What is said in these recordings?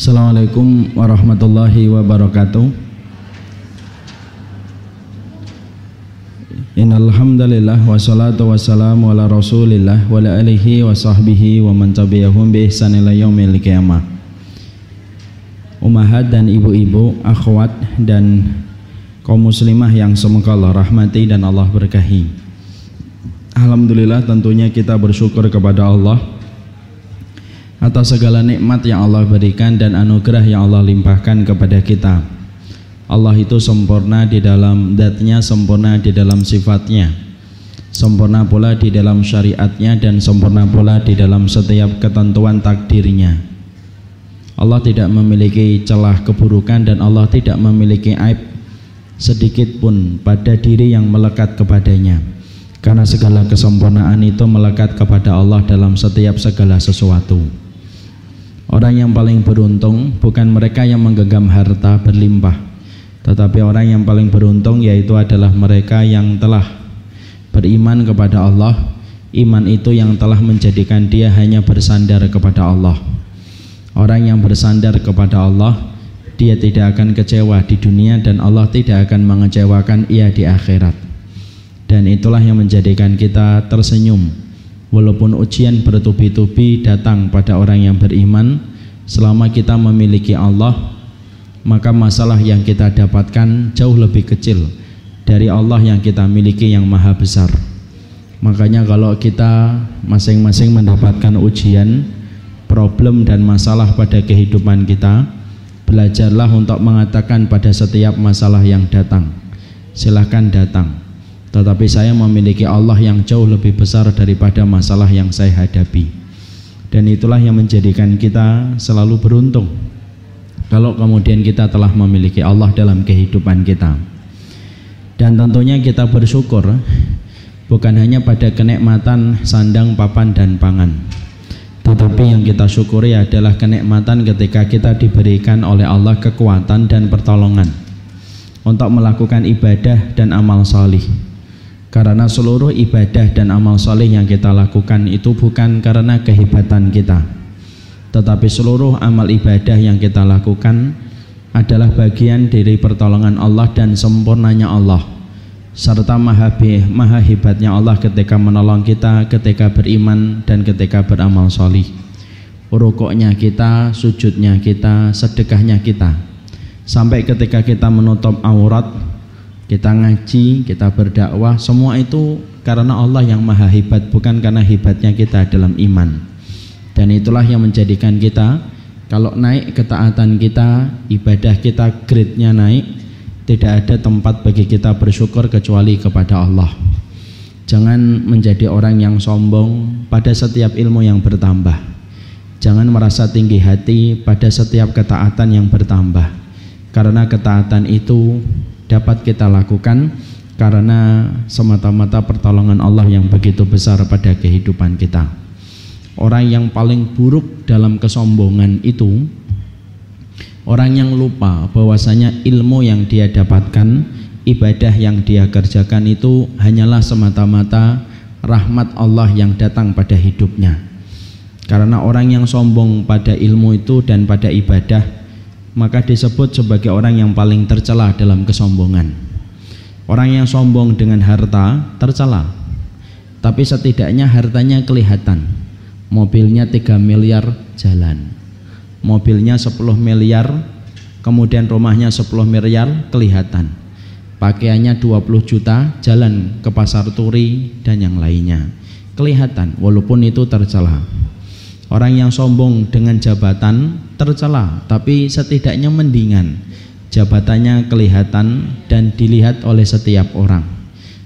Assalamualaikum warahmatullahi wabarakatuh. Innalhamdulillah wassalatu wassalamu ala rasulillah wa ala alihi wa sahbihi wa man tabi'ahum bi ihsan ila yaumil qiyamah. Umahat dan ibu-ibu, akhwat dan kaum muslimah yang semoga Allah rahmati dan Allah berkahi. Alhamdulillah tentunya kita bersyukur kepada Allah atas segala nikmat yang Allah berikan dan anugerah yang Allah limpahkan kepada kita. Allah itu sempurna di dalam datnya, sempurna di dalam sifatnya, sempurna pula di dalam syariatnya dan sempurna pula di dalam setiap ketentuan takdirnya. Allah tidak memiliki celah keburukan dan Allah tidak memiliki aib sedikit pun pada diri yang melekat kepadanya. Karena segala kesempurnaan itu melekat kepada Allah dalam setiap segala sesuatu. Orang yang paling beruntung bukan mereka yang menggenggam harta berlimpah, tetapi orang yang paling beruntung yaitu adalah mereka yang telah beriman kepada Allah. Iman itu yang telah menjadikan dia hanya bersandar kepada Allah. Orang yang bersandar kepada Allah, dia tidak akan kecewa di dunia dan Allah tidak akan mengecewakan ia di akhirat. Dan itulah yang menjadikan kita tersenyum Walaupun ujian bertubi-tubi datang pada orang yang beriman, selama kita memiliki Allah, maka masalah yang kita dapatkan jauh lebih kecil dari Allah yang kita miliki yang maha besar. Makanya kalau kita masing-masing mendapatkan ujian, problem dan masalah pada kehidupan kita, belajarlah untuk mengatakan pada setiap masalah yang datang, silahkan datang tetapi saya memiliki Allah yang jauh lebih besar daripada masalah yang saya hadapi. Dan itulah yang menjadikan kita selalu beruntung kalau kemudian kita telah memiliki Allah dalam kehidupan kita. Dan tentunya kita bersyukur bukan hanya pada kenikmatan sandang, papan dan pangan. Tetapi yang kita syukuri adalah kenikmatan ketika kita diberikan oleh Allah kekuatan dan pertolongan untuk melakukan ibadah dan amal salih karena seluruh ibadah dan amal soleh yang kita lakukan itu bukan karena kehebatan kita. Tetapi seluruh amal ibadah yang kita lakukan adalah bagian dari pertolongan Allah dan sempurnanya Allah. Serta maha, maha hebatnya Allah ketika menolong kita ketika beriman dan ketika beramal solih rukuknya kita, sujudnya kita, sedekahnya kita. Sampai ketika kita menutup aurat kita ngaji, kita berdakwah, semua itu karena Allah yang maha hebat, bukan karena hebatnya kita dalam iman. Dan itulah yang menjadikan kita kalau naik ketaatan kita, ibadah kita grade-nya naik, tidak ada tempat bagi kita bersyukur kecuali kepada Allah. Jangan menjadi orang yang sombong pada setiap ilmu yang bertambah. Jangan merasa tinggi hati pada setiap ketaatan yang bertambah. Karena ketaatan itu dapat kita lakukan karena semata-mata pertolongan Allah yang begitu besar pada kehidupan kita. Orang yang paling buruk dalam kesombongan itu orang yang lupa bahwasanya ilmu yang dia dapatkan, ibadah yang dia kerjakan itu hanyalah semata-mata rahmat Allah yang datang pada hidupnya. Karena orang yang sombong pada ilmu itu dan pada ibadah maka disebut sebagai orang yang paling tercela dalam kesombongan. Orang yang sombong dengan harta tercela, tapi setidaknya hartanya kelihatan. Mobilnya 3 miliar jalan, mobilnya 10 miliar, kemudian rumahnya 10 miliar kelihatan. Pakaiannya 20 juta, jalan ke pasar turi dan yang lainnya. Kelihatan walaupun itu tercela. Orang yang sombong dengan jabatan tercela, tapi setidaknya mendingan. Jabatannya kelihatan dan dilihat oleh setiap orang.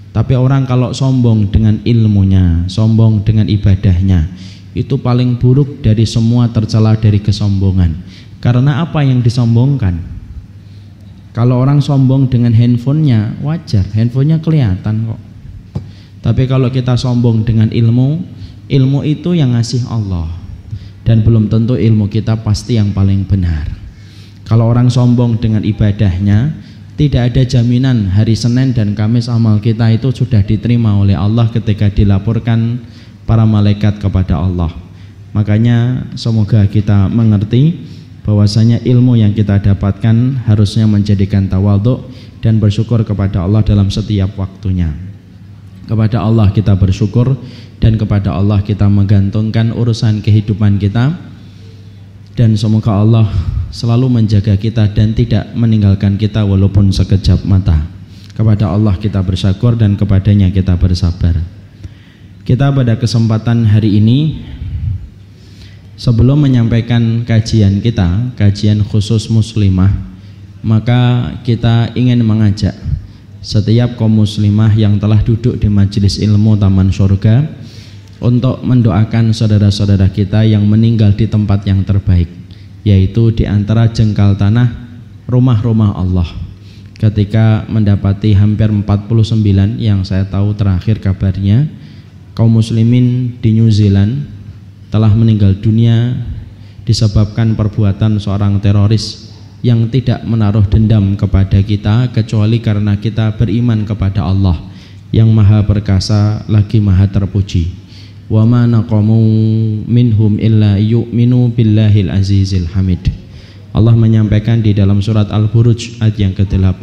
Tapi orang kalau sombong dengan ilmunya, sombong dengan ibadahnya, itu paling buruk dari semua tercela dari kesombongan. Karena apa yang disombongkan? Kalau orang sombong dengan handphonenya, wajar, handphonenya kelihatan kok. Tapi kalau kita sombong dengan ilmu, ilmu itu yang ngasih Allah dan belum tentu ilmu kita pasti yang paling benar. Kalau orang sombong dengan ibadahnya, tidak ada jaminan hari Senin dan Kamis amal kita itu sudah diterima oleh Allah ketika dilaporkan para malaikat kepada Allah. Makanya semoga kita mengerti bahwasanya ilmu yang kita dapatkan harusnya menjadikan tawadhu dan bersyukur kepada Allah dalam setiap waktunya. Kepada Allah kita bersyukur dan kepada Allah kita menggantungkan urusan kehidupan kita dan semoga Allah selalu menjaga kita dan tidak meninggalkan kita walaupun sekejap mata. Kepada Allah kita bersyukur dan kepadanya kita bersabar. Kita pada kesempatan hari ini sebelum menyampaikan kajian kita, kajian khusus muslimah, maka kita ingin mengajak setiap kaum muslimah yang telah duduk di majelis ilmu Taman Surga untuk mendoakan saudara-saudara kita yang meninggal di tempat yang terbaik, yaitu di antara jengkal tanah rumah-rumah Allah. Ketika mendapati hampir 49 yang saya tahu terakhir kabarnya, kaum muslimin di New Zealand telah meninggal dunia disebabkan perbuatan seorang teroris yang tidak menaruh dendam kepada kita kecuali karena kita beriman kepada Allah yang maha perkasa lagi maha terpuji. Wa ma naqamu minhum illa yu'minu billahil azizil hamid. Allah menyampaikan di dalam surat Al-Buruj ayat yang ke-8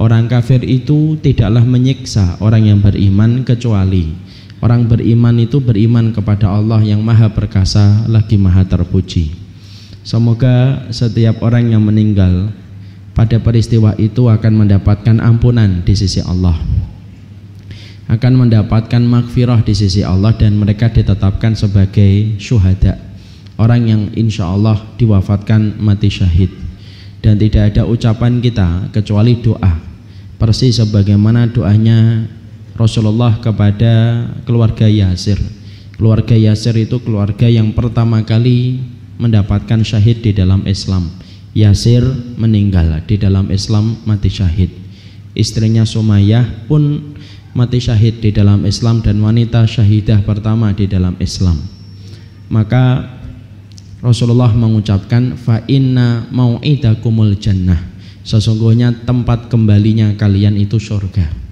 Orang kafir itu tidaklah menyiksa orang yang beriman kecuali Orang beriman itu beriman kepada Allah yang maha perkasa lagi maha terpuji Semoga setiap orang yang meninggal pada peristiwa itu akan mendapatkan ampunan di sisi Allah. Akan mendapatkan makfirah di sisi Allah dan mereka ditetapkan sebagai syuhada. Orang yang insya Allah diwafatkan mati syahid. Dan tidak ada ucapan kita kecuali doa. Persis sebagaimana doanya Rasulullah kepada keluarga Yasir. Keluarga Yasir itu keluarga yang pertama kali mendapatkan syahid di dalam Islam. Yasir meninggal di dalam Islam mati syahid. Istrinya Sumayyah pun mati syahid di dalam Islam dan wanita syahidah pertama di dalam Islam. Maka Rasulullah mengucapkan fa inna mau'idakumul jannah. Sesungguhnya tempat kembalinya kalian itu surga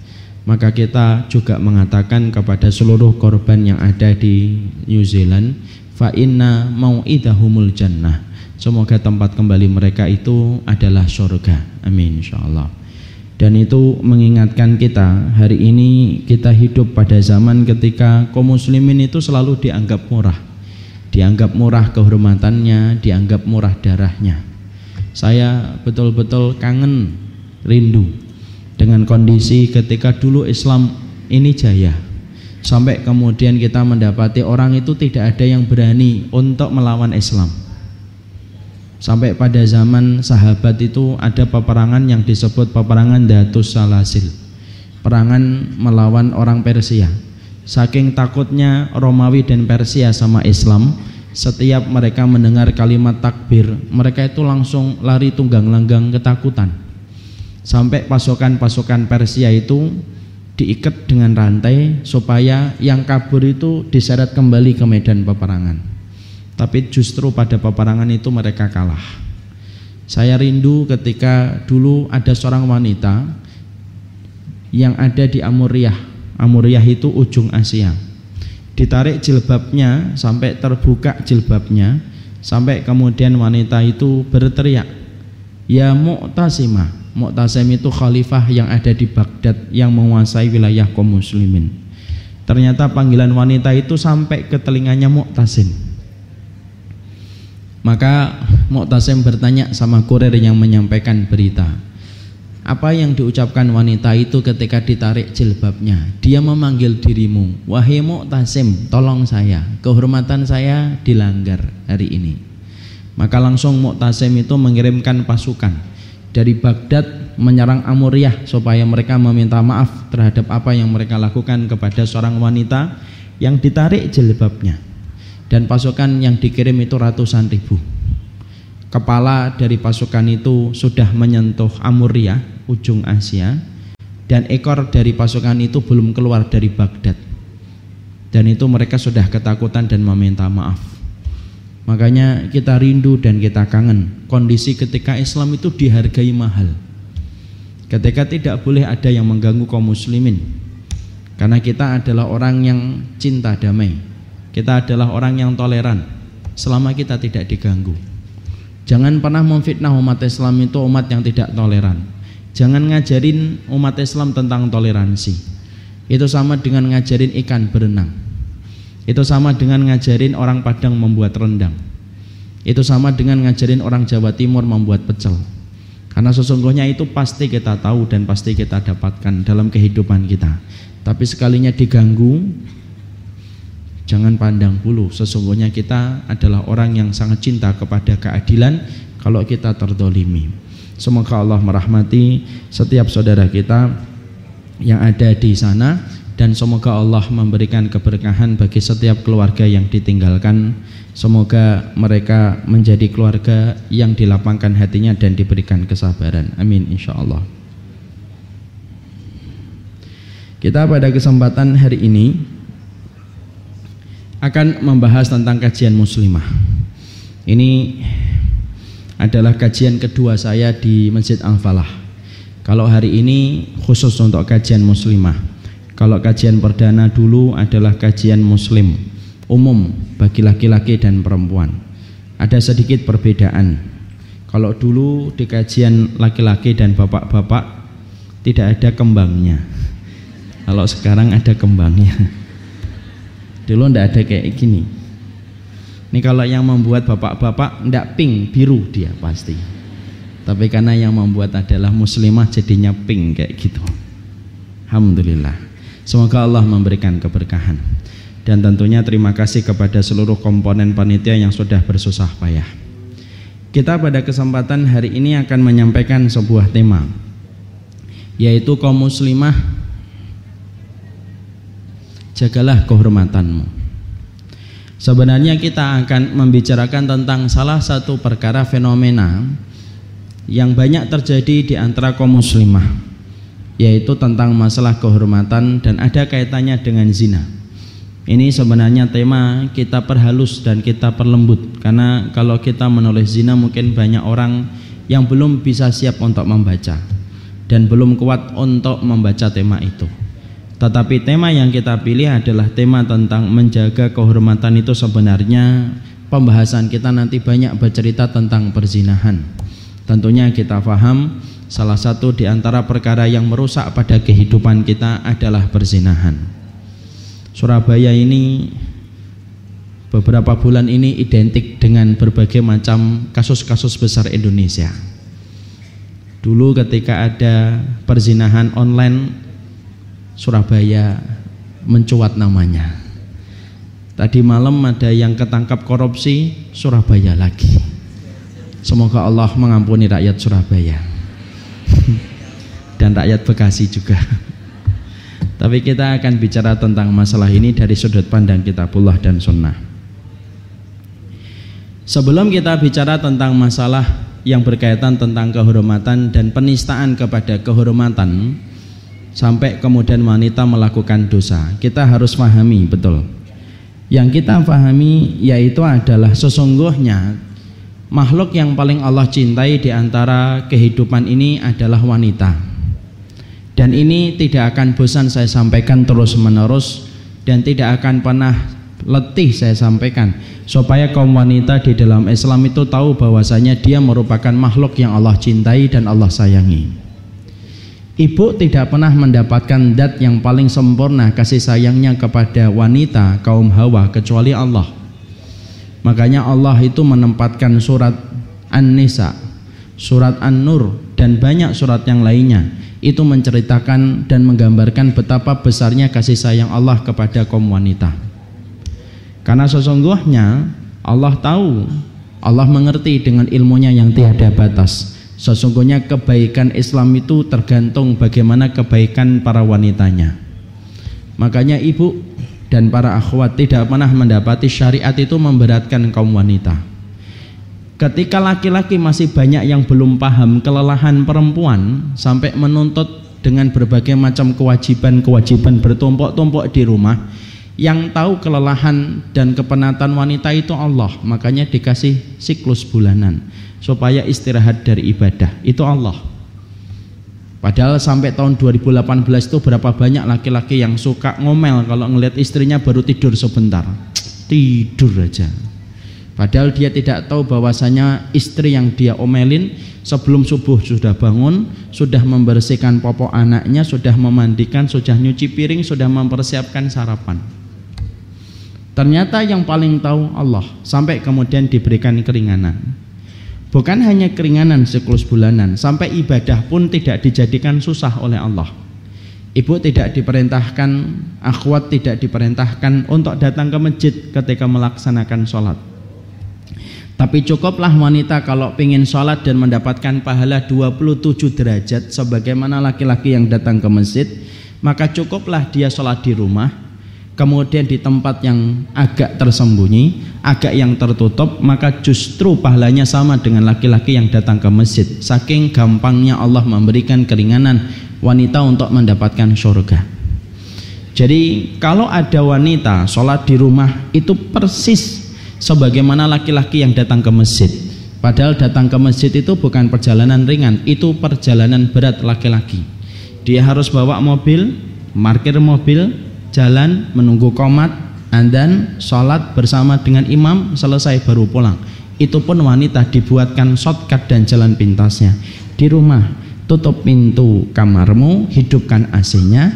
maka kita juga mengatakan kepada seluruh korban yang ada di New Zealand fa inna mau'idahumul jannah. Semoga tempat kembali mereka itu adalah surga amin insyaallah. Dan itu mengingatkan kita hari ini kita hidup pada zaman ketika kaum muslimin itu selalu dianggap murah. Dianggap murah kehormatannya dianggap murah darahnya. Saya betul-betul kangen rindu dengan kondisi ketika dulu Islam ini jaya sampai kemudian kita mendapati orang itu tidak ada yang berani untuk melawan Islam. Sampai pada zaman sahabat itu ada peperangan yang disebut peperangan Datus Salasil. Perangan melawan orang Persia. Saking takutnya Romawi dan Persia sama Islam setiap mereka mendengar kalimat takbir mereka itu langsung lari tunggang langgang ketakutan. Sampai pasukan-pasukan Persia itu diikat dengan rantai supaya yang kabur itu diseret kembali ke medan peperangan. Tapi justru pada peperangan itu mereka kalah. Saya rindu ketika dulu ada seorang wanita yang ada di Amuriah. Amuriah itu ujung Asia. Ditarik jilbabnya sampai terbuka jilbabnya sampai kemudian wanita itu berteriak, "Ya Mu'tasimah, Mu'tasim itu khalifah yang ada di Baghdad yang menguasai wilayah kaum muslimin. Ternyata panggilan wanita itu sampai ke telinganya Mu'tasim. Maka Mu'tasim bertanya sama kurir yang menyampaikan berita. Apa yang diucapkan wanita itu ketika ditarik jilbabnya? Dia memanggil dirimu, wahai Mu'tasim, tolong saya. Kehormatan saya dilanggar hari ini. Maka langsung Mu'tasim itu mengirimkan pasukan dari Baghdad menyerang Amuriah supaya mereka meminta maaf terhadap apa yang mereka lakukan kepada seorang wanita yang ditarik jilbabnya. Dan pasukan yang dikirim itu ratusan ribu. Kepala dari pasukan itu sudah menyentuh Amuriah ujung Asia dan ekor dari pasukan itu belum keluar dari Baghdad. Dan itu mereka sudah ketakutan dan meminta maaf Makanya kita rindu dan kita kangen kondisi ketika Islam itu dihargai mahal. Ketika tidak boleh ada yang mengganggu kaum muslimin. Karena kita adalah orang yang cinta damai. Kita adalah orang yang toleran selama kita tidak diganggu. Jangan pernah memfitnah umat Islam itu umat yang tidak toleran. Jangan ngajarin umat Islam tentang toleransi. Itu sama dengan ngajarin ikan berenang. Itu sama dengan ngajarin orang Padang membuat rendang. Itu sama dengan ngajarin orang Jawa Timur membuat pecel. Karena sesungguhnya itu pasti kita tahu dan pasti kita dapatkan dalam kehidupan kita. Tapi sekalinya diganggu, jangan pandang bulu. Sesungguhnya kita adalah orang yang sangat cinta kepada keadilan kalau kita terdolimi. Semoga Allah merahmati setiap saudara kita yang ada di sana dan semoga Allah memberikan keberkahan bagi setiap keluarga yang ditinggalkan. Semoga mereka menjadi keluarga yang dilapangkan hatinya dan diberikan kesabaran. Amin insya Allah. Kita pada kesempatan hari ini akan membahas tentang kajian muslimah. Ini adalah kajian kedua saya di Masjid Al-Falah. Kalau hari ini khusus untuk kajian muslimah. Kalau kajian perdana dulu adalah kajian muslim umum bagi laki-laki dan perempuan. Ada sedikit perbedaan. Kalau dulu di kajian laki-laki dan bapak-bapak tidak ada kembangnya. Kalau sekarang ada kembangnya. Dulu tidak ada kayak gini ini kalau yang membuat bapak-bapak ndak pink, biru dia pasti. Tapi karena yang membuat adalah muslimah jadinya pink kayak gitu. Alhamdulillah. Semoga Allah memberikan keberkahan. Dan tentunya terima kasih kepada seluruh komponen panitia yang sudah bersusah payah. Kita pada kesempatan hari ini akan menyampaikan sebuah tema yaitu kaum muslimah jagalah kehormatanmu. Sebenarnya kita akan membicarakan tentang salah satu perkara fenomena yang banyak terjadi di antara kaum muslimah yaitu tentang masalah kehormatan dan ada kaitannya dengan zina. Ini sebenarnya tema kita perhalus dan kita perlembut karena kalau kita menulis zina mungkin banyak orang yang belum bisa siap untuk membaca dan belum kuat untuk membaca tema itu. Tetapi tema yang kita pilih adalah tema tentang menjaga kehormatan itu sebenarnya pembahasan kita nanti banyak bercerita tentang perzinahan. Tentunya kita paham salah satu di antara perkara yang merusak pada kehidupan kita adalah perzinahan. Surabaya ini beberapa bulan ini identik dengan berbagai macam kasus-kasus besar Indonesia. Dulu ketika ada perzinahan online Surabaya mencuat namanya. Tadi malam ada yang ketangkap korupsi Surabaya lagi. Semoga Allah mengampuni rakyat Surabaya dan rakyat Bekasi juga. Tapi kita akan bicara tentang masalah ini dari sudut pandang kitabullah dan sunnah. Sebelum kita bicara tentang masalah yang berkaitan tentang kehormatan dan penistaan kepada kehormatan, sampai kemudian wanita melakukan dosa. Kita harus pahami betul. Yang kita pahami yaitu adalah sesungguhnya makhluk yang paling Allah cintai di antara kehidupan ini adalah wanita. Dan ini tidak akan bosan saya sampaikan terus-menerus dan tidak akan pernah letih saya sampaikan supaya kaum wanita di dalam Islam itu tahu bahwasanya dia merupakan makhluk yang Allah cintai dan Allah sayangi. Ibu tidak pernah mendapatkan dat yang paling sempurna kasih sayangnya kepada wanita kaum Hawa kecuali Allah. Makanya Allah itu menempatkan surat An-Nisa, surat An-Nur dan banyak surat yang lainnya itu menceritakan dan menggambarkan betapa besarnya kasih sayang Allah kepada kaum wanita. Karena sesungguhnya Allah tahu, Allah mengerti dengan ilmunya yang tiada batas Sesungguhnya kebaikan Islam itu tergantung bagaimana kebaikan para wanitanya. Makanya ibu dan para akhwat tidak pernah mendapati syariat itu memberatkan kaum wanita. Ketika laki-laki masih banyak yang belum paham kelelahan perempuan sampai menuntut dengan berbagai macam kewajiban-kewajiban bertumpuk-tumpuk di rumah, yang tahu kelelahan dan kepenatan wanita itu Allah, makanya dikasih siklus bulanan supaya istirahat dari ibadah itu Allah padahal sampai tahun 2018 itu berapa banyak laki-laki yang suka ngomel kalau ngelihat istrinya baru tidur sebentar tidur aja Padahal dia tidak tahu bahwasanya istri yang dia omelin sebelum subuh sudah bangun, sudah membersihkan popok anaknya, sudah memandikan, sudah nyuci piring, sudah mempersiapkan sarapan. Ternyata yang paling tahu Allah sampai kemudian diberikan keringanan. Bukan hanya keringanan siklus bulanan, sampai ibadah pun tidak dijadikan susah oleh Allah. Ibu tidak diperintahkan, akhwat tidak diperintahkan untuk datang ke masjid ketika melaksanakan sholat tapi cukuplah wanita kalau ingin sholat dan mendapatkan pahala 27 derajat sebagaimana laki-laki yang datang ke masjid, maka cukuplah dia sholat di rumah, kemudian di tempat yang agak tersembunyi, agak yang tertutup, maka justru pahalanya sama dengan laki-laki yang datang ke masjid. Saking gampangnya Allah memberikan keringanan wanita untuk mendapatkan surga. Jadi kalau ada wanita sholat di rumah itu persis sebagaimana laki-laki yang datang ke masjid. Padahal datang ke masjid itu bukan perjalanan ringan, itu perjalanan berat laki-laki. Dia harus bawa mobil, parkir mobil, jalan, menunggu komat, dan sholat bersama dengan imam, selesai baru pulang. Itu pun wanita dibuatkan shortcut dan jalan pintasnya. Di rumah, tutup pintu kamarmu, hidupkan AC-nya,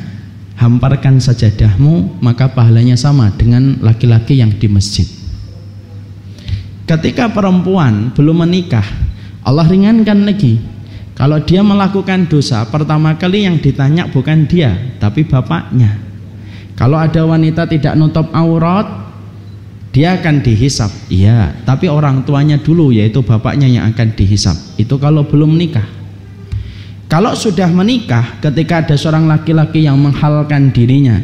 hamparkan sajadahmu, maka pahalanya sama dengan laki-laki yang di masjid. Ketika perempuan belum menikah, Allah ringankan lagi. Kalau dia melakukan dosa, pertama kali yang ditanya bukan dia, tapi bapaknya. Kalau ada wanita tidak nutup aurat, dia akan dihisap. Iya, tapi orang tuanya dulu yaitu bapaknya yang akan dihisap. Itu kalau belum menikah. Kalau sudah menikah, ketika ada seorang laki-laki yang menghalkan dirinya,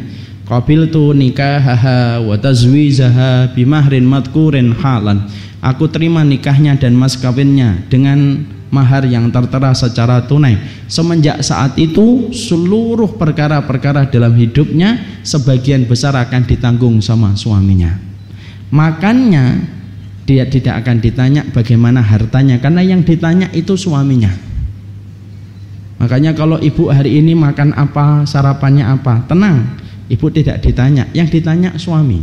Qabil tu nikahaha wa tazwizaha bimahrin madkurin halan aku terima nikahnya dan mas kawinnya dengan mahar yang tertera secara tunai. Semenjak saat itu seluruh perkara-perkara dalam hidupnya sebagian besar akan ditanggung sama suaminya. Makannya dia tidak akan ditanya bagaimana hartanya karena yang ditanya itu suaminya. Makanya kalau ibu hari ini makan apa sarapannya apa tenang. Ibu tidak ditanya. Yang ditanya suami.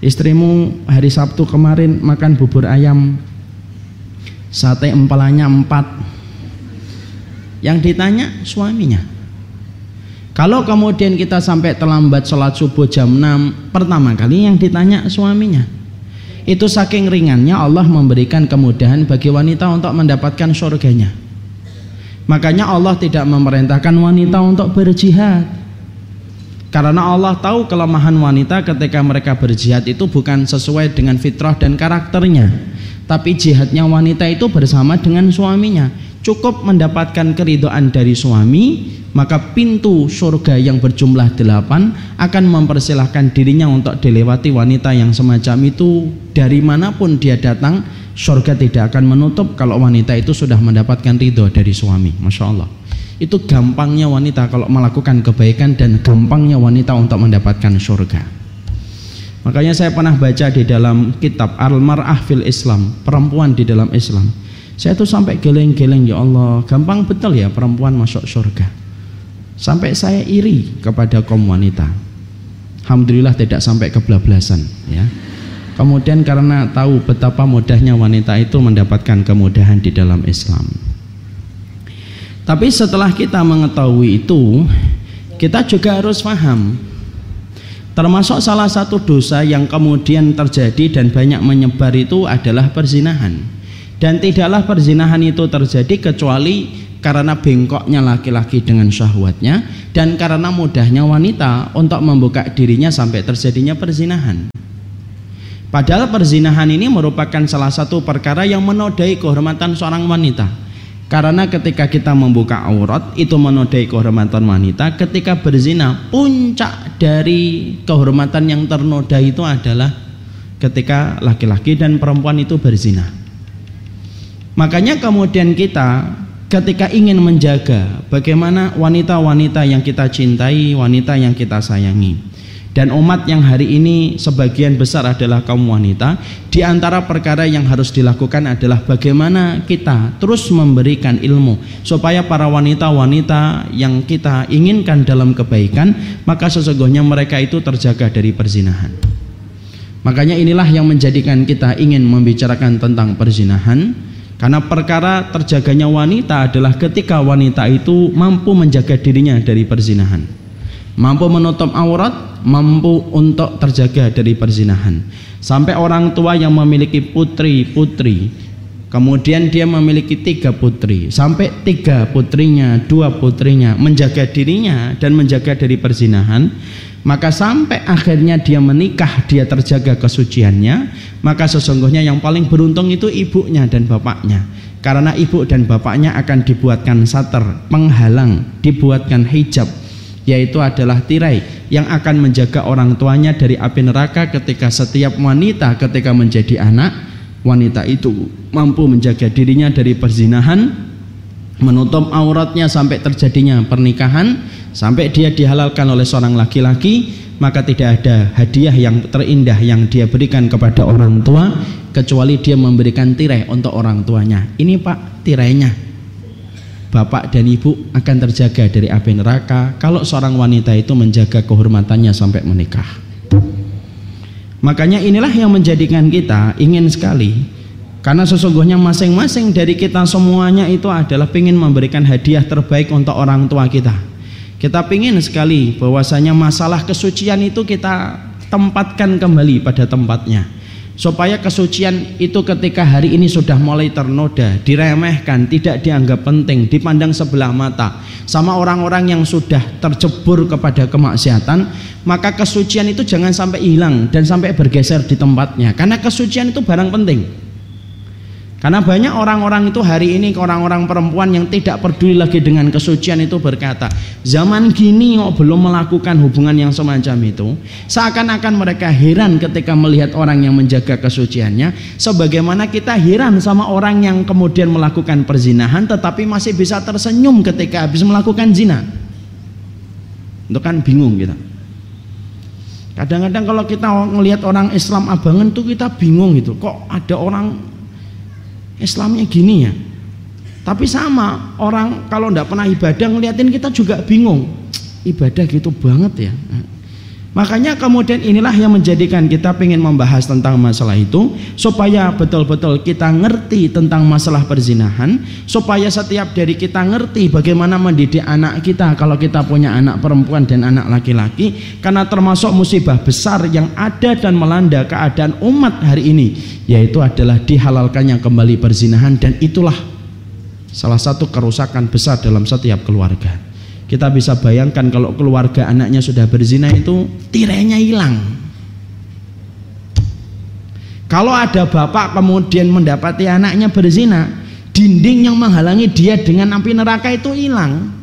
Istrimu hari Sabtu kemarin makan bubur ayam sate empalanya empat. Yang ditanya suaminya. Kalau kemudian kita sampai terlambat sholat subuh jam 6 pertama kali yang ditanya suaminya. Itu saking ringannya Allah memberikan kemudahan bagi wanita untuk mendapatkan surganya. Makanya Allah tidak memerintahkan wanita untuk berjihad. Karena Allah tahu kelemahan wanita ketika mereka berjihad itu bukan sesuai dengan fitrah dan karakternya. Tapi jihadnya wanita itu bersama dengan suaminya. Cukup mendapatkan keridoan dari suami, maka pintu surga yang berjumlah delapan akan mempersilahkan dirinya untuk dilewati wanita yang semacam itu. Dari mana pun dia datang surga tidak akan menutup kalau wanita itu sudah mendapatkan ridho dari suami. Masya Allah. Itu gampangnya wanita kalau melakukan kebaikan dan gampangnya wanita untuk mendapatkan surga makanya saya pernah baca di dalam kitab Al-Mar'ah fil Islam perempuan di dalam Islam. Saya tuh sampai geleng-geleng ya Allah gampang betul ya perempuan masuk surga. Sampai saya iri kepada kaum wanita. Alhamdulillah tidak sampai kebablasan ya. Kemudian karena tahu betapa mudahnya wanita itu mendapatkan kemudahan di dalam Islam. Tapi setelah kita mengetahui itu, kita juga harus paham. Termasuk salah satu dosa yang kemudian terjadi dan banyak menyebar itu adalah perzinahan. Dan tidaklah perzinahan itu terjadi kecuali karena bengkoknya laki-laki dengan syahwatnya dan karena mudahnya wanita untuk membuka dirinya sampai terjadinya perzinahan. Padahal perzinahan ini merupakan salah satu perkara yang menodai kehormatan seorang wanita karena ketika kita membuka aurat itu menodai kehormatan wanita. Ketika berzina, puncak dari kehormatan yang ternoda itu adalah ketika laki-laki dan perempuan itu berzina. Makanya kemudian kita ketika ingin menjaga bagaimana wanita-wanita yang kita cintai, wanita yang kita sayangi, dan umat yang hari ini sebagian besar adalah kaum wanita. Di antara perkara yang harus dilakukan adalah bagaimana kita terus memberikan ilmu. Supaya para wanita-wanita yang kita inginkan dalam kebaikan maka sesungguhnya mereka itu terjaga dari perzinahan. Makanya inilah yang menjadikan kita ingin membicarakan tentang perzinahan. Karena perkara terjaganya wanita adalah ketika wanita itu mampu menjaga dirinya dari perzinahan. Mampu menutup aurat, mampu untuk terjaga dari perzinahan. Sampai orang tua yang memiliki putri-putri Kemudian dia memiliki tiga putri. Sampai tiga putrinya, dua putrinya Menjaga dirinya dan menjaga dari perzinahan. Maka sampai akhirnya dia menikah dia terjaga kesuciannya maka sesungguhnya yang paling beruntung itu ibunya dan bapaknya. Karena ibu dan bapaknya akan dibuatkan sater penghalang dibuatkan hijab yaitu adalah tirai yang akan menjaga orang tuanya dari api neraka ketika setiap wanita ketika menjadi anak wanita itu mampu menjaga dirinya dari perzinahan menutup auratnya sampai terjadinya pernikahan sampai dia dihalalkan oleh seorang laki-laki maka tidak ada hadiah yang terindah yang dia berikan kepada orang tua kecuali dia memberikan tirai untuk orang tuanya. Ini pak tirainya bapak dan ibu akan terjaga dari api neraka kalau seorang wanita itu menjaga kehormatannya sampai menikah makanya inilah yang menjadikan kita ingin sekali karena sesungguhnya masing-masing dari kita semuanya itu adalah ingin memberikan hadiah terbaik untuk orang tua kita kita ingin sekali bahwasanya masalah kesucian itu kita tempatkan kembali pada tempatnya. Supaya kesucian itu ketika hari ini sudah mulai ternoda, diremehkan, tidak dianggap penting, dipandang sebelah mata sama orang-orang yang sudah tercebur kepada kemaksiatan, maka kesucian itu jangan sampai hilang dan sampai bergeser di tempatnya. Karena kesucian itu barang penting. Karena banyak orang-orang itu hari ini orang-orang perempuan yang tidak peduli lagi dengan kesucian itu berkata, zaman gini kok belum melakukan hubungan yang semacam itu. Seakan-akan mereka heran ketika melihat orang yang menjaga kesuciannya, sebagaimana kita heran sama orang yang kemudian melakukan perzinahan tetapi masih bisa tersenyum ketika habis melakukan zina. Itu kan bingung kita. Kadang-kadang kalau kita melihat orang Islam abangan tuh kita bingung itu. Kok ada orang Islamnya gini ya. Tapi sama orang kalau tidak pernah ibadah ngeliatin kita juga bingung. Ibadah gitu banget ya Makanya kemudian inilah yang menjadikan kita ingin membahas tentang masalah itu supaya betul-betul kita ngerti tentang masalah perzinahan, supaya setiap dari kita ngerti bagaimana mendidik anak kita kalau kita punya anak perempuan dan anak laki-laki karena termasuk musibah besar yang ada dan melanda keadaan umat hari ini yaitu adalah dihalalkannya kembali perzinahan dan itulah salah satu kerusakan besar dalam setiap keluarga. Kita bisa bayangkan kalau keluarga anaknya sudah berzina itu tirainya hilang. Kalau ada bapak kemudian mendapati anaknya berzina, dinding yang menghalangi dia dengan api neraka itu hilang.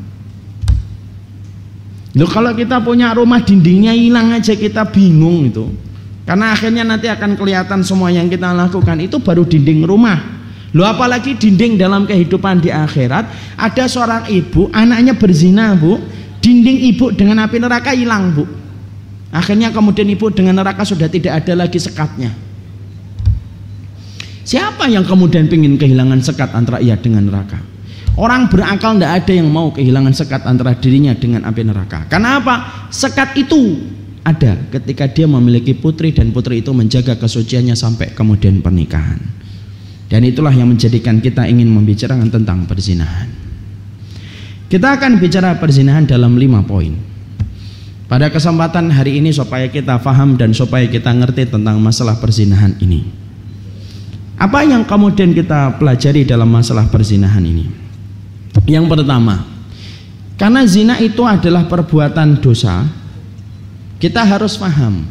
Loh kalau kita punya rumah dindingnya hilang aja kita bingung itu. Karena akhirnya nanti akan kelihatan semua yang kita lakukan itu baru dinding rumah. Lo apalagi dinding dalam kehidupan di akhirat ada seorang ibu anaknya berzina bu. Dinding ibu dengan api neraka hilang bu. Akhirnya kemudian ibu dengan neraka sudah tidak ada lagi sekatnya. Siapa yang kemudian ingin kehilangan sekat antara ia dengan neraka? Orang berakal tidak ada yang mau kehilangan sekat antara dirinya dengan api neraka. Karena apa sekat itu ada ketika dia memiliki putri dan putri itu menjaga kesuciannya sampai kemudian pernikahan dan itulah yang menjadikan kita ingin membicarakan tentang perzinahan. Kita akan bicara perzinahan dalam lima poin. Pada kesempatan hari ini supaya kita faham dan supaya kita ngerti tentang masalah perzinahan ini. Apa yang kemudian kita pelajari dalam masalah perzinahan ini? Yang pertama, karena zina itu adalah perbuatan dosa, kita harus paham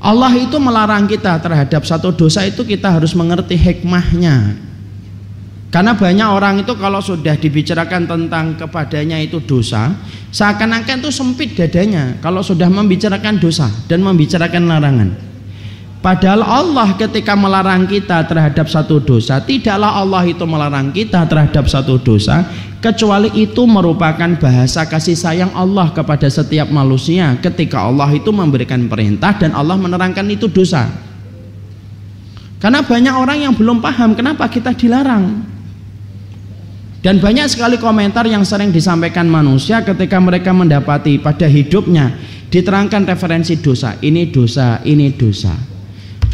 Allah itu melarang kita terhadap satu dosa itu kita harus mengerti hikmahnya. Karena banyak orang itu kalau sudah dibicarakan tentang kepadanya itu dosa, seakan-akan itu sempit dadanya kalau sudah membicarakan dosa dan membicarakan larangan. Padahal Allah ketika melarang kita terhadap satu dosa, tidaklah Allah itu melarang kita terhadap satu dosa, kecuali itu merupakan bahasa kasih sayang Allah kepada setiap manusia ketika Allah itu memberikan perintah dan Allah menerangkan itu dosa. Karena banyak orang yang belum paham kenapa kita dilarang. Dan banyak sekali komentar yang sering disampaikan manusia ketika mereka mendapati pada hidupnya diterangkan referensi dosa ini dosa ini dosa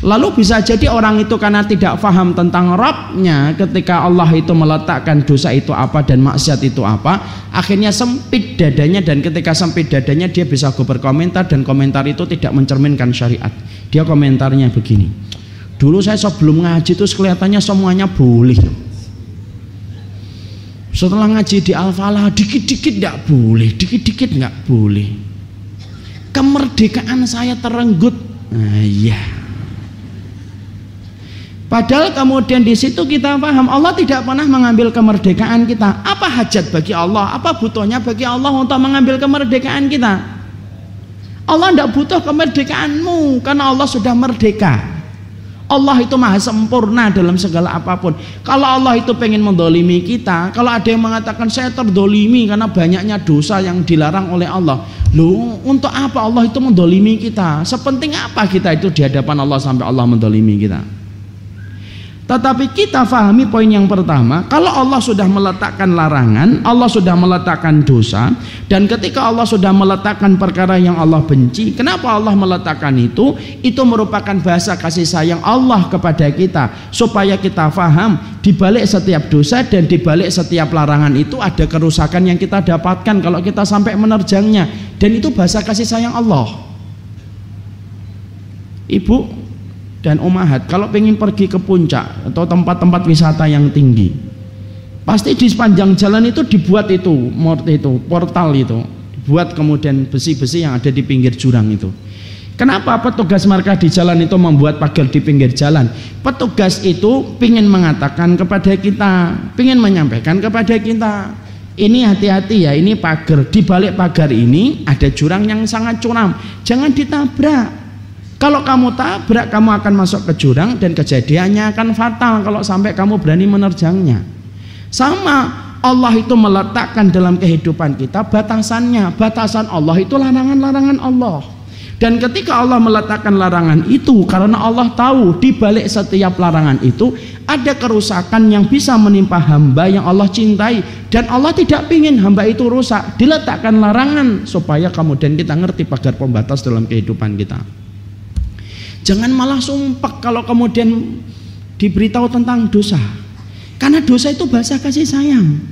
Lalu bisa jadi orang itu karena tidak faham tentang Robnya ketika Allah itu meletakkan dosa itu apa dan maksiat itu apa akhirnya sempit dadanya dan ketika sempit dadanya dia bisa berkomentar dan komentar itu tidak mencerminkan syariat. Dia komentarnya begini dulu saya sebelum ngaji itu kelihatannya semuanya boleh. Setelah ngaji di Al-Falah dikit-dikit tidak boleh dikit-dikit nggak boleh. Kemerdekaan saya terenggut. Nah, iya Padahal kemudian di situ kita paham Allah tidak pernah mengambil kemerdekaan kita. Apa hajat bagi Allah? Apa butuhnya bagi Allah untuk mengambil kemerdekaan kita? Allah tidak butuh kemerdekaanmu karena Allah sudah merdeka. Allah itu maha sempurna dalam segala apa pun. Kalau Allah itu pengen mendolimi kita, kalau ada yang mengatakan saya terdolimi karena banyaknya dosa yang dilarang oleh Allah, Loh, untuk apa Allah itu mendolimi kita? Sepenting apa kita itu di hadapan Allah sampai Allah mendolimi kita? Tetapi kita fahami poin yang pertama, kalau Allah sudah meletakkan larangan, Allah sudah meletakkan dosa, dan ketika Allah sudah meletakkan perkara yang Allah benci, kenapa Allah meletakkan itu? Itu merupakan bahasa kasih sayang Allah kepada kita, supaya kita faham di balik setiap dosa dan di balik setiap larangan itu ada kerusakan yang kita dapatkan kalau kita sampai menerjangnya, dan itu bahasa kasih sayang Allah. Ibu, dan umahat kalau pengen pergi ke puncak atau tempat-tempat wisata yang tinggi pasti di sepanjang jalan itu dibuat itu mort itu portal itu buat kemudian besi-besi yang ada di pinggir jurang itu Kenapa petugas markah di jalan itu membuat pagar di pinggir jalan? Petugas itu ingin mengatakan kepada kita, ingin menyampaikan kepada kita, ini hati-hati ya, ini pagar. Di balik pagar ini ada jurang yang sangat curam. Jangan ditabrak. Kalau kamu tabrak, kamu akan masuk ke jurang dan kejadiannya akan fatal kalau sampai kamu berani menerjangnya. Sama Allah itu meletakkan dalam kehidupan kita batasannya. Batasan Allah itu larangan-larangan Allah. Dan ketika Allah meletakkan larangan itu karena Allah tahu di balik setiap larangan itu ada kerusakan yang bisa menimpa hamba yang Allah cintai dan Allah tidak ingin hamba itu rusak. Diletakkan larangan supaya kemudian kita ngerti pagar pembatas dalam kehidupan kita. Jangan malah sumpah kalau kemudian diberitahu tentang dosa. Karena dosa itu bahasa kasih sayang.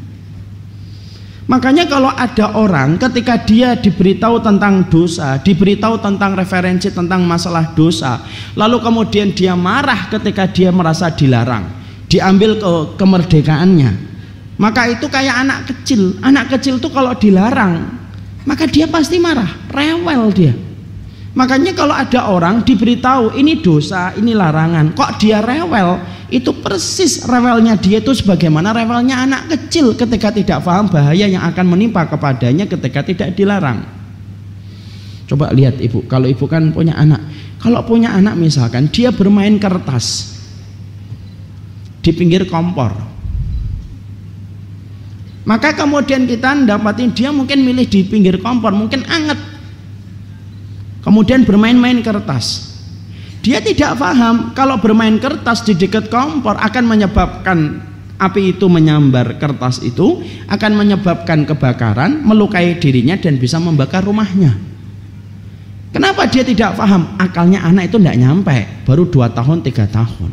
Makanya kalau ada orang ketika dia diberitahu tentang dosa, diberitahu tentang referensi tentang masalah dosa, lalu kemudian dia marah ketika dia merasa dilarang, diambil ke kemerdekaannya. Maka itu kayak anak kecil. Anak kecil itu kalau dilarang, maka dia pasti marah, rewel dia. Makanya kalau ada orang diberitahu ini dosa, ini larangan, kok dia rewel? Itu persis rewelnya dia itu sebagaimana rewelnya anak kecil ketika tidak paham bahaya yang akan menimpa kepadanya ketika tidak dilarang. Coba lihat ibu, kalau ibu kan punya anak, kalau punya anak misalkan dia bermain kertas di pinggir kompor, maka kemudian kita dapatin dia mungkin milih di pinggir kompor, mungkin anget kemudian bermain-main kertas. Dia tidak paham kalau bermain kertas di dekat kompor akan menyebabkan api itu menyambar kertas itu akan menyebabkan kebakaran melukai dirinya dan bisa membakar rumahnya. Kenapa dia tidak paham? Akalnya anak itu tidak nyampe baru 2 tahun 3 tahun.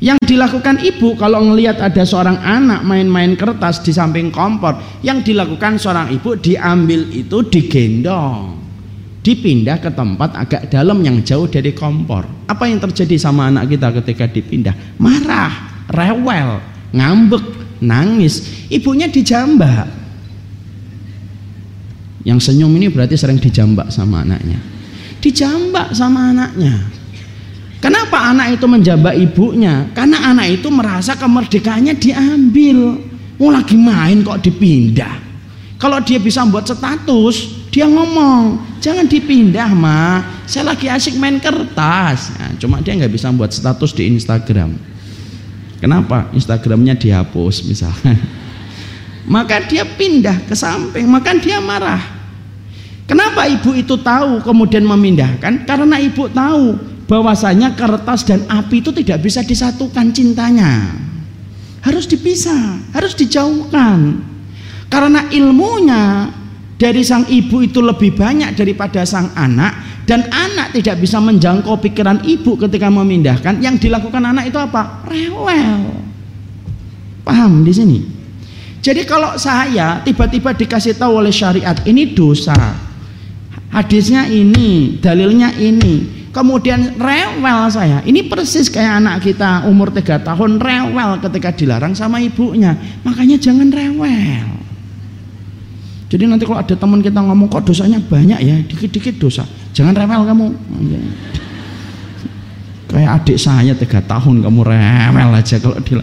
Yang dilakukan ibu kalau melihat ada seorang anak main-main kertas di samping kompor yang dilakukan seorang ibu diambil itu digendong dipindah ke tempat agak dalam yang jauh dari kompor. Apa yang terjadi sama anak kita ketika dipindah? Marah, rewel, ngambek, nangis. Ibunya dijambak. Yang senyum ini berarti sering dijambak sama anaknya. Dijambak sama anaknya. Kenapa anak itu menjambak ibunya? Karena anak itu merasa kemerdekaannya diambil. Mau oh, lagi main kok dipindah. Kalau dia bisa buat status, dia ngomong, jangan dipindah ma, saya lagi asik main kertas. Nah, cuma dia nggak bisa buat status di Instagram. Kenapa? Instagramnya dihapus misalnya. Maka dia pindah ke samping, maka dia marah. Kenapa ibu itu tahu kemudian memindahkan? Karena ibu tahu bahwasanya kertas dan api itu tidak bisa disatukan cintanya. Harus dipisah, harus dijauhkan. Karena ilmunya dari sang ibu itu lebih banyak daripada sang anak dan anak tidak bisa menjangkau pikiran ibu ketika memindahkan. Yang dilakukan anak itu apa? Rewel. Paham di sini? Jadi kalau saya tiba-tiba dikasih tahu oleh syariat ini dosa. Hadisnya ini dalilnya ini. Kemudian rewel saya. Ini persis kayak anak kita umur 3 tahun rewel ketika dilarang sama ibunya. Makanya jangan rewel jadi nanti kalau ada teman kita ngomong kok dosanya banyak ya, dikit-dikit dosa. Jangan rewel kamu. Kayak adik saya tiga tahun kamu rewel aja kalau di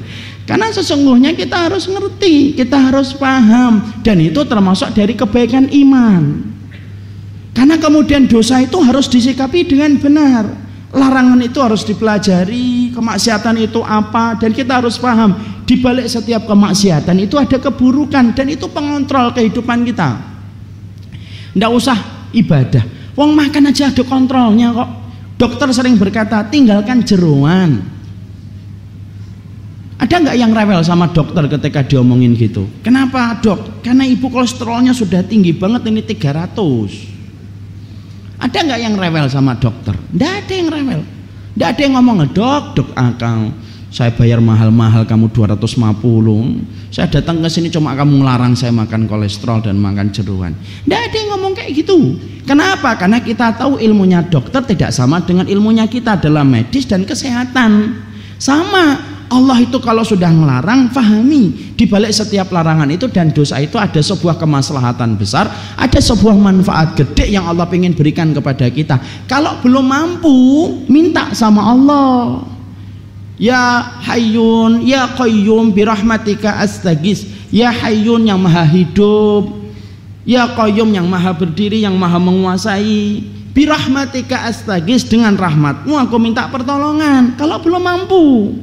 karena sesungguhnya kita harus ngerti, kita harus paham dan itu termasuk dari kebaikan iman. Karena kemudian dosa itu harus disikapi dengan benar. Larangan itu harus dipelajari, kemaksiatan itu apa dan kita harus paham di balik setiap kemaksiatan itu ada keburukan dan itu pengontrol kehidupan kita. Tidak usah ibadah. Wong makan aja ada kontrolnya kok. Dokter sering berkata tinggalkan jeruan. Ada nggak yang rewel sama dokter ketika diomongin gitu? Kenapa dok? Karena ibu kolesterolnya sudah tinggi banget ini 300. Ada nggak yang rewel sama dokter? Tidak ada yang rewel. Tidak ada yang ngomong dok, dok akal. Saya bayar mahal-mahal kamu 250. Saya datang ke sini cuma kamu ngelarang saya makan kolesterol dan makan jeruan. Tidak ada yang ngomong kayak gitu. Kenapa? Karena kita tahu ilmunya dokter tidak sama dengan ilmunya kita dalam medis dan kesehatan. Sama Allah itu kalau sudah melarang fahami di balik setiap larangan itu dan dosa itu ada sebuah kemaslahatan besar ada sebuah manfaat gede yang Allah ingin berikan kepada kita kalau belum mampu minta sama Allah ya hayyun ya qayyum birahmatika astagis. Ya hayyun yang maha hidup. Ya qayyum yang maha berdiri yang maha menguasai. Birahmatika astagis dengan rahmatmu aku minta pertolongan kalau belum mampu.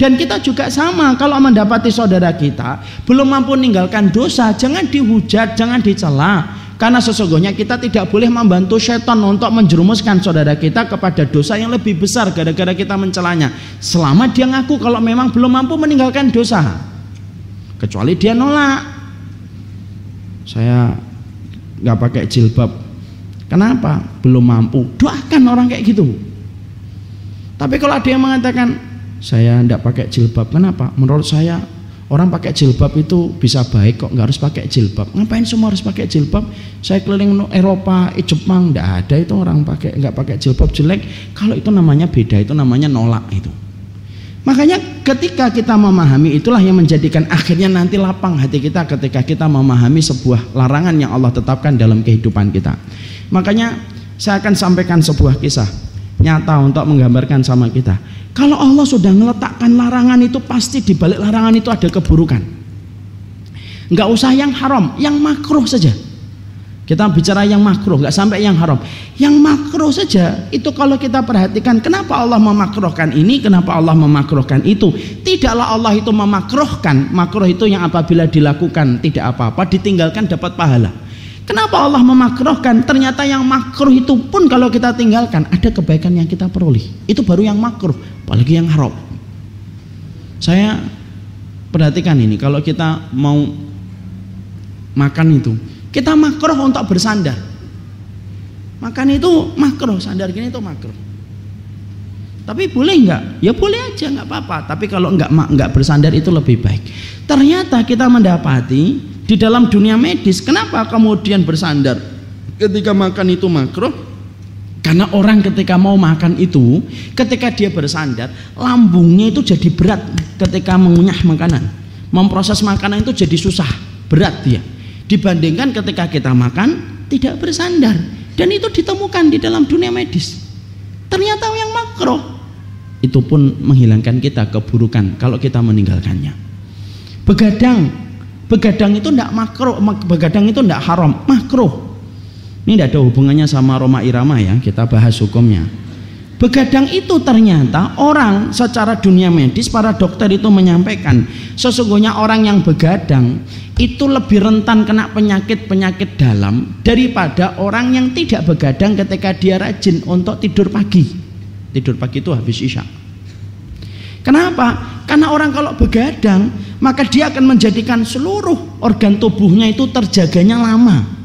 Dan kita juga sama kalau mendapati saudara kita belum mampu meninggalkan dosa, jangan dihujat, jangan dicela. Karena sesungguhnya kita tidak boleh membantu setan untuk menjerumuskan saudara kita kepada dosa yang lebih besar gara-gara kita mencelanya. Selama dia ngaku kalau memang belum mampu meninggalkan dosa. Kecuali dia nolak. Saya nggak pakai jilbab. Kenapa? Belum mampu. Doakan orang kayak gitu. Tapi kalau ada yang mengatakan saya tidak pakai jilbab. Kenapa? Menurut saya orang pakai jilbab itu bisa baik kok nggak harus pakai jilbab. Ngapain semua harus pakai jilbab? Saya keliling Eropa, Jepang, tidak ada itu orang pakai nggak pakai jilbab jelek. Kalau itu namanya beda, itu namanya nolak itu. Makanya ketika kita memahami itulah yang menjadikan akhirnya nanti lapang hati kita ketika kita memahami sebuah larangan yang Allah tetapkan dalam kehidupan kita. Makanya saya akan sampaikan sebuah kisah nyata untuk menggambarkan sama kita kalau Allah sudah meletakkan larangan itu pasti di balik larangan itu ada keburukan. Enggak usah yang haram, yang makruh saja. Kita bicara yang makruh, enggak sampai yang haram. Yang makruh saja itu kalau kita perhatikan kenapa Allah memakruhkan ini, kenapa Allah memakruhkan itu. Tidaklah Allah itu memakruhkan, makruh itu yang apabila dilakukan tidak apa-apa, ditinggalkan dapat pahala. Kenapa Allah memakruhkan? Ternyata yang makruh itu pun kalau kita tinggalkan ada kebaikan yang kita peroleh. Itu baru yang makruh, apalagi yang haram. Saya perhatikan ini kalau kita mau makan itu, kita makruh untuk bersandar. Makan itu makruh, sandar gini itu makruh. Tapi boleh enggak? Ya boleh aja nggak apa-apa. Tapi kalau enggak enggak bersandar itu lebih baik. Ternyata kita mendapati di dalam dunia medis kenapa kemudian bersandar ketika makan itu makruh karena orang ketika mau makan itu ketika dia bersandar lambungnya itu jadi berat ketika mengunyah makanan. Memproses makanan itu jadi susah berat dia. Dibandingkan ketika kita makan tidak bersandar. Dan itu ditemukan di dalam dunia medis. Ternyata yang makruh itu pun menghilangkan kita keburukan kalau kita meninggalkannya. Begadang. Begadang itu tidak makro, begadang itu tidak haram, makro. Ini tidak ada hubungannya sama Roma Irama ya, kita bahas hukumnya. Begadang itu ternyata orang secara dunia medis para dokter itu menyampaikan sesungguhnya orang yang begadang itu lebih rentan kena penyakit-penyakit dalam daripada orang yang tidak begadang ketika dia rajin untuk tidur pagi. Tidur pagi itu habis isya. Kenapa? Karena orang kalau begadang, maka dia akan menjadikan seluruh organ tubuhnya itu terjaganya lama.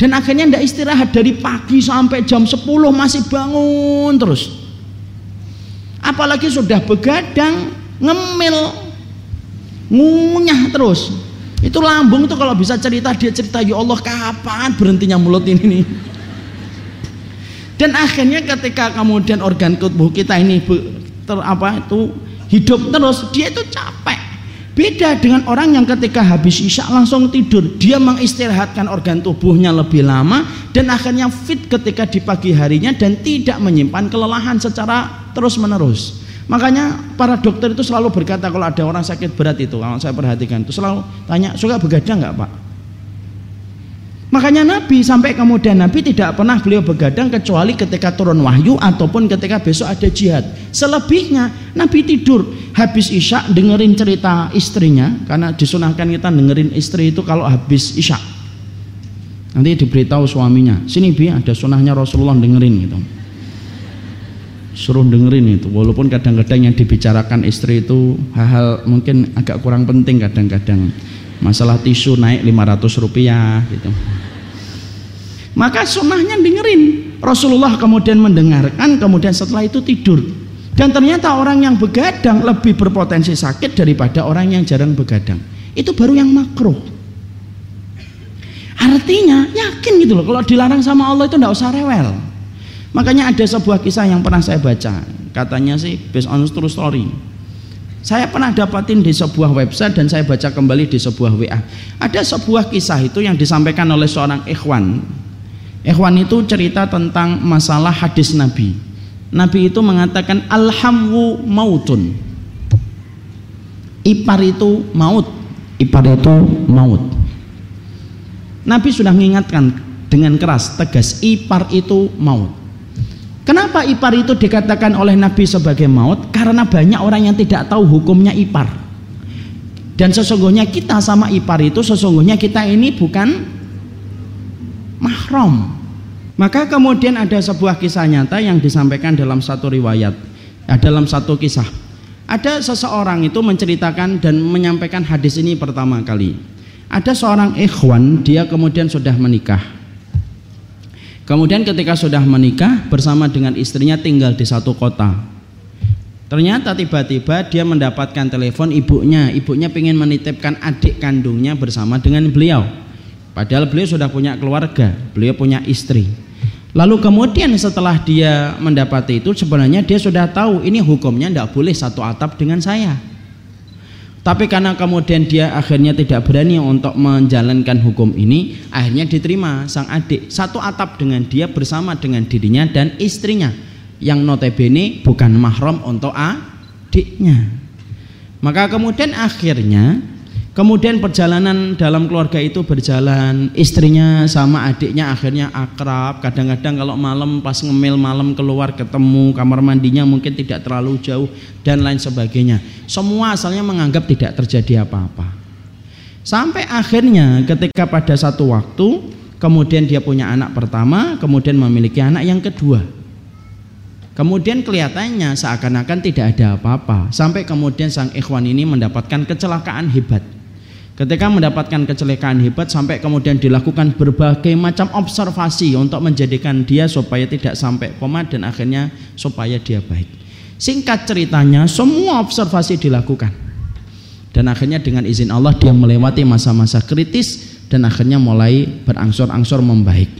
Dan akhirnya tidak istirahat dari pagi sampai jam 10 masih bangun terus. Apalagi sudah begadang, ngemil, ngunyah terus. Itu lambung tuh kalau bisa cerita dia cerita ya Allah kapan berhentinya mulut ini nih. Dan akhirnya ketika kemudian organ tubuh kita ini ter, apa itu hidup terus, dia itu capek. Beda dengan orang yang ketika habis isya langsung tidur, dia mengistirahatkan organ tubuhnya lebih lama dan akhirnya fit ketika di pagi harinya dan tidak menyimpan kelelahan secara terus-menerus. Makanya para dokter itu selalu berkata kalau ada orang sakit berat itu, kalau saya perhatikan itu selalu tanya, suka begadang nggak Pak? Makanya Nabi sampai kemudian Nabi tidak pernah beliau begadang kecuali ketika turun wahyu ataupun ketika besok ada jihad. Selebihnya Nabi tidur habis isya dengerin cerita istrinya karena disunahkan kita dengerin istri itu kalau habis isya. Nanti diberitahu suaminya, sini bi ada sunahnya Rasulullah dengerin gitu. Suruh dengerin itu, walaupun kadang-kadang yang dibicarakan istri itu hal-hal mungkin agak kurang penting kadang-kadang masalah tisu naik 500 rupiah gitu. Maka sunnahnya dengerin. Rasulullah kemudian mendengarkan kemudian setelah itu tidur. Dan ternyata orang yang begadang lebih berpotensi sakit daripada orang yang jarang begadang. Itu baru yang makruh. Artinya yakin gitu loh kalau dilarang sama Allah itu tidak usah rewel. Makanya ada sebuah kisah yang pernah saya baca. Katanya sih based on true story saya pernah dapatin di sebuah website dan saya baca kembali di sebuah WA. Ada sebuah kisah itu yang disampaikan oleh seorang ikhwan. Ikhwan itu cerita tentang masalah hadis Nabi. Nabi itu mengatakan alhamu mautun. Ipar itu maut. Ipar itu maut. Nabi sudah mengingatkan dengan keras, tegas, ipar itu maut. Kenapa ipar itu dikatakan oleh Nabi sebagai maut? Karena banyak orang yang tidak tahu hukumnya ipar. Dan sesungguhnya kita sama ipar itu sesungguhnya kita ini bukan mahram. Maka kemudian ada sebuah kisah nyata yang disampaikan dalam satu riwayat, dalam satu kisah. Ada seseorang itu menceritakan dan menyampaikan hadis ini pertama kali. Ada seorang ikhwan, dia kemudian sudah menikah Kemudian ketika sudah menikah bersama dengan istrinya tinggal di satu kota. Ternyata tiba-tiba dia mendapatkan telepon ibunya. Ibunya ingin menitipkan adik kandungnya bersama dengan beliau. Padahal beliau sudah punya keluarga, beliau punya istri. Lalu kemudian setelah dia mendapati itu sebenarnya dia sudah tahu ini hukumnya tidak boleh satu atap dengan saya. Tapi karena kemudian dia akhirnya tidak berani untuk menjalankan hukum ini, akhirnya diterima sang adik satu atap dengan dia bersama dengan dirinya dan istrinya yang notabene bukan mahram untuk adiknya. Maka kemudian akhirnya Kemudian perjalanan dalam keluarga itu berjalan, istrinya sama adiknya akhirnya akrab. Kadang-kadang kalau malam pas ngemil malam keluar ketemu kamar mandinya mungkin tidak terlalu jauh dan lain sebagainya. Semua asalnya menganggap tidak terjadi apa-apa. Sampai akhirnya ketika pada satu waktu kemudian dia punya anak pertama, kemudian memiliki anak yang kedua. Kemudian kelihatannya seakan-akan tidak ada apa-apa sampai kemudian sang ikhwan ini mendapatkan kecelakaan hebat Ketika mendapatkan kecelakaan hebat sampai kemudian dilakukan berbagai macam observasi untuk menjadikan dia supaya tidak sampai koma dan akhirnya supaya dia baik. Singkat ceritanya semua observasi dilakukan. Dan akhirnya dengan izin Allah dia melewati masa-masa kritis dan akhirnya mulai berangsur-angsur membaik.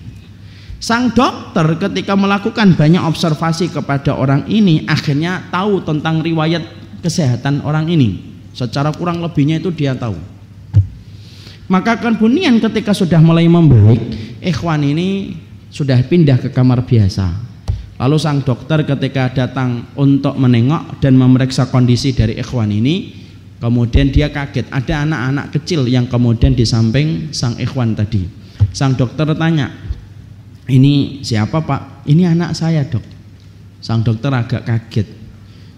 Sang dokter ketika melakukan banyak observasi kepada orang ini akhirnya tahu tentang riwayat kesehatan orang ini. Secara kurang lebihnya itu dia tahu. Maka kemudian ketika sudah mulai membaik, ikhwan ini sudah pindah ke kamar biasa. Lalu sang dokter ketika datang untuk menengok dan memeriksa kondisi dari ikhwan ini, kemudian dia kaget ada anak-anak kecil yang kemudian di samping sang ikhwan tadi. Sang dokter tanya, ini siapa pak? Ini anak saya dok. Sang dokter agak kaget,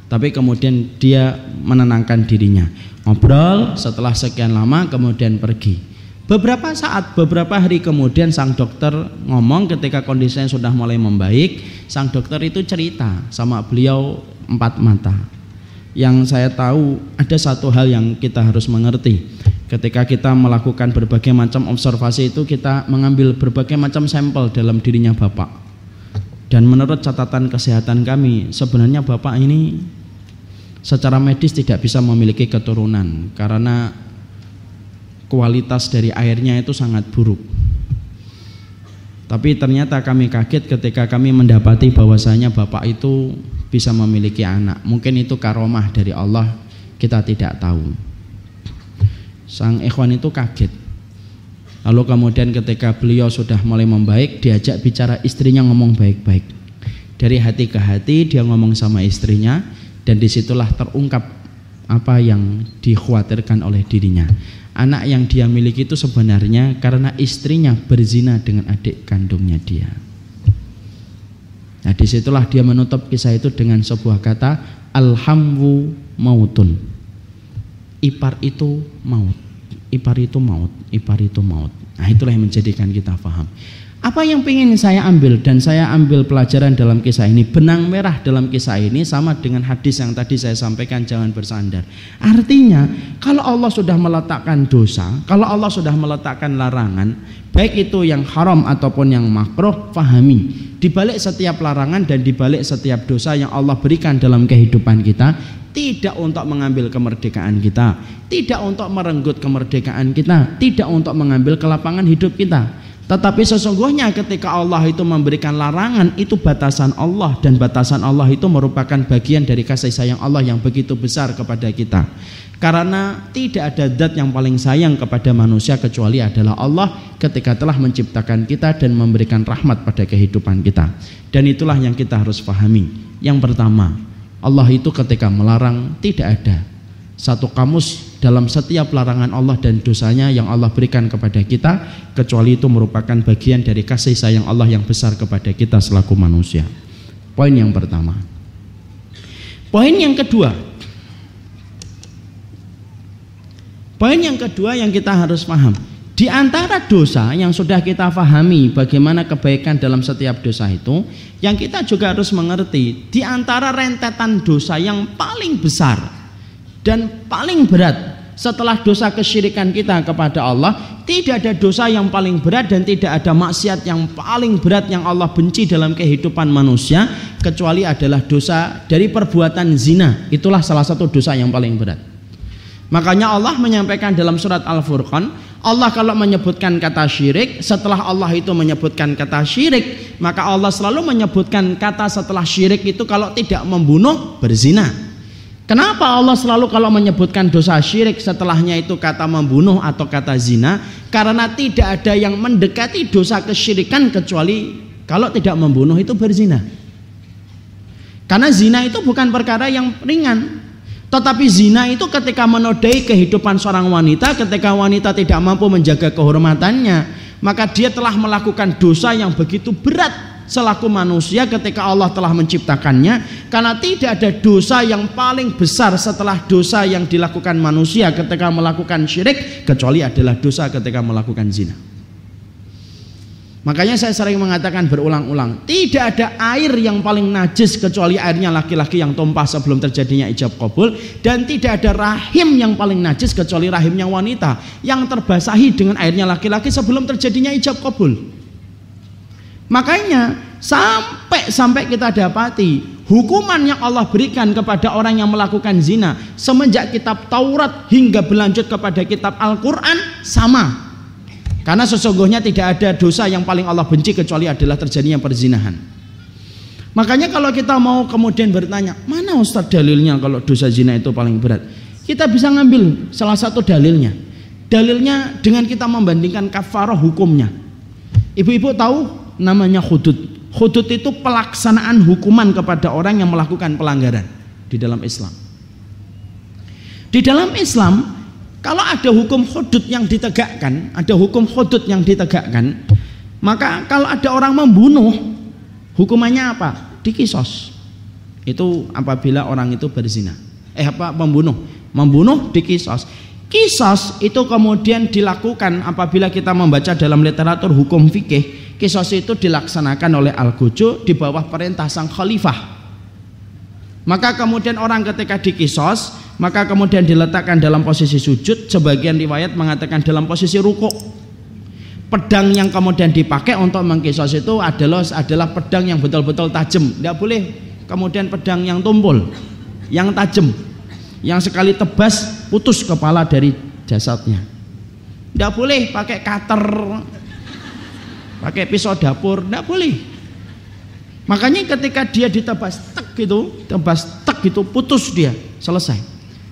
tapi kemudian dia menenangkan dirinya ngobrol setelah sekian lama kemudian pergi. Beberapa saat beberapa hari kemudian sang dokter ngomong ketika kondisinya sudah mulai membaik sang dokter itu cerita sama beliau empat mata. Yang saya tahu ada satu hal yang kita harus mengerti. Ketika kita melakukan berbagai macam observasi itu kita mengambil berbagai macam sampel dalam dirinya Bapak. Dan menurut catatan kesehatan kami, sebenarnya Bapak ini secara medis tidak bisa memiliki keturunan karena kualitas dari airnya itu sangat buruk. Tapi ternyata kami kaget ketika kami mendapati bahwasanya Bapak itu bisa memiliki anak. Mungkin itu karomah dari Allah, kita tidak tahu sang ikhwan itu kaget lalu kemudian ketika beliau sudah mulai membaik diajak bicara istrinya ngomong baik-baik dari hati ke hati dia ngomong sama istrinya dan di situlah terungkap apa yang dikhawatirkan oleh dirinya. Anak yang dia miliki itu sebenarnya karena istrinya berzina dengan adik kandungnya dia. Nah di situlah dia menutup kisah itu dengan sebuah kata alhamwu mautun. Ipar itu maut. Ipar itu maut, ipar itu maut. Nah itulah yang menjadikan kita paham. Apa yang ingin saya ambil dan saya ambil pelajaran dalam kisah ini benang merah dalam kisah ini sama dengan hadis yang tadi saya sampaikan jangan bersandar. Artinya kalau Allah sudah meletakkan dosa, kalau Allah sudah meletakkan larangan, baik itu yang haram ataupun yang makruh, fahami. Di balik setiap larangan dan di balik setiap dosa yang Allah berikan dalam kehidupan kita, tidak untuk mengambil kemerdekaan kita, tidak untuk merenggut kemerdekaan kita, tidak untuk mengambil kelapangan hidup kita. Tetapi sesungguhnya ketika Allah itu memberikan larangan itu batasan Allah dan batasan Allah itu merupakan bagian dari kasih sayang Allah yang begitu besar kepada kita. Karena tidak ada zat yang paling sayang kepada manusia kecuali adalah Allah ketika telah menciptakan kita dan memberikan rahmat pada kehidupan kita. Dan itulah yang kita harus pahami. Yang pertama, Allah itu ketika melarang tidak ada satu kamus dalam setiap larangan Allah dan dosanya yang Allah berikan kepada kita kecuali itu merupakan bagian dari kasih sayang Allah yang besar kepada kita selaku manusia. Poin yang pertama. Poin yang kedua. Poin yang kedua yang kita harus paham. Di antara dosa yang sudah kita pahami bagaimana kebaikan dalam setiap dosa itu, yang kita juga harus mengerti di antara rentetan dosa yang paling besar dan paling berat setelah dosa kesyirikan kita kepada Allah, tidak ada dosa yang paling berat dan tidak ada maksiat yang paling berat yang Allah benci dalam kehidupan manusia kecuali adalah dosa dari perbuatan zina. Itulah salah satu dosa yang paling berat. Makanya Allah menyampaikan dalam surat Al-Furqan Allah kalau menyebutkan kata syirik, setelah Allah itu menyebutkan kata syirik, maka Allah selalu menyebutkan kata setelah syirik itu kalau tidak membunuh berzina. Kenapa Allah selalu kalau menyebutkan dosa syirik setelahnya itu kata membunuh atau kata zina? Karena tidak ada yang mendekati dosa kesyirikan kecuali kalau tidak membunuh itu berzina. Karena zina itu bukan perkara yang ringan, tetapi zina itu ketika menodai kehidupan seorang wanita, ketika wanita tidak mampu menjaga kehormatannya, maka dia telah melakukan dosa yang begitu berat selaku manusia ketika Allah telah menciptakannya karena tidak ada dosa yang paling besar setelah dosa yang dilakukan manusia ketika melakukan syirik kecuali adalah dosa ketika melakukan zina. Makanya saya sering mengatakan berulang-ulang, tidak ada air yang paling najis kecuali airnya laki-laki yang tumpah sebelum terjadinya ijab kabul dan tidak ada rahim yang paling najis kecuali rahimnya wanita yang terbasahi dengan airnya laki-laki sebelum terjadinya ijab kabul. Makanya sampai sampai kita dapati hukuman yang Allah berikan kepada orang yang melakukan zina semenjak kitab Taurat hingga berlanjut kepada kitab Al-Qur'an sama karena sesungguhnya tidak ada dosa yang paling Allah benci kecuali adalah terjadinya perzinahan. Makanya kalau kita mau kemudian bertanya, mana Ustaz dalilnya kalau dosa zina itu paling berat? Kita bisa ngambil salah satu dalilnya. Dalilnya dengan kita membandingkan kafarah hukumnya. Ibu-ibu tahu namanya hudud. Hudud itu pelaksanaan hukuman kepada orang yang melakukan pelanggaran di dalam Islam. Di dalam Islam kalau ada hukum hudud yang ditegakkan, ada hukum hudud yang ditegakkan, maka kalau ada orang membunuh, hukumannya apa? Dikisos. Itu apabila orang itu berzina. Eh apa membunuh? Membunuh dikisos. Kisos itu kemudian dilakukan apabila kita membaca dalam literatur hukum fikih. Kisos itu dilaksanakan oleh Al-Gojo di bawah perintah sang khalifah. Maka kemudian orang ketika dikisos, maka kemudian diletakkan dalam posisi sujud, sebagian riwayat mengatakan dalam posisi rukuk. Pedang yang kemudian dipakai untuk mengkisos itu adalah adalah pedang yang betul-betul tajam. Tidak boleh kemudian pedang yang tumpul, yang tajam, yang sekali tebas putus kepala dari jasadnya. Tidak boleh pakai cutter, pakai pisau dapur, tidak boleh. Makanya ketika dia ditebas tek gitu, tebas tek gitu putus dia, selesai.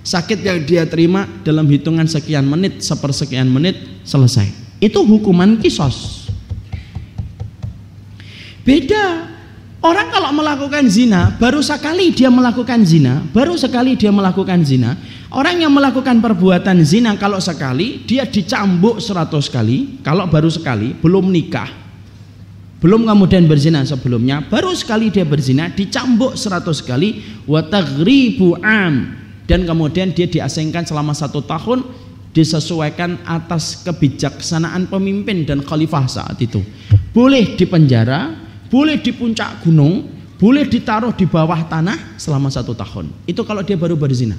Sakit yang dia terima dalam hitungan sekian menit, sepersekian menit selesai. Itu hukuman kisos. Beda Orang kalau melakukan zina, baru sekali dia melakukan zina, baru sekali dia melakukan zina. Orang yang melakukan perbuatan zina kalau sekali, dia dicambuk seratus kali. Kalau baru sekali, belum nikah. Belum kemudian berzina sebelumnya, baru sekali dia berzina, dicambuk seratus kali. Wataghribu am. Dan kemudian dia diasingkan selama satu tahun, disesuaikan atas kebijaksanaan pemimpin dan khalifah saat itu. Boleh dipenjara, boleh di puncak gunung, boleh ditaruh di bawah tanah selama satu tahun. Itu kalau dia baru berzina.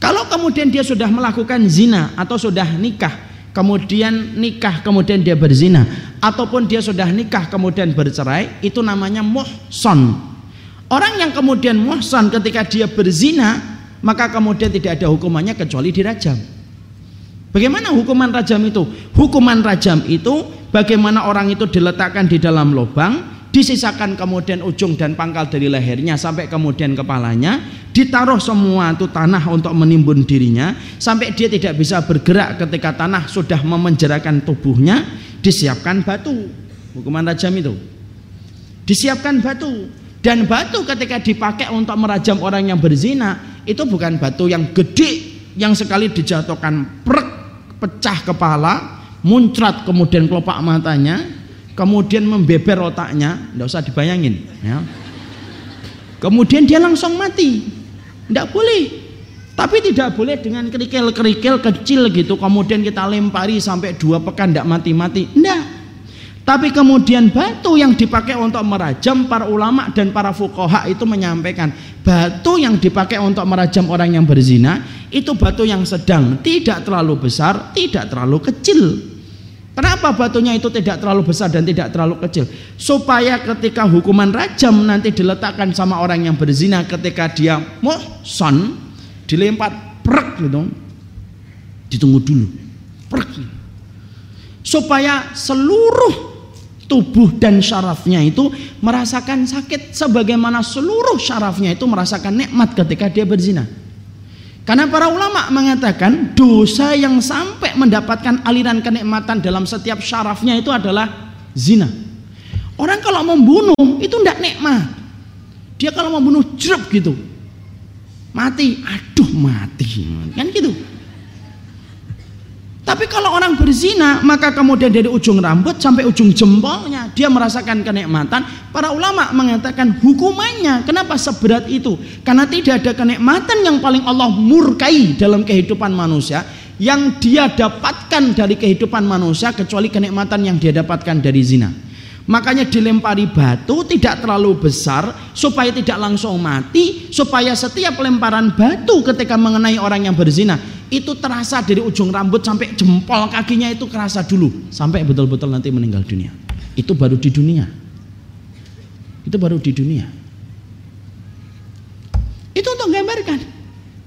Kalau kemudian dia sudah melakukan zina atau sudah nikah, kemudian nikah kemudian dia berzina, ataupun dia sudah nikah kemudian bercerai, itu namanya muhson. Orang yang kemudian muhson ketika dia berzina, maka kemudian tidak ada hukumannya kecuali dirajam. Bagaimana hukuman rajam itu? Hukuman rajam itu bagaimana orang itu diletakkan di dalam lubang, disisakan kemudian ujung dan pangkal dari lehernya sampai kemudian kepalanya, ditaruh semua itu tanah untuk menimbun dirinya sampai dia tidak bisa bergerak ketika tanah sudah memenjarakan tubuhnya, disiapkan batu. Hukuman rajam itu. Disiapkan batu dan batu ketika dipakai untuk merajam orang yang berzina itu bukan batu yang gede yang sekali dijatuhkan prek pecah kepala, muncrat kemudian kelopak matanya, kemudian membeber otaknya, tidak usah dibayangin. Ya. Kemudian dia langsung mati, tidak boleh. Tapi tidak boleh dengan kerikil-kerikil kecil gitu, kemudian kita lempari sampai dua pekan tidak mati-mati. Tidak. Tapi kemudian batu yang dipakai untuk merajam para ulama dan para fukoha itu menyampaikan batu yang dipakai untuk merajam orang yang berzina itu batu yang sedang, tidak terlalu besar, tidak terlalu kecil. Kenapa batunya itu tidak terlalu besar dan tidak terlalu kecil? Supaya ketika hukuman rajam nanti diletakkan sama orang yang berzina ketika dia muhson dilempar prek gitu. Ditunggu dulu. Prek. Supaya seluruh tubuh dan syarafnya itu merasakan sakit sebagaimana seluruh syarafnya itu merasakan nikmat ketika dia berzina. Karena para ulama mengatakan dosa yang sampai mendapatkan aliran kenikmatan dalam setiap syarafnya itu adalah zina. Orang kalau membunuh itu tidak nikmat. Dia kalau membunuh jeruk gitu. Mati, aduh mati. Kan gitu. Tapi kalau orang berzina, maka kemudian dari ujung rambut sampai ujung jempolnya dia merasakan kenikmatan. Para ulama mengatakan hukumannya kenapa seberat itu? Karena tidak ada kenikmatan yang paling Allah murkai dalam kehidupan manusia yang dia dapatkan dari kehidupan manusia kecuali kenikmatan yang dia dapatkan dari zina. Makanya dilempari batu tidak terlalu besar supaya tidak langsung mati, supaya setiap lemparan batu ketika mengenai orang yang berzina itu terasa dari ujung rambut sampai jempol kakinya itu kerasa dulu sampai betul-betul nanti meninggal dunia. Itu baru di dunia. Itu baru di dunia. Itu untuk gambarkan.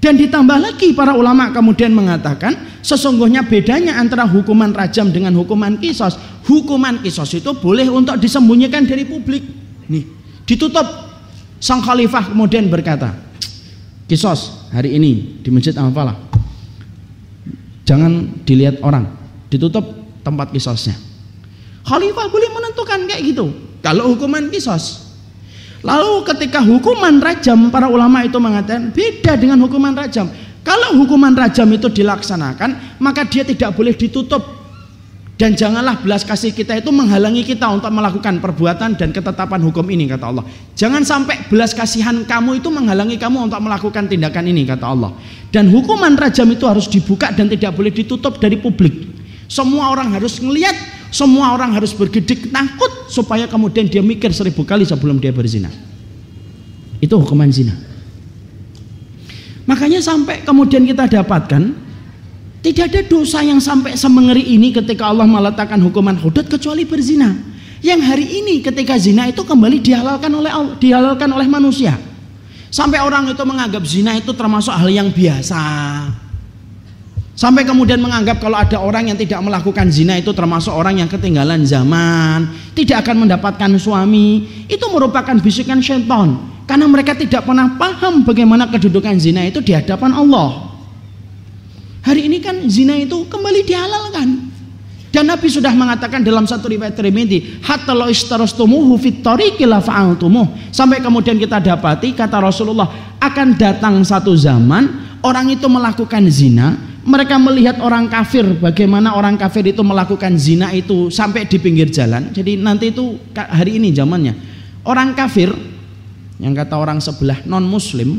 Dan ditambah lagi para ulama kemudian mengatakan sesungguhnya bedanya antara hukuman rajam dengan hukuman kisos. Hukuman kisos itu boleh untuk disembunyikan dari publik. Nih, ditutup. Sang khalifah kemudian berkata, kisos hari ini di Masjid Al-Falah. Jangan dilihat orang, ditutup tempat kisosnya. Khalifah boleh menentukan kayak gitu. Kalau hukuman kisos, Lalu ketika hukuman rajam para ulama itu mengatakan beda dengan hukuman rajam. Kalau hukuman rajam itu dilaksanakan, maka dia tidak boleh ditutup. Dan janganlah belas kasih kita itu menghalangi kita untuk melakukan perbuatan dan ketetapan hukum ini kata Allah. Jangan sampai belas kasihan kamu itu menghalangi kamu untuk melakukan tindakan ini kata Allah. Dan hukuman rajam itu harus dibuka dan tidak boleh ditutup dari publik. Semua orang harus melihat semua orang harus bergedik takut supaya kemudian dia mikir seribu kali sebelum dia berzina. Itu hukuman zina. Makanya sampai kemudian kita dapatkan tidak ada dosa yang sampai semengeri ini ketika Allah meletakkan hukuman hudud kecuali berzina. Yang hari ini ketika zina itu kembali dihalalkan oleh dihalalkan oleh manusia. Sampai orang itu menganggap zina itu termasuk hal yang biasa. Sampai kemudian menganggap kalau ada orang yang tidak melakukan zina itu termasuk orang yang ketinggalan zaman, tidak akan mendapatkan suami. Itu merupakan bisikan syaitan. Karena mereka tidak pernah paham bagaimana kedudukan zina itu di hadapan Allah. Hari ini kan zina itu kembali dihalalkan. Dan Nabi sudah mengatakan dalam satu riwayat Tirmidzi, hatta lo istarastumuhu fit la. Sampai kemudian kita dapati kata Rasulullah, akan datang satu zaman orang itu melakukan zina, mereka melihat orang kafir bagaimana orang kafir itu melakukan zina itu sampai di pinggir jalan. Jadi nanti itu hari ini zamannya. Orang kafir yang kata orang sebelah non muslim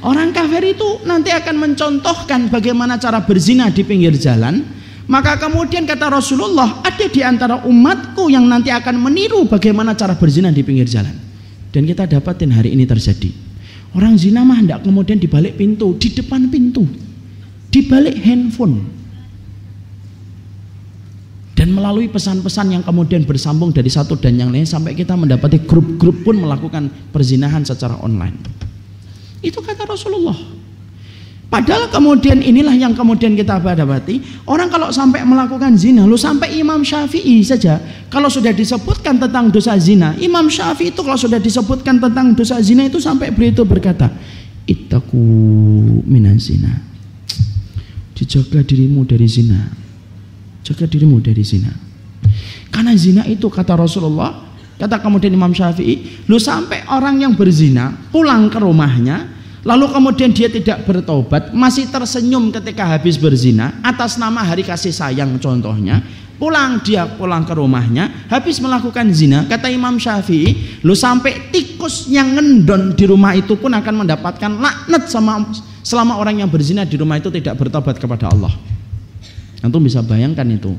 Orang kafir itu nanti akan mencontohkan bagaimana cara berzina di pinggir jalan maka kemudian kata Rasulullah, ada di antara umatku yang nanti akan meniru bagaimana cara berzina di pinggir jalan. Dan kita dapatin hari ini terjadi. Orang zina mah tidak kemudian di balik pintu, di depan pintu, di balik handphone. Dan melalui pesan-pesan yang kemudian bersambung dari satu dan yang lain sampai kita mendapati grup-grup pun melakukan perzinahan secara online. Itu kata Rasulullah. Padahal kemudian inilah yang kemudian kita dapati Orang kalau sampai melakukan zina Lu sampai Imam Syafi'i saja Kalau sudah disebutkan tentang dosa zina Imam Syafi'i itu kalau sudah disebutkan tentang dosa zina Itu sampai beliau itu berkata Ittaku minan zina. Dijaga dirimu dari zina. Jaga dirimu dari zina. Karena zina itu kata Rasulullah Kata kemudian Imam Syafi'i Lu sampai orang yang berzina Pulang ke rumahnya Lalu kemudian dia tidak bertobat, masih tersenyum ketika habis berzina atas nama hari kasih sayang contohnya. Pulang dia pulang ke rumahnya, habis melakukan zina, kata Imam Syafi'i, lu sampai tikus yang ngendon di rumah itu pun akan mendapatkan laknat sama selama orang yang berzina di rumah itu tidak bertobat kepada Allah. Antum bisa bayangkan itu.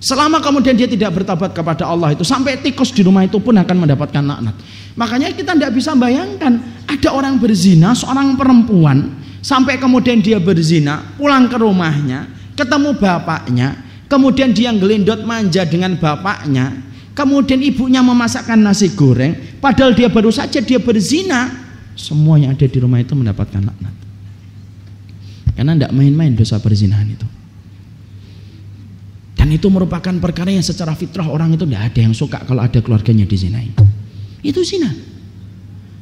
Selama kemudian dia tidak bertobat kepada Allah itu sampai tikus di rumah itu pun akan mendapatkan laknat. Makanya kita tidak bisa bayangkan ada orang berzina seorang perempuan sampai kemudian dia berzina pulang ke rumahnya ketemu bapaknya kemudian dia gelindot manja dengan bapaknya kemudian ibunya memasakkan nasi goreng padahal dia baru saja dia berzina semua yang ada di rumah itu mendapatkan laknat karena tidak main-main dosa perzinahan itu dan itu merupakan perkara yang secara fitrah orang itu tidak ada yang suka kalau ada keluarganya dizinai. Itu zina.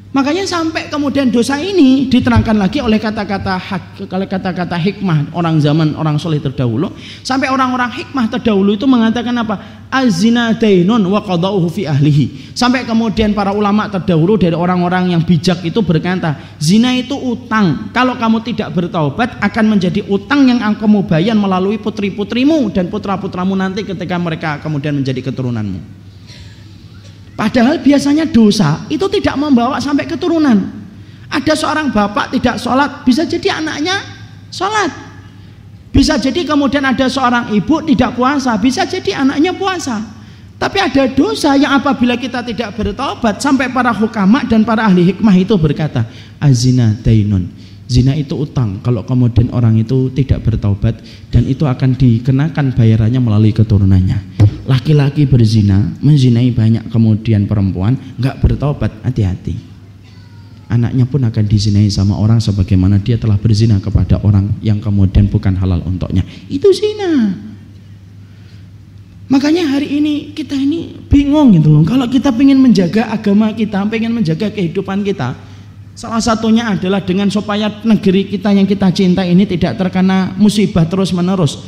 Makanya sampai kemudian dosa ini diterangkan lagi oleh kata-kata oleh kata-kata hikmah orang zaman orang soleh terdahulu. Sampai orang-orang hikmah terdahulu itu mengatakan apa? Azina dainun wa fi ahlihi. Sampai kemudian para ulama terdahulu dari orang-orang yang bijak itu berkata zina itu utang. Kalau kamu tidak bertaubat akan menjadi utang yang kamu bayar melalui putri-putrimu dan putra-putramu nanti ketika mereka kemudian menjadi keturunanmu Padahal biasanya dosa itu tidak membawa sampai keturunan. Ada seorang bapak tidak sholat, bisa jadi anaknya sholat. Bisa jadi kemudian ada seorang ibu tidak puasa, bisa jadi anaknya puasa. Tapi ada dosa yang apabila kita tidak bertobat sampai para hukama dan para ahli hikmah itu berkata, azina dainun. Zina itu utang. Kalau kemudian orang itu tidak bertaubat dan itu akan dikenakan bayarannya melalui keturunannya. Laki-laki berzina menzinai banyak kemudian perempuan nggak bertobat hati-hati. Anaknya pun akan dizinai sama orang sebagaimana dia telah berzina kepada orang yang kemudian bukan halal untuknya. Itu zina. Makanya hari ini kita ini bingung gitu loh. Kalau kita ingin menjaga agama kita ingin menjaga kehidupan kita salah satunya adalah dengan supaya negeri kita yang kita cinta ini tidak terkena musibah terus menerus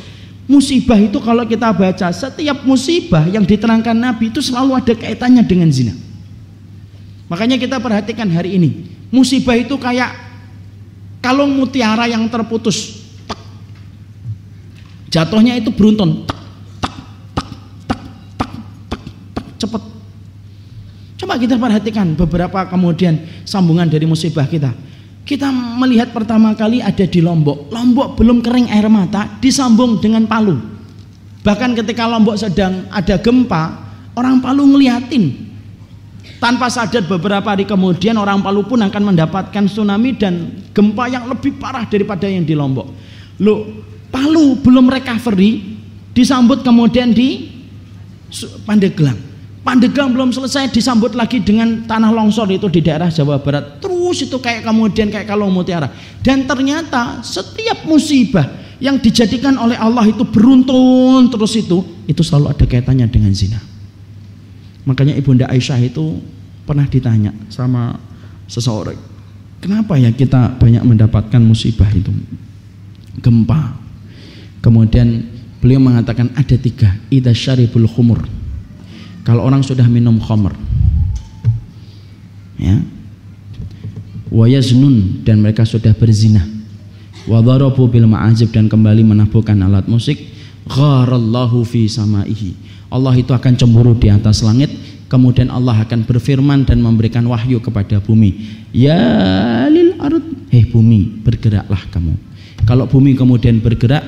Musibah itu kalau kita baca setiap musibah yang diterangkan Nabi itu selalu ada kaitannya dengan zina. Makanya kita perhatikan hari ini, musibah itu kayak kalung mutiara yang terputus. Tek. Jatuhnya itu beruntun. Tek, tek, tek, tek, tek, tek, tek, cepet. Coba kita perhatikan beberapa kemudian sambungan dari musibah kita. Kita melihat pertama kali ada di Lombok. Lombok belum kering air mata, disambung dengan Palu. Bahkan ketika Lombok sedang ada gempa, orang Palu ngeliatin. Tanpa sadar beberapa hari kemudian orang Palu pun akan mendapatkan tsunami dan gempa yang lebih parah daripada yang di Lombok. Loh, Palu belum recovery, disambut kemudian di Pandeglang. Pandeglang belum selesai disambut lagi dengan tanah longsor itu di daerah Jawa Barat. Terus itu kayak kemudian kayak kalau mutiara. Dan ternyata setiap musibah yang dijadikan oleh Allah itu beruntun terus itu itu selalu ada kaitannya dengan zina. Makanya Ibunda Aisyah itu pernah ditanya sama seseorang, kenapa ya kita banyak mendapatkan musibah itu? Gempa. Kemudian beliau mengatakan ada tiga, ida syaribul khumur kalau orang sudah minum khamr ya wayaznun dan mereka sudah berzina wa darabu bil ma'azib dan kembali menabuhkan alat musik gharallahu fi samaihi. Allah itu akan cemburu di atas langit kemudian Allah akan berfirman dan memberikan wahyu kepada bumi. Ya lil ard hei bumi bergeraklah kamu. Kalau bumi kemudian bergerak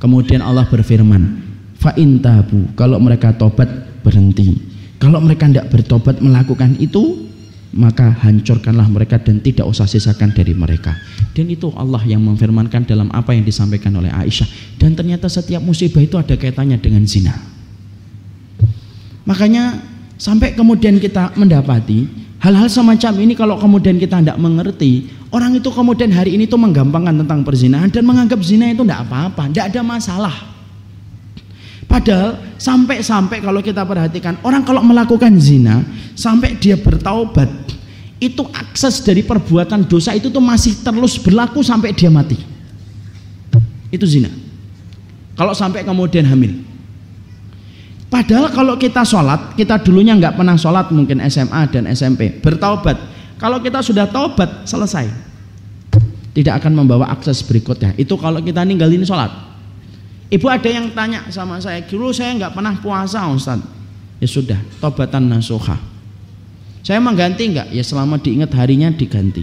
kemudian Allah berfirman fa tabu kalau mereka tobat berhenti. Kalau mereka tidak bertobat melakukan itu, maka hancurkanlah mereka dan tidak usah sisakan dari mereka. Dan itu Allah yang memfirmankan dalam apa yang disampaikan oleh Aisyah. Dan ternyata setiap musibah itu ada kaitannya dengan zina. Makanya sampai kemudian kita mendapati hal-hal semacam ini kalau kemudian kita tidak mengerti, orang itu kemudian hari ini tuh menggampangkan tentang perzinahan dan menganggap zina itu tidak apa-apa, tidak ada masalah. Padahal sampai-sampai kalau kita perhatikan orang kalau melakukan zina sampai dia bertaubat itu akses dari perbuatan dosa itu tuh masih terus berlaku sampai dia mati. Itu zina. Kalau sampai kemudian hamil. Padahal kalau kita sholat, kita dulunya nggak pernah sholat mungkin SMA dan SMP, bertaubat. Kalau kita sudah taubat, selesai. Tidak akan membawa akses berikutnya. Itu kalau kita ninggalin sholat. Ibu ada yang tanya sama saya, dulu saya nggak pernah puasa Ustaz. Ya sudah, tobatan nasuha. Saya mengganti nggak? Ya selama diingat harinya diganti.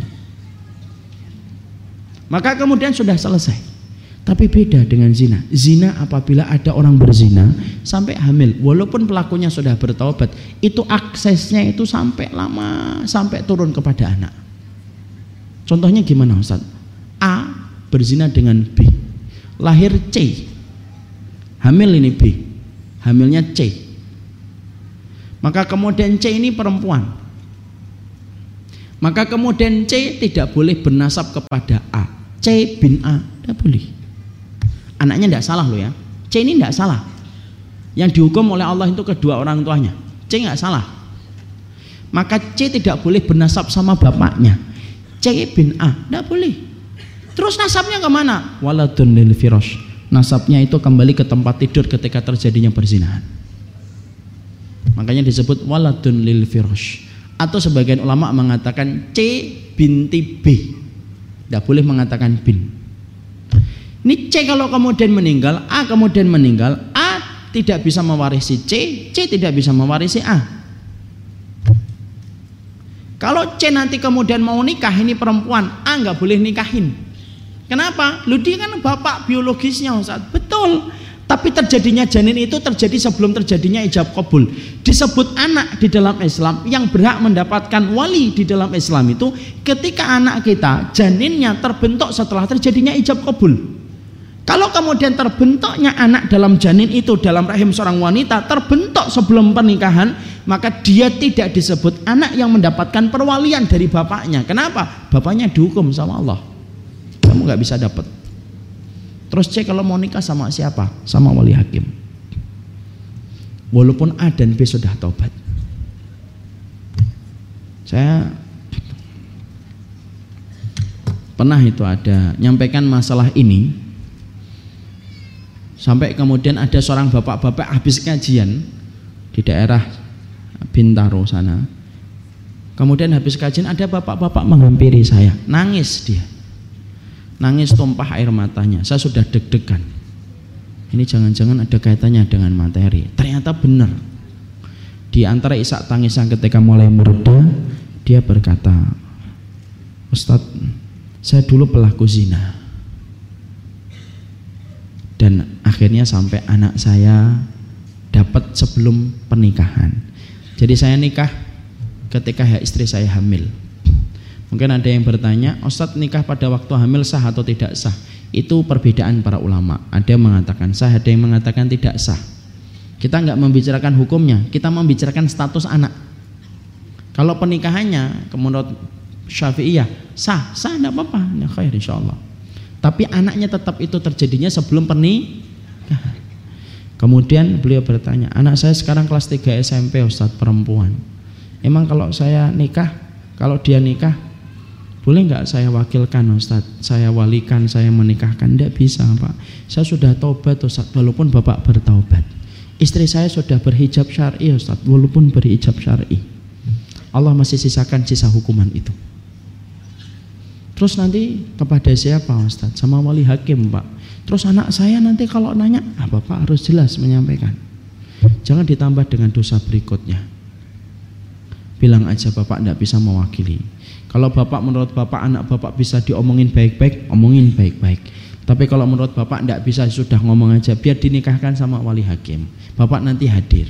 Maka kemudian sudah selesai. Tapi beda dengan zina. Zina apabila ada orang berzina sampai hamil, walaupun pelakunya sudah bertobat, itu aksesnya itu sampai lama, sampai turun kepada anak. Contohnya gimana Ustaz? A berzina dengan B. Lahir C hamil ini B. Hamilnya C. Maka kemudian C ini perempuan. Maka kemudian C tidak boleh bernasab kepada A. C bin A. Tidak boleh. Anaknya tidak salah loh ya. C ini tidak salah. Yang dihukum oleh Allah itu kedua orang tuanya. C nggak salah. Maka C tidak boleh bernasab sama bapaknya. C bin A. Tidak boleh. Terus nasabnya ke mana? Waladun lil firosh nasabnya itu kembali ke tempat tidur ketika terjadinya perzinahan. Makanya disebut waladun lil firosh. Atau sebagian ulama mengatakan C binti B. Tidak boleh mengatakan bin. Ini C kalau kemudian meninggal, A kemudian meninggal, A tidak bisa mewarisi C, C tidak bisa mewarisi A. Kalau C nanti kemudian mau nikah ini perempuan, A nggak boleh nikahin. Kenapa? Lu dia kan bapak biologisnya Ustaz. Betul. Tapi terjadinya janin itu terjadi sebelum terjadinya ijab kabul. Disebut anak di dalam Islam yang berhak mendapatkan wali di dalam Islam itu ketika anak kita janinnya terbentuk setelah terjadinya ijab kabul. Kalau kemudian terbentuknya anak dalam janin itu dalam rahim seorang wanita terbentuk sebelum pernikahan, maka dia tidak disebut anak yang mendapatkan perwalian dari bapaknya. Kenapa? Bapaknya dihukum sama Allah kamu nggak bisa dapat terus cek kalau mau nikah sama siapa? Sama wali hakim. Walaupun A dan B sudah taubat. Saya pernah itu ada nyampaikan masalah ini sampai kemudian ada seorang bapak-bapak habis kajian di daerah Bintaro sana. Kemudian habis kajian ada bapak-bapak menghampiri saya. Nangis dia nangis tumpah air matanya. Saya sudah deg-degan. Ini jangan-jangan ada kaitannya dengan materi. Ternyata benar. Di antara isak tangisan ketika mulai mereda dia berkata Ustadz saya dulu pelaku zina. Dan akhirnya sampai anak saya dapat sebelum pernikahan. Jadi saya nikah ketika istri saya hamil. Mungkin ada yang bertanya, Ustadz nikah pada waktu hamil sah atau tidak sah? Itu perbedaan para ulama. Ada yang mengatakan sah, ada yang mengatakan tidak sah. Kita nggak membicarakan hukumnya, kita membicarakan status anak. Kalau pernikahannya, menurut Syafi'iyah, sah, sah tidak apa-apa, ya khair insya Allah. Tapi anaknya tetap itu terjadinya sebelum pernikahan. Kemudian beliau bertanya, anak saya sekarang kelas 3 SMP Ustadz perempuan. Emang kalau saya nikah, kalau dia nikah, boleh nggak saya wakilkan Ustaz? Saya walikan saya menikahkan. Tidak bisa Pak. Saya sudah taubat Ustaz walaupun Bapak bertaubat. Istri saya sudah berhijab syar'i Ustaz walaupun berhijab syar'i. Allah masih sisakan sisa hukuman itu. Terus nanti kepada siapa Ustaz? Sama wali hakim Pak. Terus anak saya nanti kalau nanya ah, Bapak harus jelas menyampaikan. Jangan ditambah dengan dosa berikutnya. Bilang aja Bapak tidak bisa mewakili kalau bapak menurut bapak anak bapak bisa diomongin baik-baik, omongin baik-baik. Tapi kalau menurut bapak tidak bisa sudah ngomong aja, biar dinikahkan sama wali hakim. Bapak nanti hadir.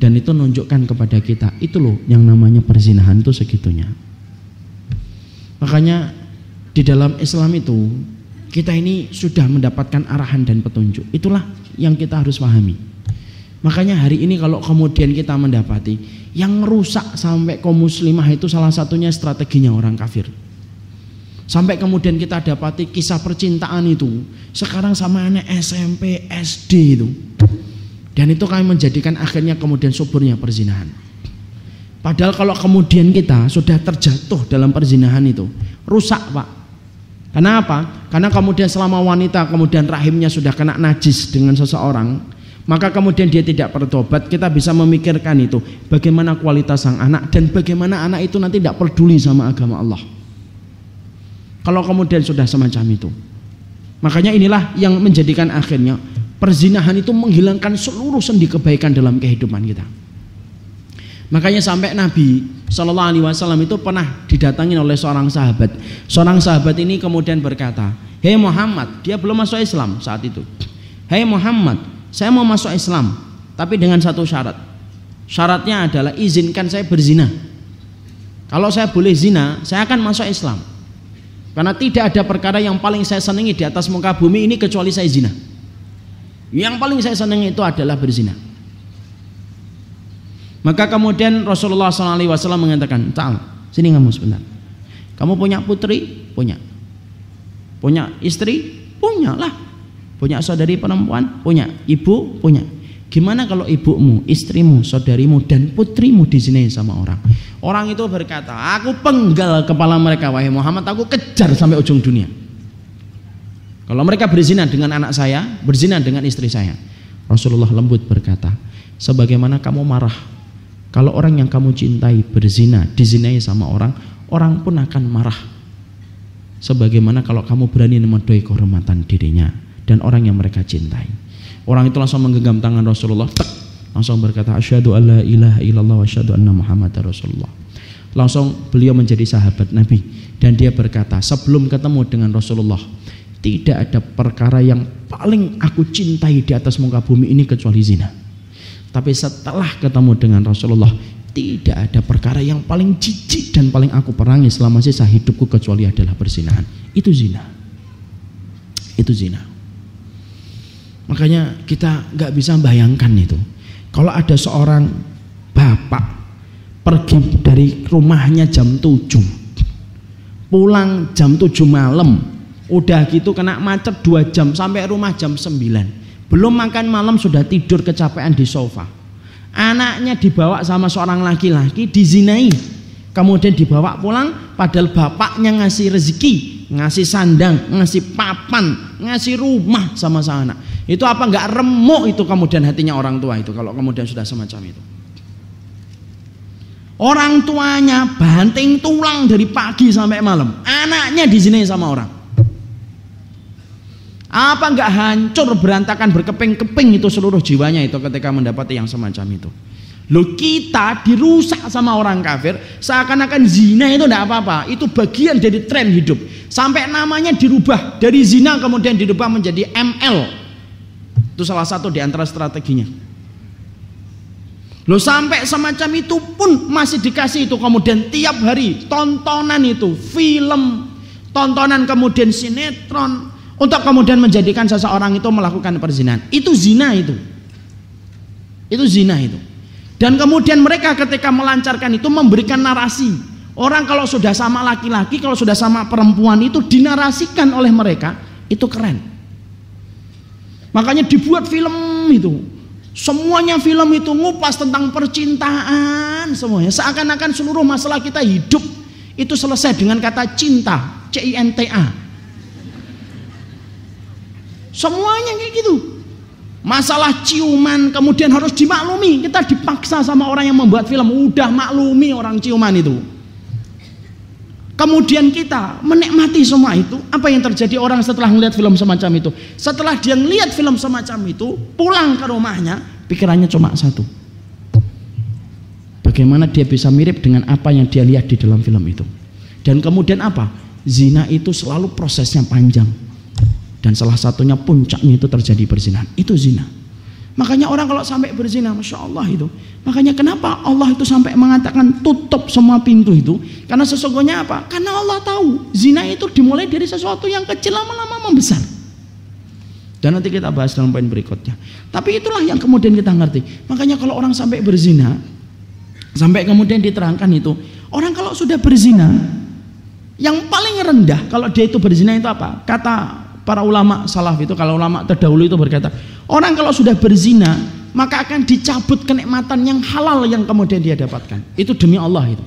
Dan itu menunjukkan kepada kita, itu loh yang namanya perzinahan itu segitunya. Makanya di dalam Islam itu kita ini sudah mendapatkan arahan dan petunjuk. Itulah yang kita harus pahami. Makanya hari ini kalau kemudian kita mendapati yang rusak sampai kaum muslimah itu salah satunya strateginya orang kafir. Sampai kemudian kita dapati kisah percintaan itu sekarang sama anak SMP, SD itu. Dan itu kami menjadikan akhirnya kemudian suburnya perzinahan. Padahal kalau kemudian kita sudah terjatuh dalam perzinahan itu, rusak pak. Kenapa? Karena kemudian selama wanita kemudian rahimnya sudah kena najis dengan seseorang, maka kemudian dia tidak bertobat kita bisa memikirkan itu. Bagaimana kualitas sang anak dan bagaimana anak itu nanti tidak peduli sama agama Allah. Kalau kemudian sudah semacam itu. Makanya inilah yang menjadikan akhirnya perzinahan itu menghilangkan seluruh sendi kebaikan dalam kehidupan kita. Makanya sampai Nabi Shallallahu Alaihi Wasallam itu pernah didatangi oleh seorang sahabat. Seorang sahabat ini kemudian berkata Hei Muhammad dia belum masuk Islam saat itu. Hei Muhammad saya mau masuk Islam tapi dengan satu syarat. Syaratnya adalah izinkan saya berzina. Kalau saya boleh zina saya akan masuk Islam. Karena tidak ada perkara yang paling saya senangi di atas muka bumi ini kecuali saya zina. Yang paling saya senangi itu adalah berzina. Maka kemudian Rasulullah SAW mengatakan Ta'al sini kamu sebentar. Kamu punya putri? punya. Punya istri? punya lah Punya saudari perempuan? Punya. Ibu? Punya. Gimana kalau ibumu, istrimu, saudarimu, dan putrimu di sini sama orang? Orang itu berkata, aku penggal kepala mereka, wahai Muhammad, aku kejar sampai ujung dunia. Kalau mereka berzina dengan anak saya, berzina dengan istri saya. Rasulullah lembut berkata, sebagaimana kamu marah, kalau orang yang kamu cintai berzina, dizinai sama orang, orang pun akan marah. Sebagaimana kalau kamu berani menodoi kehormatan dirinya dan orang yang mereka cintai. Orang itu langsung menggenggam tangan Rasulullah, tek, langsung berkata asyhadu alla ilaha illallah wa asyhadu anna muhammadar rasulullah. Langsung beliau menjadi sahabat Nabi dan dia berkata, sebelum ketemu dengan Rasulullah, tidak ada perkara yang paling aku cintai di atas muka bumi ini kecuali zina. Tapi setelah ketemu dengan Rasulullah, tidak ada perkara yang paling jijik dan paling aku perangi selama sisa hidupku kecuali adalah persinahan. Itu zina. Itu zina. Makanya kita nggak bisa bayangkan itu. Kalau ada seorang bapak pergi dari rumahnya jam 7 pulang jam 7 malam udah gitu kena macet 2 jam sampai rumah jam 9 belum makan malam sudah tidur kecapean di sofa. Anaknya dibawa sama seorang laki-laki dizinai. Kemudian dibawa pulang padahal bapaknya ngasih rezeki ngasih sandang ngasih papan ngasih rumah sama sang anak itu apa nggak remuk itu kemudian hatinya orang tua itu kalau kemudian sudah semacam itu. Orang tuanya banting tulang dari pagi sampai malam. Anaknya di sini sama orang. Apa nggak hancur berantakan berkeping-keping itu seluruh jiwanya itu ketika mendapati yang semacam itu. Lo kita dirusak sama orang kafir seakan-akan zina itu tidak apa-apa. Itu bagian dari tren hidup. Sampai namanya dirubah dari zina kemudian dirubah menjadi ML itu salah satu di antara strateginya. Loh sampai semacam itu pun masih dikasih itu kemudian tiap hari tontonan itu film, tontonan kemudian sinetron untuk kemudian menjadikan seseorang itu melakukan perzinahan. Itu zina itu. Itu zina itu. Dan kemudian mereka ketika melancarkan itu memberikan narasi. Orang kalau sudah sama laki-laki, kalau sudah sama perempuan itu dinarasikan oleh mereka, itu keren. Makanya dibuat film itu. Semuanya film itu ngupas tentang percintaan semuanya. Seakan-akan seluruh masalah kita hidup itu selesai dengan kata cinta, C I N T A. Semuanya kayak gitu. Masalah ciuman kemudian harus dimaklumi. Kita dipaksa sama orang yang membuat film, udah maklumi orang ciuman itu. Kemudian kita menikmati semua itu. Apa yang terjadi orang setelah melihat film semacam itu? Setelah dia melihat film semacam itu, pulang ke rumahnya, pikirannya cuma satu. Bagaimana dia bisa mirip dengan apa yang dia lihat di dalam film itu? Dan kemudian apa? Zina itu selalu prosesnya panjang. Dan salah satunya puncaknya itu terjadi berzina. Itu zina. Makanya orang kalau sampai berzina, masya Allah itu. Makanya kenapa Allah itu sampai mengatakan tutup semua pintu itu? Karena sesungguhnya apa? Karena Allah tahu zina itu dimulai dari sesuatu yang kecil lama-lama membesar. Dan nanti kita bahas dalam poin berikutnya. Tapi itulah yang kemudian kita ngerti. Makanya kalau orang sampai berzina, sampai kemudian diterangkan itu, orang kalau sudah berzina, yang paling rendah kalau dia itu berzina itu apa? Kata para ulama salaf itu kalau ulama terdahulu itu berkata orang kalau sudah berzina maka akan dicabut kenikmatan yang halal yang kemudian dia dapatkan. Itu demi Allah itu.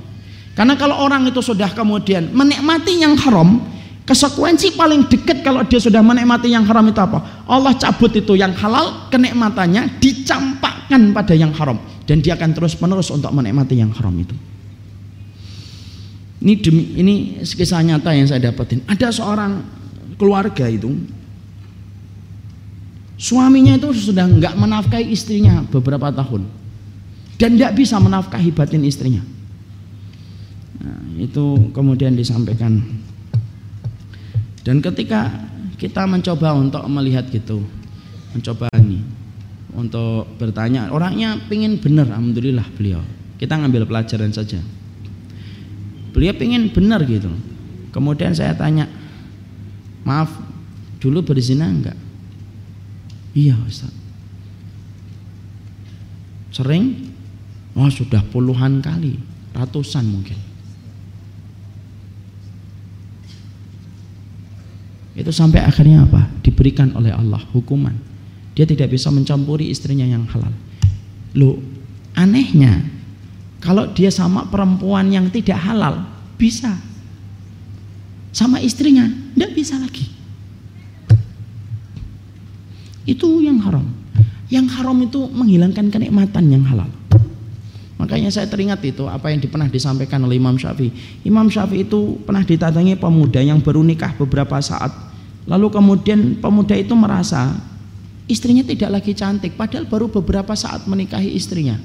Karena kalau orang itu sudah kemudian menikmati yang haram konsekuensi paling dekat kalau dia sudah menikmati yang haram itu apa? Allah cabut itu yang halal kenikmatannya dicampakkan pada yang haram. Dan dia akan terus menerus untuk menikmati yang haram itu. Ini demi ini kisah nyata yang saya dapatin ada seorang keluarga itu suaminya itu sudah nggak menafkahi istrinya beberapa tahun. Dan tidak bisa menafkahi batin istrinya. Nah, itu kemudian disampaikan. Dan ketika kita mencoba untuk melihat gitu mencoba ini untuk bertanya orangnya pingin benar alhamdulillah beliau. Kita ngambil pelajaran saja. Beliau pingin benar gitu. Kemudian saya tanya Maaf, dulu berzina enggak? Iya Ustaz. Sering? Wah sudah puluhan kali, ratusan mungkin. Itu sampai akhirnya apa? Diberikan oleh Allah hukuman. Dia tidak bisa mencampuri istrinya yang halal. Loh, anehnya kalau dia sama perempuan yang tidak halal bisa sama istrinya tidak bisa lagi itu yang haram. Yang haram itu menghilangkan kenikmatan yang halal. Makanya saya teringat itu apa yang pernah disampaikan oleh Imam Syafi'i. Imam Syafi'i itu pernah ditatangi pemuda yang baru nikah beberapa saat. Lalu kemudian pemuda itu merasa istrinya tidak lagi cantik. Padahal baru beberapa saat menikahi istrinya.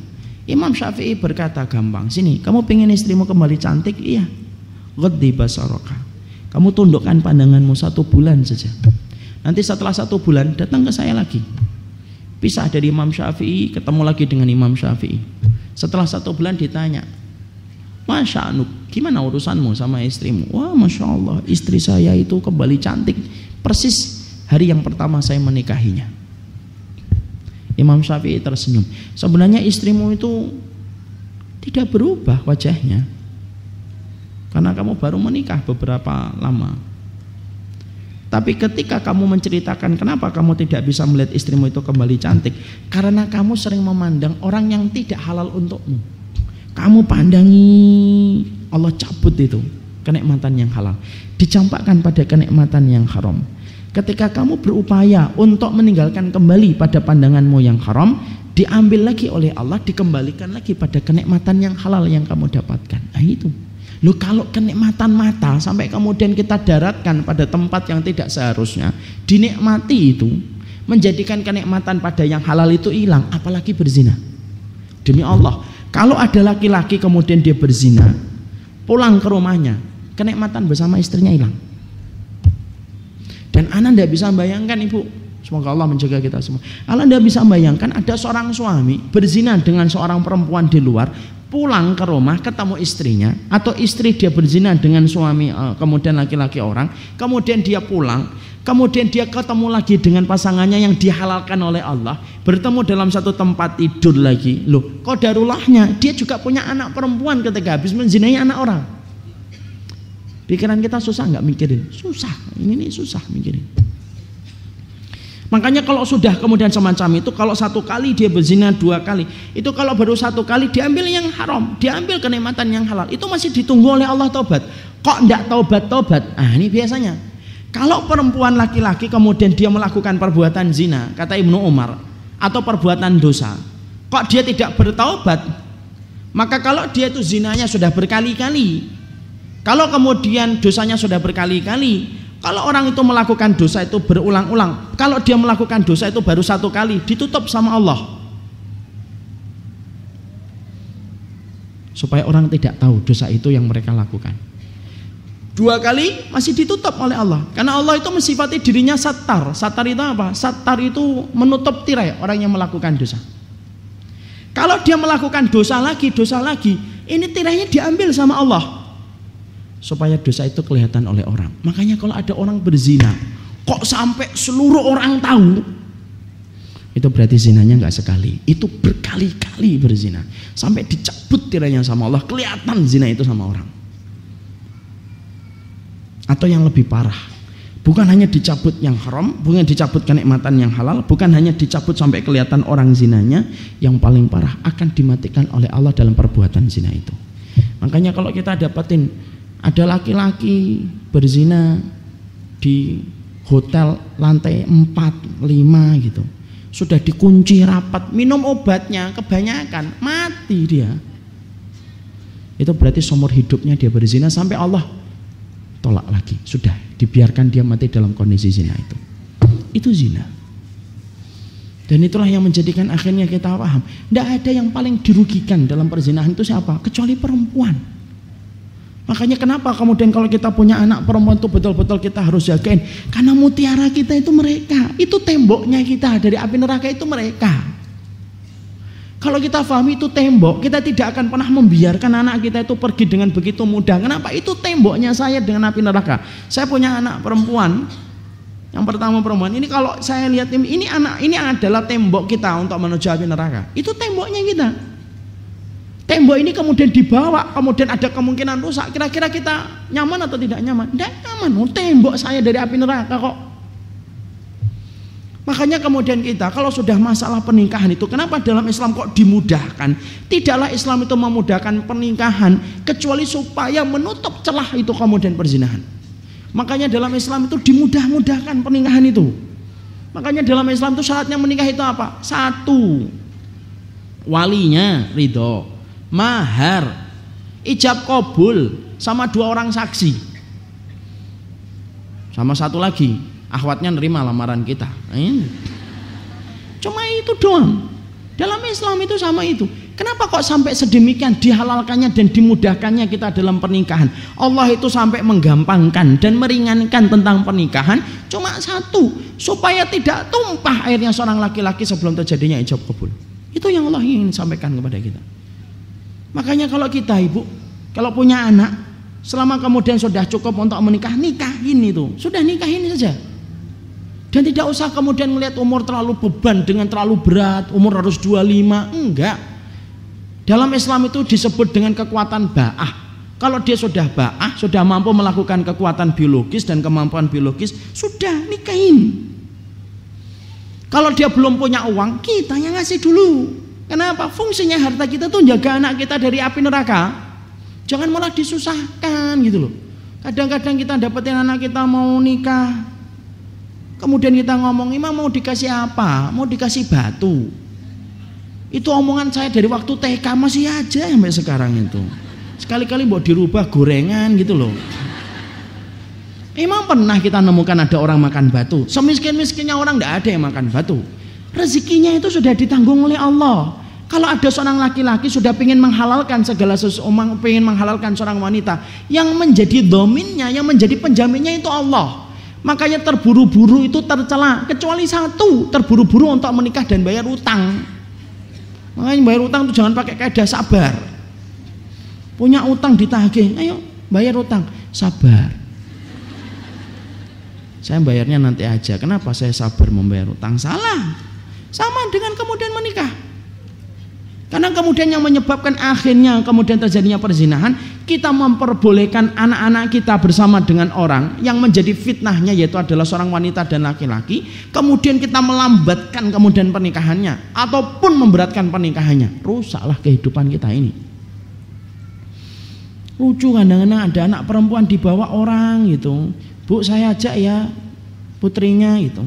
Imam Syafi'i berkata gampang sini kamu pengen istrimu kembali cantik? Iya. Ghaddi basaraka. Kamu tundukkan pandanganmu satu bulan saja. Nanti setelah satu bulan datang ke saya lagi. Pisah dari Imam Syafi'i, ketemu lagi dengan Imam Syafi'i. Setelah satu bulan ditanya, Masya Allah, gimana urusanmu sama istrimu? Wah Masya Allah, istri saya itu kembali cantik. Persis hari yang pertama saya menikahinya. Imam Syafi'i tersenyum. Sebenarnya istrimu itu tidak berubah wajahnya. Karena kamu baru menikah beberapa lama. Tapi ketika kamu menceritakan kenapa kamu tidak bisa melihat istrimu itu kembali cantik, karena kamu sering memandang orang yang tidak halal untukmu. Kamu pandangi Allah cabut itu kenikmatan yang halal, dicampakkan pada kenikmatan yang haram. Ketika kamu berupaya untuk meninggalkan kembali pada pandanganmu yang haram, diambil lagi oleh Allah, dikembalikan lagi pada kenikmatan yang halal yang kamu dapatkan. Nah itu. Loh kalau kenikmatan mata sampai kemudian kita daratkan pada tempat yang tidak seharusnya dinikmati itu menjadikan kenikmatan pada yang halal itu hilang apalagi berzina. Demi Allah, kalau ada laki-laki kemudian dia berzina, pulang ke rumahnya, kenikmatan bersama istrinya hilang. Dan anak tidak bisa bayangkan ibu, Semoga Allah menjaga kita semua. Allah Anda bisa bayangkan ada seorang suami berzina dengan seorang perempuan di luar, pulang ke rumah ketemu istrinya atau istri dia berzina dengan suami eh, kemudian laki-laki orang, kemudian dia pulang, kemudian dia ketemu lagi dengan pasangannya yang dihalalkan oleh Allah, bertemu dalam satu tempat tidur lagi. Loh, kok darulahnya dia juga punya anak perempuan ketika habis menzinai anak orang. Pikiran kita susah nggak mikirin? Susah. Ini nih susah mikirin. Makanya kalau sudah kemudian semacam itu, kalau satu kali dia berzina dua kali, itu kalau baru satu kali diambil yang haram, diambil kenikmatan yang halal, itu masih ditunggu oleh Allah taubat. Kok tidak taubat-taubat? Ah ini biasanya. Kalau perempuan laki-laki kemudian dia melakukan perbuatan zina, kata Ibnu Umar, atau perbuatan dosa, kok dia tidak bertaubat? Maka kalau dia itu zinanya sudah berkali-kali, kalau kemudian dosanya sudah berkali-kali, kalau orang itu melakukan dosa itu berulang-ulang, kalau dia melakukan dosa itu baru satu kali, ditutup sama Allah. Supaya orang tidak tahu dosa itu yang mereka lakukan. Dua kali masih ditutup oleh Allah. Karena Allah itu mensifati dirinya satar. Satar itu apa? Satar itu menutup tirai orang yang melakukan dosa. Kalau dia melakukan dosa lagi, dosa lagi, ini tirainya diambil sama Allah supaya dosa itu kelihatan oleh orang. Makanya kalau ada orang berzina, kok sampai seluruh orang tahu, itu berarti zinanya nggak sekali, itu berkali-kali berzina, sampai dicabut tiranya sama Allah, kelihatan zina itu sama orang. Atau yang lebih parah, bukan hanya dicabut yang haram, bukan dicabut kenikmatan yang halal, bukan hanya dicabut sampai kelihatan orang zinanya, yang paling parah akan dimatikan oleh Allah dalam perbuatan zina itu. Makanya kalau kita dapatin ada laki-laki berzina di hotel lantai 4, 5 gitu. Sudah dikunci rapat, minum obatnya kebanyakan, mati dia. Itu berarti seumur hidupnya dia berzina sampai Allah tolak lagi. Sudah dibiarkan dia mati dalam kondisi zina itu. Itu zina. Dan itulah yang menjadikan akhirnya kita paham. Tidak ada yang paling dirugikan dalam perzinahan itu siapa? Kecuali perempuan. Makanya kenapa kemudian kalau kita punya anak perempuan itu betul-betul kita harus jagain. Karena mutiara kita itu mereka. Itu temboknya kita dari api neraka itu mereka. Kalau kita pahami itu tembok, kita tidak akan pernah membiarkan anak kita itu pergi dengan begitu mudah. Kenapa? Itu temboknya saya dengan api neraka. Saya punya anak perempuan, yang pertama perempuan. Ini kalau saya lihat ini anak ini adalah tembok kita untuk menuju api neraka. Itu temboknya kita. Tembok ini kemudian dibawa, kemudian ada kemungkinan rusak. Kira-kira kita nyaman atau tidak nyaman? Tidak nyaman. Oh, tembok saya dari api neraka kok. Makanya kemudian kita kalau sudah masalah pernikahan itu kenapa dalam Islam kok dimudahkan? Tidaklah Islam itu memudahkan pernikahan kecuali supaya menutup celah itu kemudian perzinahan. Makanya dalam Islam itu dimudah-mudahkan pernikahan itu. Makanya dalam Islam itu syaratnya menikah itu apa? Satu, walinya ridho mahar, ijab kabul sama dua orang saksi. Sama satu lagi, akhwatnya nerima lamaran kita. Ini. Cuma itu doang. Dalam Islam itu sama itu. Kenapa kok sampai sedemikian dihalalkannya dan dimudahkannya kita dalam pernikahan? Allah itu sampai menggampangkan dan meringankan tentang pernikahan cuma satu, supaya tidak tumpah airnya seorang laki-laki sebelum terjadinya ijab kabul. Itu yang Allah ingin sampaikan kepada kita. Makanya kalau kita ibu, kalau punya anak, selama kemudian sudah cukup untuk menikah, nikahin itu. Sudah nikahin saja. Dan tidak usah kemudian melihat umur terlalu beban dengan terlalu berat, umur harus 25, enggak. Dalam Islam itu disebut dengan kekuatan ba'ah. Kalau dia sudah ba'ah, sudah mampu melakukan kekuatan biologis dan kemampuan biologis, sudah nikahin. Kalau dia belum punya uang, kita yang ngasih dulu. Kenapa? Fungsinya harta kita tuh jaga anak kita dari api neraka. Jangan malah disusahkan gitu loh. Kadang-kadang kita dapetin anak kita mau nikah. Kemudian kita ngomong, Imam mau dikasih apa? Mau dikasih batu. Itu omongan saya dari waktu TK masih aja sampai sekarang itu. Sekali-kali buat dirubah gorengan gitu loh. Emang pernah kita nemukan ada orang makan batu? Semiskin-miskinnya orang tidak ada yang makan batu. Rezekinya itu sudah ditanggung oleh Allah. Kalau ada seorang laki-laki sudah ingin menghalalkan segala sesuatu, ingin menghalalkan seorang wanita, yang menjadi dominnya, yang menjadi penjaminnya itu Allah. Makanya terburu-buru itu tercela, kecuali satu, terburu-buru untuk menikah dan bayar utang. Makanya bayar utang itu jangan pakai kaidah sabar. Punya utang ditagih, ayo bayar utang, sabar. Saya bayarnya nanti aja. Kenapa saya sabar membayar utang? Salah. Sama dengan kemudian menikah. Karena kemudian yang menyebabkan akhirnya kemudian terjadinya perzinahan, kita memperbolehkan anak-anak kita bersama dengan orang yang menjadi fitnahnya yaitu adalah seorang wanita dan laki-laki, kemudian kita melambatkan kemudian pernikahannya ataupun memberatkan pernikahannya. Rusaklah kehidupan kita ini. Lucu kadang-kadang ada anak perempuan dibawa orang gitu. Bu saya ajak ya putrinya itu.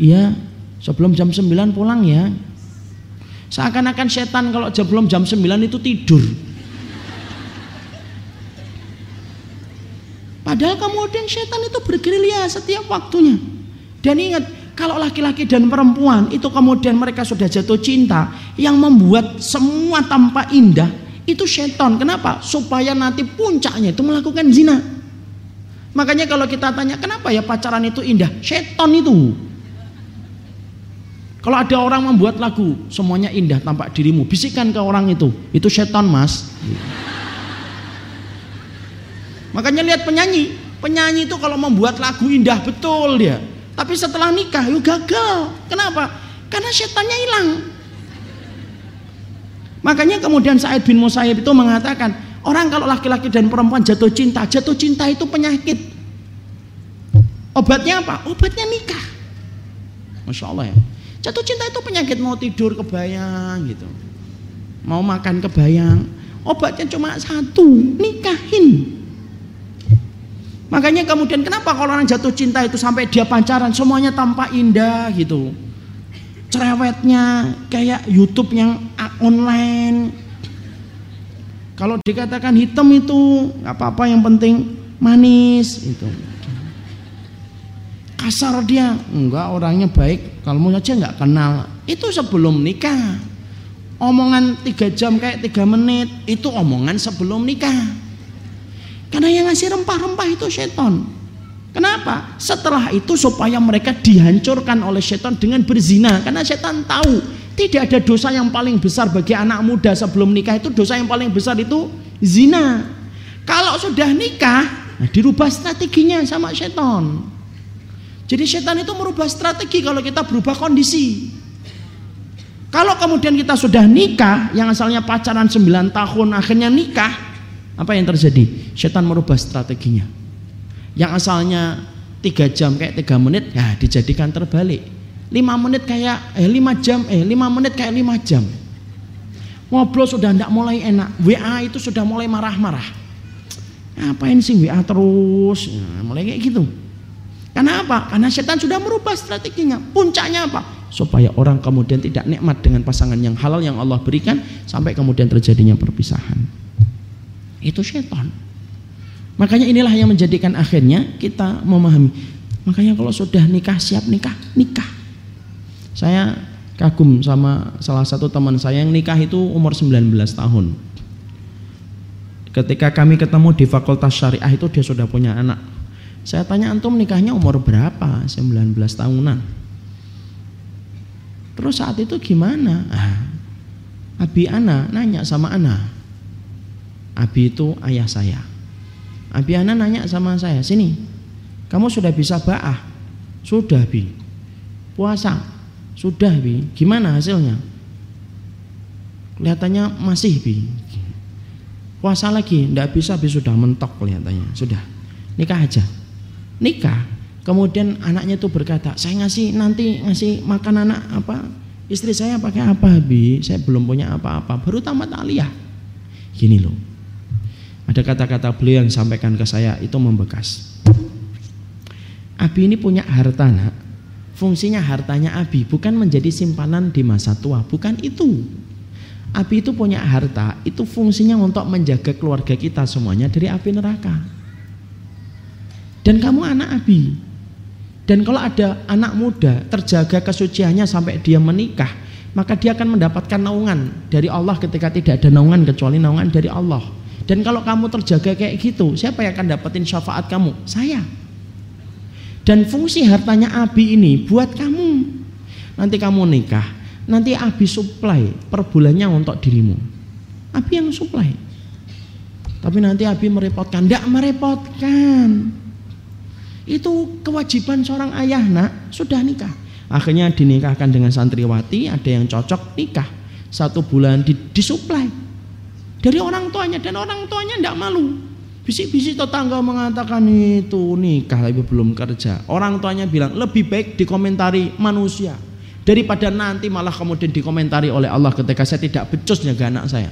Iya, sebelum jam 9 pulang ya Seakan-akan setan kalau belum jam 9 itu tidur. Padahal kemudian setan itu bergerilya setiap waktunya. Dan ingat, kalau laki-laki dan perempuan itu kemudian mereka sudah jatuh cinta, yang membuat semua tanpa indah itu setan. Kenapa? Supaya nanti puncaknya itu melakukan zina. Makanya kalau kita tanya kenapa ya pacaran itu indah? Setan itu. Kalau ada orang membuat lagu, semuanya indah tampak dirimu, bisikan ke orang itu, itu setan mas. Makanya lihat penyanyi, penyanyi itu kalau membuat lagu indah betul dia, tapi setelah nikah yuk gagal. Kenapa? Karena setannya hilang. Makanya kemudian Said bin Musayyib itu mengatakan, orang kalau laki-laki dan perempuan jatuh cinta, jatuh cinta itu penyakit. Obatnya apa? Obatnya nikah. Masya Allah ya. Jatuh cinta itu penyakit mau tidur kebayang gitu. Mau makan kebayang. Obatnya cuma satu, nikahin. Makanya kemudian kenapa kalau orang jatuh cinta itu sampai dia pacaran semuanya tampak indah gitu. Cerewetnya kayak YouTube yang online. Kalau dikatakan hitam itu nggak apa-apa yang penting manis itu kasar dia. Enggak orangnya baik. Kalau mau aja nggak kenal. Itu sebelum nikah. Omongan tiga jam kayak tiga menit itu omongan sebelum nikah. Karena yang ngasih rempah-rempah itu seton kenapa? Setelah itu supaya mereka dihancurkan oleh seton dengan berzina. Karena setan tahu tidak ada dosa yang paling besar bagi anak muda sebelum nikah itu. Dosa yang paling besar itu zina. Kalau sudah nikah nah dirubah strateginya sama seton jadi setan itu merubah strategi kalau kita berubah kondisi. Kalau kemudian kita sudah nikah, yang asalnya pacaran 9 tahun, akhirnya nikah, apa yang terjadi? Setan merubah strateginya. Yang asalnya 3 jam kayak 3 menit, ya dijadikan terbalik. 5 menit kayak, eh 5 jam, eh 5 menit kayak 5 jam. Ngobrol sudah tidak mulai enak, WA itu sudah mulai marah-marah. Ngapain sih WA terus? Ya, mulai kayak gitu. Karena apa? Karena setan sudah merubah strateginya. Puncaknya apa? Supaya orang kemudian tidak nikmat dengan pasangan yang halal yang Allah berikan sampai kemudian terjadinya perpisahan. Itu setan. Makanya inilah yang menjadikan akhirnya kita memahami. Makanya kalau sudah nikah siap nikah, nikah. Saya kagum sama salah satu teman saya yang nikah itu umur 19 tahun. Ketika kami ketemu di Fakultas Syariah itu dia sudah punya anak saya tanya antum nikahnya umur berapa? 19 tahunan. Terus saat itu gimana? Ah, Abi Ana nanya sama Ana. Abi itu ayah saya. Abi Ana nanya sama saya, sini, kamu sudah bisa ba'ah? Sudah Bi. Puasa? Sudah Bi. Gimana hasilnya? Kelihatannya masih Bi. Puasa lagi? Tidak bisa Bi sudah mentok kelihatannya. Sudah. Nikah aja nikah. Kemudian anaknya itu berkata saya ngasih nanti ngasih makan anak apa istri saya pakai apa bi? Saya belum punya apa-apa. Baru tamat aliyah. Gini loh. Ada kata-kata beliau yang sampaikan ke saya itu membekas. Abi ini punya harta nak. Fungsinya hartanya Abi bukan menjadi simpanan di masa tua bukan itu. Abi itu punya harta itu fungsinya untuk menjaga keluarga kita semuanya dari api neraka dan kamu anak Abi. Dan kalau ada anak muda terjaga kesuciannya sampai dia menikah, maka dia akan mendapatkan naungan dari Allah ketika tidak ada naungan kecuali naungan dari Allah. Dan kalau kamu terjaga kayak gitu, siapa yang akan dapetin syafaat kamu? Saya. Dan fungsi hartanya Abi ini buat kamu. Nanti kamu nikah, nanti Abi supply per bulannya untuk dirimu. Abi yang supply. Tapi nanti Abi merepotkan, tidak merepotkan. Itu kewajiban seorang ayah nak, sudah nikah. Akhirnya dinikahkan dengan santriwati, ada yang cocok nikah. Satu bulan disuplai dari orang tuanya dan orang tuanya tidak malu Bisik-bisik tetangga mengatakan itu nikah tapi belum kerja. Orang tuanya bilang lebih baik dikomentari manusia daripada nanti malah kemudian dikomentari oleh Allah ketika saya tidak becus jaga anak saya.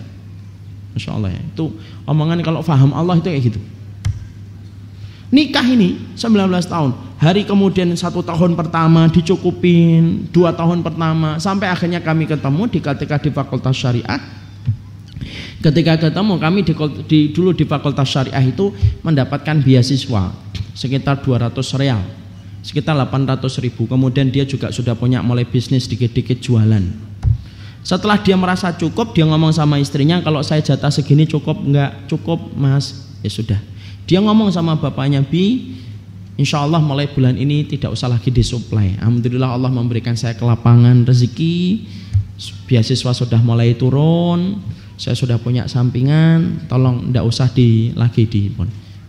Masya Allah ya. Itu omongan kalau faham Allah itu kayak gitu. Nikah ini 19 tahun. Hari kemudian satu tahun pertama dicukupin, dua tahun pertama sampai akhirnya kami ketemu di ketika di Fakultas Syariah Ketika ketemu kami di, di dulu di Fakultas Syariah itu mendapatkan beasiswa sekitar 200 real, sekitar 800 ribu. Kemudian dia juga sudah punya mulai bisnis dikit-dikit jualan. Setelah dia merasa cukup, dia ngomong sama istrinya, kalau saya jatah segini cukup nggak cukup mas, ya sudah. Dia ngomong sama bapaknya bi, Insya Allah mulai bulan ini tidak usah lagi disuplai. Alhamdulillah Allah memberikan saya kelapangan rezeki, beasiswa sudah mulai turun, saya sudah punya sampingan, tolong tidak usah di lagi di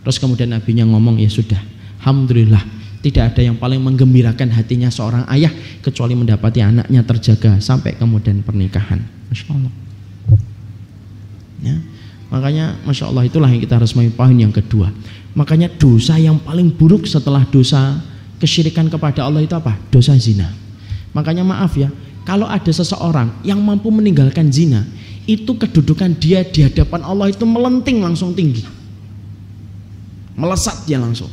Terus kemudian nabinya ngomong ya sudah, alhamdulillah tidak ada yang paling menggembirakan hatinya seorang ayah kecuali mendapati anaknya terjaga sampai kemudian pernikahan. Masya Allah. Ya. Makanya Masya Allah itulah yang kita harus poin yang kedua. Makanya dosa yang paling buruk setelah dosa kesyirikan kepada Allah itu apa? Dosa zina. Makanya maaf ya, kalau ada seseorang yang mampu meninggalkan zina, itu kedudukan dia di hadapan Allah itu melenting langsung tinggi. Melesat dia langsung.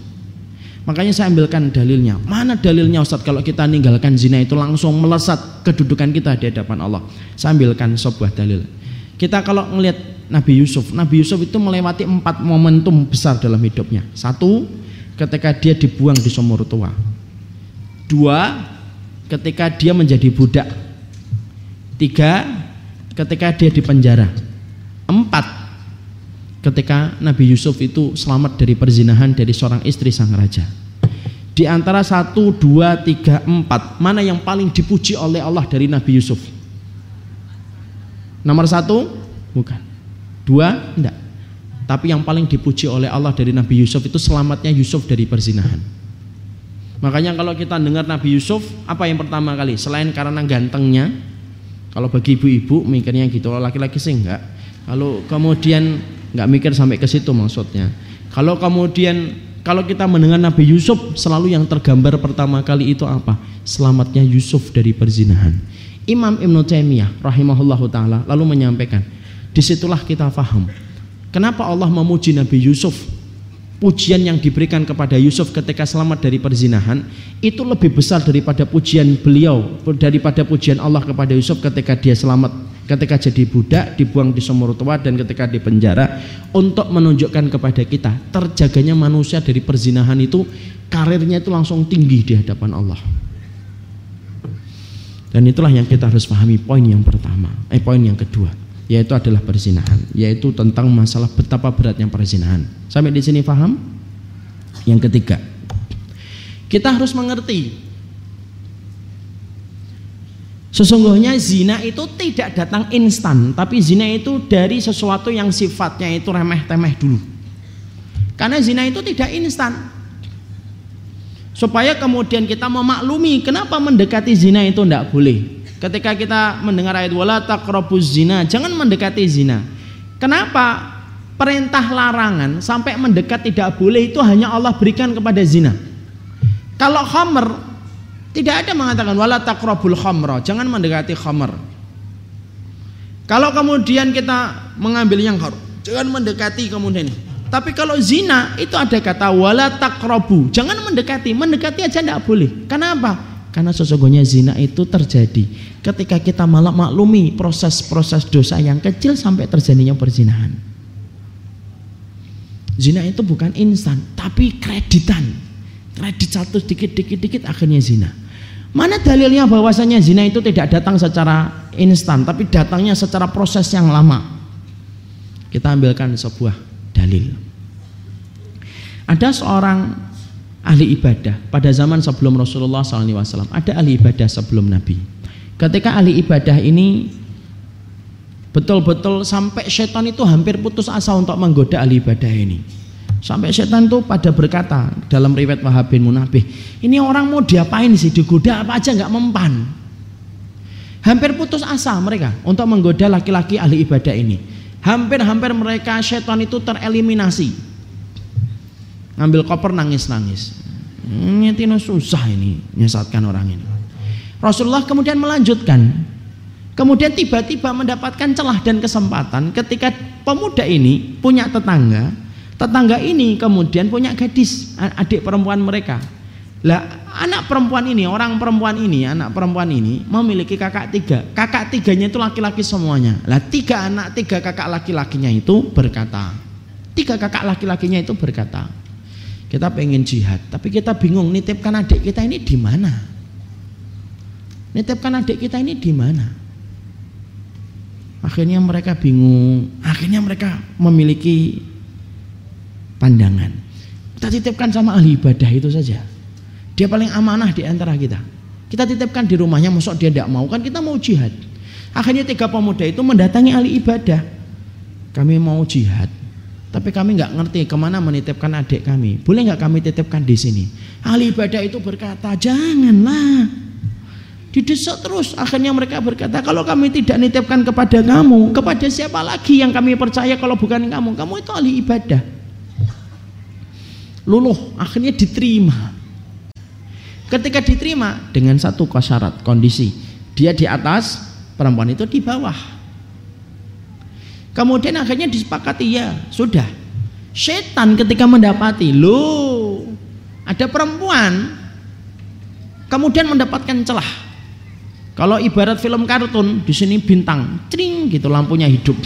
Makanya saya ambilkan dalilnya. Mana dalilnya Ustaz kalau kita meninggalkan zina itu langsung melesat kedudukan kita di hadapan Allah. Saya ambilkan sebuah dalil. Kita kalau melihat Nabi Yusuf, Nabi Yusuf itu melewati empat momentum besar dalam hidupnya. Satu, ketika dia dibuang di sumur tua. Dua, ketika dia menjadi budak. Tiga, ketika dia di penjara. Empat, ketika Nabi Yusuf itu selamat dari perzinahan dari seorang istri sang raja. Di antara satu, dua, tiga, empat, mana yang paling dipuji oleh Allah dari Nabi Yusuf? Nomor satu, bukan. Dua, enggak. Tapi yang paling dipuji oleh Allah dari Nabi Yusuf itu selamatnya Yusuf dari perzinahan. Makanya kalau kita dengar Nabi Yusuf, apa yang pertama kali? Selain karena gantengnya, kalau bagi ibu-ibu mikirnya gitu, laki-laki sih enggak. Kalau kemudian enggak mikir sampai ke situ maksudnya. Kalau kemudian kalau kita mendengar Nabi Yusuf selalu yang tergambar pertama kali itu apa? Selamatnya Yusuf dari perzinahan. Imam Ibn Taimiyah rahimahullahu taala lalu menyampaikan, di situlah kita faham. Kenapa Allah memuji Nabi Yusuf? Pujian yang diberikan kepada Yusuf ketika selamat dari perzinahan itu lebih besar daripada pujian beliau daripada pujian Allah kepada Yusuf ketika dia selamat ketika jadi budak dibuang di sumur tua dan ketika di penjara untuk menunjukkan kepada kita terjaganya manusia dari perzinahan itu karirnya itu langsung tinggi di hadapan Allah. Dan itulah yang kita harus pahami poin yang pertama eh poin yang kedua yaitu adalah perzinahan, yaitu tentang masalah betapa beratnya perzinahan. Sampai di sini paham? Yang ketiga, kita harus mengerti Sesungguhnya zina itu tidak datang instan, tapi zina itu dari sesuatu yang sifatnya itu remeh-temeh dulu. Karena zina itu tidak instan. Supaya kemudian kita memaklumi kenapa mendekati zina itu tidak boleh. Ketika kita mendengar ayat wala taqrabuz zina, jangan mendekati zina. Kenapa? Perintah larangan sampai mendekat tidak boleh itu hanya Allah berikan kepada zina. Kalau khamr tidak ada mengatakan wala taqrabul khamra, jangan mendekati khamr. Kalau kemudian kita mengambil yang haram, jangan mendekati kemudian. Tapi kalau zina itu ada kata wala taqrabu, jangan mendekati, mendekati aja tidak boleh. Kenapa? Karena sesungguhnya zina itu terjadi ketika kita malah maklumi proses-proses dosa yang kecil sampai terjadinya perzinahan. Zina itu bukan instan, tapi kreditan. Kredit satu dikit-dikit-dikit akhirnya zina. Mana dalilnya bahwasanya zina itu tidak datang secara instan, tapi datangnya secara proses yang lama. Kita ambilkan sebuah dalil. Ada seorang ahli ibadah pada zaman sebelum Rasulullah SAW. Ada ahli ibadah sebelum Nabi. Ketika ahli ibadah ini betul-betul sampai setan itu hampir putus asa untuk menggoda ahli ibadah ini. Sampai setan itu pada berkata dalam riwayat Wahab bin Munabih, ini orang mau diapain sih? Digoda apa aja nggak mempan. Hampir putus asa mereka untuk menggoda laki-laki ahli ibadah ini. Hampir-hampir mereka setan itu tereliminasi. Ngambil koper nangis-nangis. Nyetino susah ini nyesatkan orang ini. Rasulullah kemudian melanjutkan. Kemudian tiba-tiba mendapatkan celah dan kesempatan ketika pemuda ini punya tetangga. Tetangga ini kemudian punya gadis, adik perempuan mereka. Lah anak perempuan ini, orang perempuan ini, anak perempuan ini memiliki kakak tiga. Kakak tiganya itu laki-laki semuanya. Lah tiga anak, tiga kakak laki-lakinya itu berkata. Tiga kakak laki-lakinya itu berkata, kita pengen jihad, tapi kita bingung nitipkan adik kita ini di mana? Nitipkan adik kita ini di mana? Akhirnya mereka bingung, akhirnya mereka memiliki pandangan. Kita titipkan sama ahli ibadah itu saja. Dia paling amanah di antara kita. Kita titipkan di rumahnya, masuk dia tidak mau kan kita mau jihad. Akhirnya tiga pemuda itu mendatangi ahli ibadah. Kami mau jihad, tapi kami nggak ngerti ke mana menitipkan adik kami. Boleh nggak kami titipkan di sini? Ahli ibadah itu berkata, janganlah. Didesak terus. Akhirnya mereka berkata, kalau kami tidak nitipkan kepada kamu, kepada siapa lagi yang kami percaya kalau bukan kamu? Kamu itu ahli ibadah. Luluh, akhirnya diterima. Ketika diterima dengan satu syarat kondisi, dia di atas, perempuan itu di bawah. Kemudian akhirnya disepakati ya, sudah. Setan ketika mendapati, lo ada perempuan, kemudian mendapatkan celah. Kalau ibarat film kartun, di sini bintang, cring gitu lampunya hidup.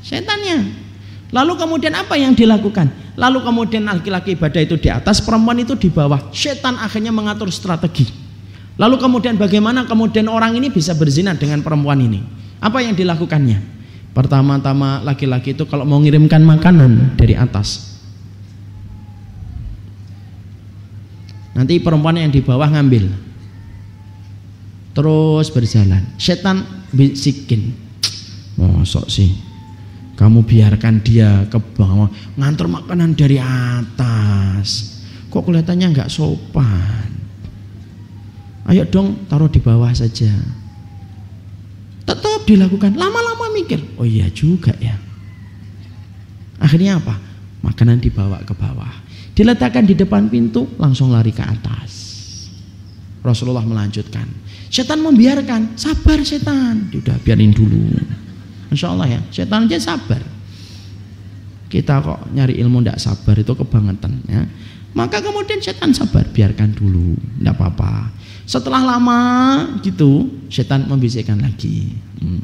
Setannya. Lalu kemudian apa yang dilakukan? Lalu kemudian laki-laki ibadah itu di atas, perempuan itu di bawah. Setan akhirnya mengatur strategi. Lalu kemudian bagaimana kemudian orang ini bisa berzina dengan perempuan ini? Apa yang dilakukannya? Pertama-tama laki-laki itu kalau mau mengirimkan makanan dari atas. Nanti perempuan yang di bawah ngambil. Terus berjalan. Setan bisikin. Mosok sih kamu biarkan dia ke bawah ngantar makanan dari atas. Kok kelihatannya nggak sopan? Ayo dong taruh di bawah saja. Tetap dilakukan. Lama-lama mikir, oh iya juga ya. Akhirnya apa? Makanan dibawa ke bawah. Diletakkan di depan pintu, langsung lari ke atas. Rasulullah melanjutkan. Setan membiarkan, sabar setan. Sudah biarin dulu. Insya Allah ya, setan aja sabar. Kita kok nyari ilmu tidak sabar itu kebangetan ya. Maka kemudian setan sabar, biarkan dulu, tidak apa-apa. Setelah lama gitu, setan membisikkan lagi. Hmm.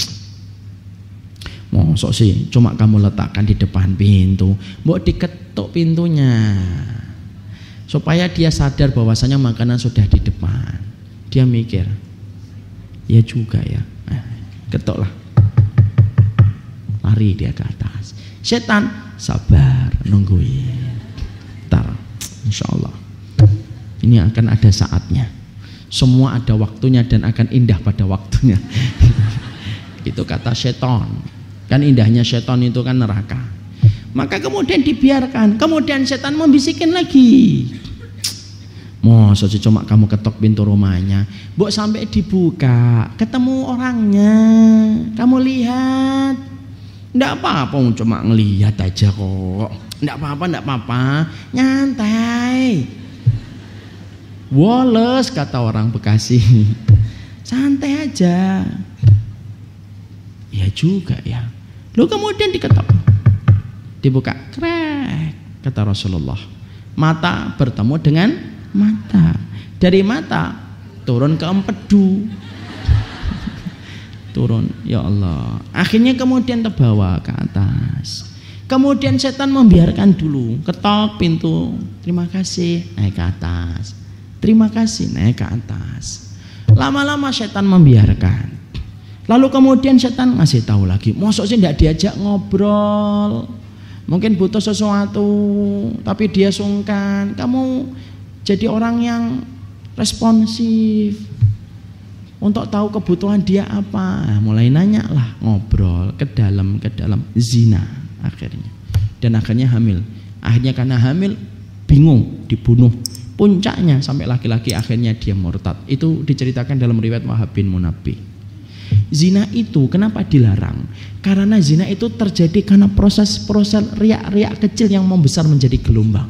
Mosok sih, cuma kamu letakkan di depan pintu, mau diketuk pintunya, supaya dia sadar bahwasanya makanan sudah di depan. Dia mikir, ya juga ya, nah, ketuklah lari dia ke atas. Setan sabar nungguin. Ntar, insya Allah. Ini akan ada saatnya. Semua ada waktunya dan akan indah pada waktunya. itu kata setan. Kan indahnya setan itu kan neraka. Maka kemudian dibiarkan. Kemudian setan membisikin lagi. Mau saja cuma kamu ketok pintu rumahnya, Buk sampai dibuka, ketemu orangnya, kamu lihat, Ndak apa-apa cuma ngelihat aja kok. Ndak apa-apa, ndak apa-apa. Nyantai. Woles kata orang Bekasi. Santai aja. Ya juga ya. Lu kemudian diketok. Dibuka. Krek kata Rasulullah. Mata bertemu dengan mata. Dari mata turun ke empedu turun ya Allah akhirnya kemudian terbawa ke atas kemudian setan membiarkan dulu ketok pintu terima kasih naik ke atas terima kasih naik ke atas lama-lama setan membiarkan lalu kemudian setan ngasih tahu lagi mosok sih tidak diajak ngobrol Mungkin butuh sesuatu tapi dia sungkan. Kamu jadi orang yang responsif untuk tahu kebutuhan dia apa. Mulai nanya lah, ngobrol ke dalam ke dalam zina akhirnya. Dan akhirnya hamil. Akhirnya karena hamil bingung dibunuh. Puncaknya sampai laki-laki akhirnya dia murtad. Itu diceritakan dalam riwayat Wahab bin Munabbih. Zina itu kenapa dilarang? Karena zina itu terjadi karena proses-proses riak-riak kecil yang membesar menjadi gelombang.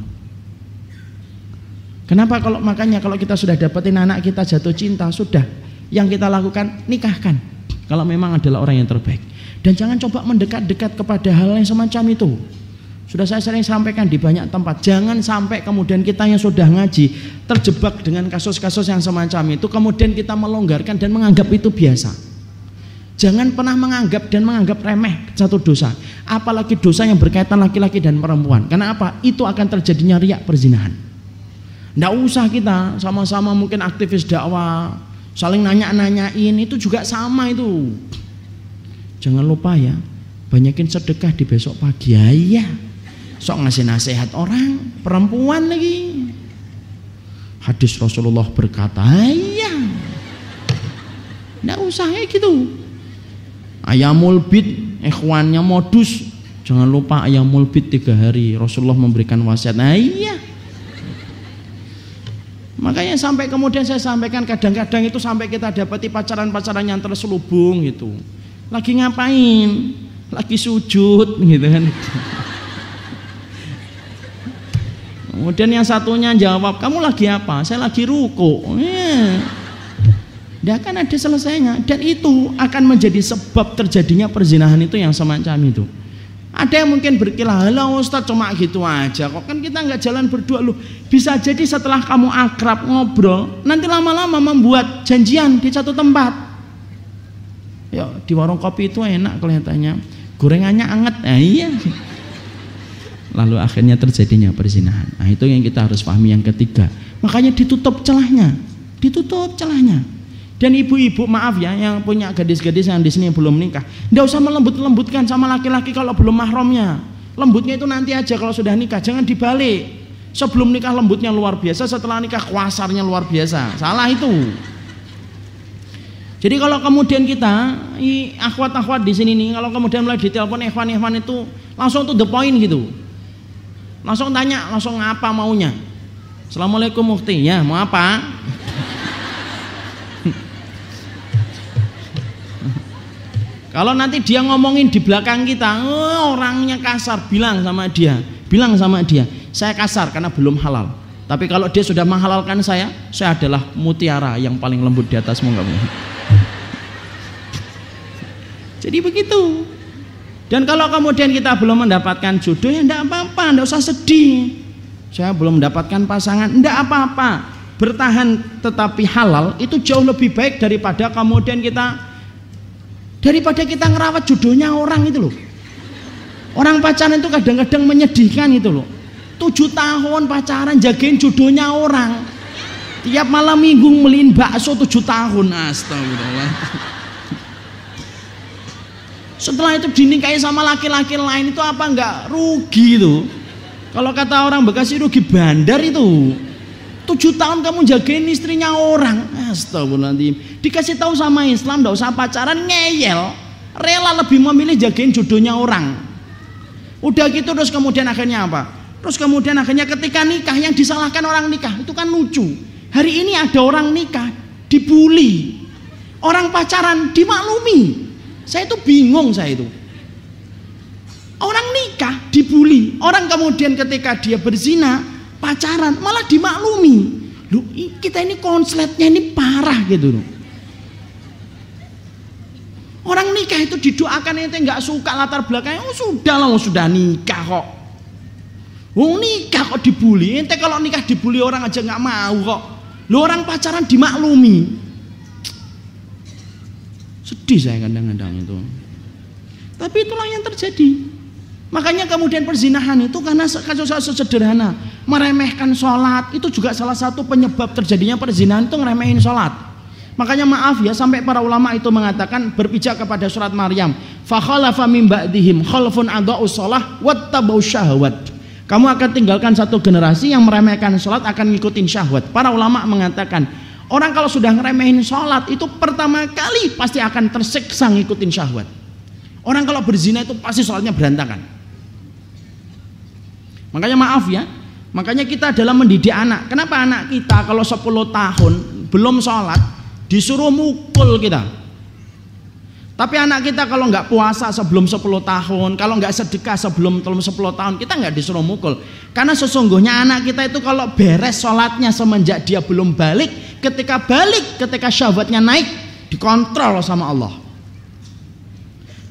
Kenapa kalau makanya kalau kita sudah dapetin anak kita jatuh cinta sudah yang kita lakukan nikahkan kalau memang adalah orang yang terbaik dan jangan coba mendekat-dekat kepada hal yang semacam itu. Sudah saya sering sampaikan di banyak tempat, jangan sampai kemudian kita yang sudah ngaji terjebak dengan kasus-kasus yang semacam itu, kemudian kita melonggarkan dan menganggap itu biasa. Jangan pernah menganggap dan menganggap remeh satu dosa. Apalagi dosa yang berkaitan laki-laki dan perempuan. Karena apa? Itu akan terjadinya riak perzinahan. Tidak usah kita sama-sama mungkin aktivis dakwah. Saling nanya-nanyain. Itu juga sama itu. Jangan lupa ya. Banyakin sedekah di besok pagi. Ya, ya. Sok ngasih nasihat orang. Perempuan lagi. Hadis Rasulullah berkata. Ya. Tidak usah kayak gitu ayamul bid ikhwannya modus jangan lupa ayamul bid tiga hari Rasulullah memberikan wasiat nah iya makanya sampai kemudian saya sampaikan kadang-kadang itu sampai kita dapati pacaran-pacaran yang terselubung gitu lagi ngapain lagi sujud gitu kan kemudian yang satunya jawab kamu lagi apa saya lagi ruko yeah. Tidak akan ada selesainya dan itu akan menjadi sebab terjadinya perzinahan itu yang semacam itu. Ada yang mungkin berkilah, halo Ustaz cuma gitu aja kok kan kita nggak jalan berdua lu. Bisa jadi setelah kamu akrab ngobrol, nanti lama-lama membuat janjian di satu tempat. Ya di warung kopi itu enak kelihatannya, gorengannya anget, nah, iya. Lalu akhirnya terjadinya perzinahan. Nah itu yang kita harus pahami yang ketiga. Makanya ditutup celahnya, ditutup celahnya. Dan ibu-ibu maaf ya yang punya gadis-gadis yang di sini belum nikah, tidak usah melembut-lembutkan sama laki-laki kalau belum mahramnya. Lembutnya itu nanti aja kalau sudah nikah, jangan dibalik. Sebelum nikah lembutnya luar biasa, setelah nikah kuasarnya luar biasa. Salah itu. Jadi kalau kemudian kita akhwat-akhwat di sini nih, kalau kemudian mulai ditelepon ikhwan-ikhwan itu langsung tuh the point gitu. Langsung tanya, langsung apa maunya? Assalamualaikum mufti, ya mau apa? Kalau nanti dia ngomongin di belakang kita, oh, orangnya kasar, bilang sama dia, bilang sama dia, saya kasar karena belum halal. Tapi kalau dia sudah menghalalkan saya, saya adalah mutiara yang paling lembut di atasmu kamu. Jadi begitu. Dan kalau kemudian kita belum mendapatkan jodoh ya enggak apa-apa, enggak usah sedih. Saya belum mendapatkan pasangan, enggak apa-apa. Bertahan tetapi halal itu jauh lebih baik daripada kemudian kita daripada kita ngerawat jodohnya orang itu loh. Orang pacaran itu kadang-kadang menyedihkan itu loh. Tujuh tahun pacaran jagain jodohnya orang. Tiap malam minggu meliin bakso tujuh tahun. Astagfirullah setelah itu dinikahi sama laki-laki lain itu apa enggak rugi itu kalau kata orang Bekasi rugi bandar itu Tujuh tahun kamu jagain istrinya orang. Astagfirullahaladzim. Dikasih tahu sama Islam, tidak usah pacaran, ngeyel. Rela lebih memilih jagain jodohnya orang. Udah gitu terus kemudian akhirnya apa? Terus kemudian akhirnya ketika nikah yang disalahkan orang nikah itu kan lucu. Hari ini ada orang nikah dibully. Orang pacaran dimaklumi. Saya itu bingung saya itu. Orang nikah dibully. Orang kemudian ketika dia berzina pacaran malah dimaklumi. Lu kita ini konsletnya ini parah gitu loh. Orang nikah itu didoakan ente nggak suka latar belakangnya. Oh sudah lah oh, sudah nikah kok. Oh nikah kok dibully. Ente kalau nikah dibully orang aja nggak mau kok. Lu orang pacaran dimaklumi sedih saya kadang-kadang itu tapi itulah yang terjadi Makanya kemudian perzinahan itu karena kasus sederhana meremehkan sholat itu juga salah satu penyebab terjadinya perzinahan itu ngeremehin sholat. Makanya maaf ya sampai para ulama itu mengatakan berpijak kepada surat Maryam, fa khalafa min ba'dihim khalfun adha'u shalah wattabau syahwat. Kamu akan tinggalkan satu generasi yang meremehkan sholat akan ngikutin syahwat. Para ulama mengatakan orang kalau sudah ngeremehin sholat itu pertama kali pasti akan tersiksa ngikutin syahwat. Orang kalau berzina itu pasti sholatnya berantakan. Makanya maaf ya, makanya kita dalam mendidik anak. Kenapa anak kita kalau 10 tahun belum sholat disuruh mukul kita tapi anak kita kalau nggak puasa sebelum 10 tahun kalau nggak sedekah sebelum 10 tahun kita nggak disuruh mukul. Karena sesungguhnya anak kita itu kalau beres sholatnya semenjak dia belum balik ketika balik ketika syahwatnya naik dikontrol sama Allah.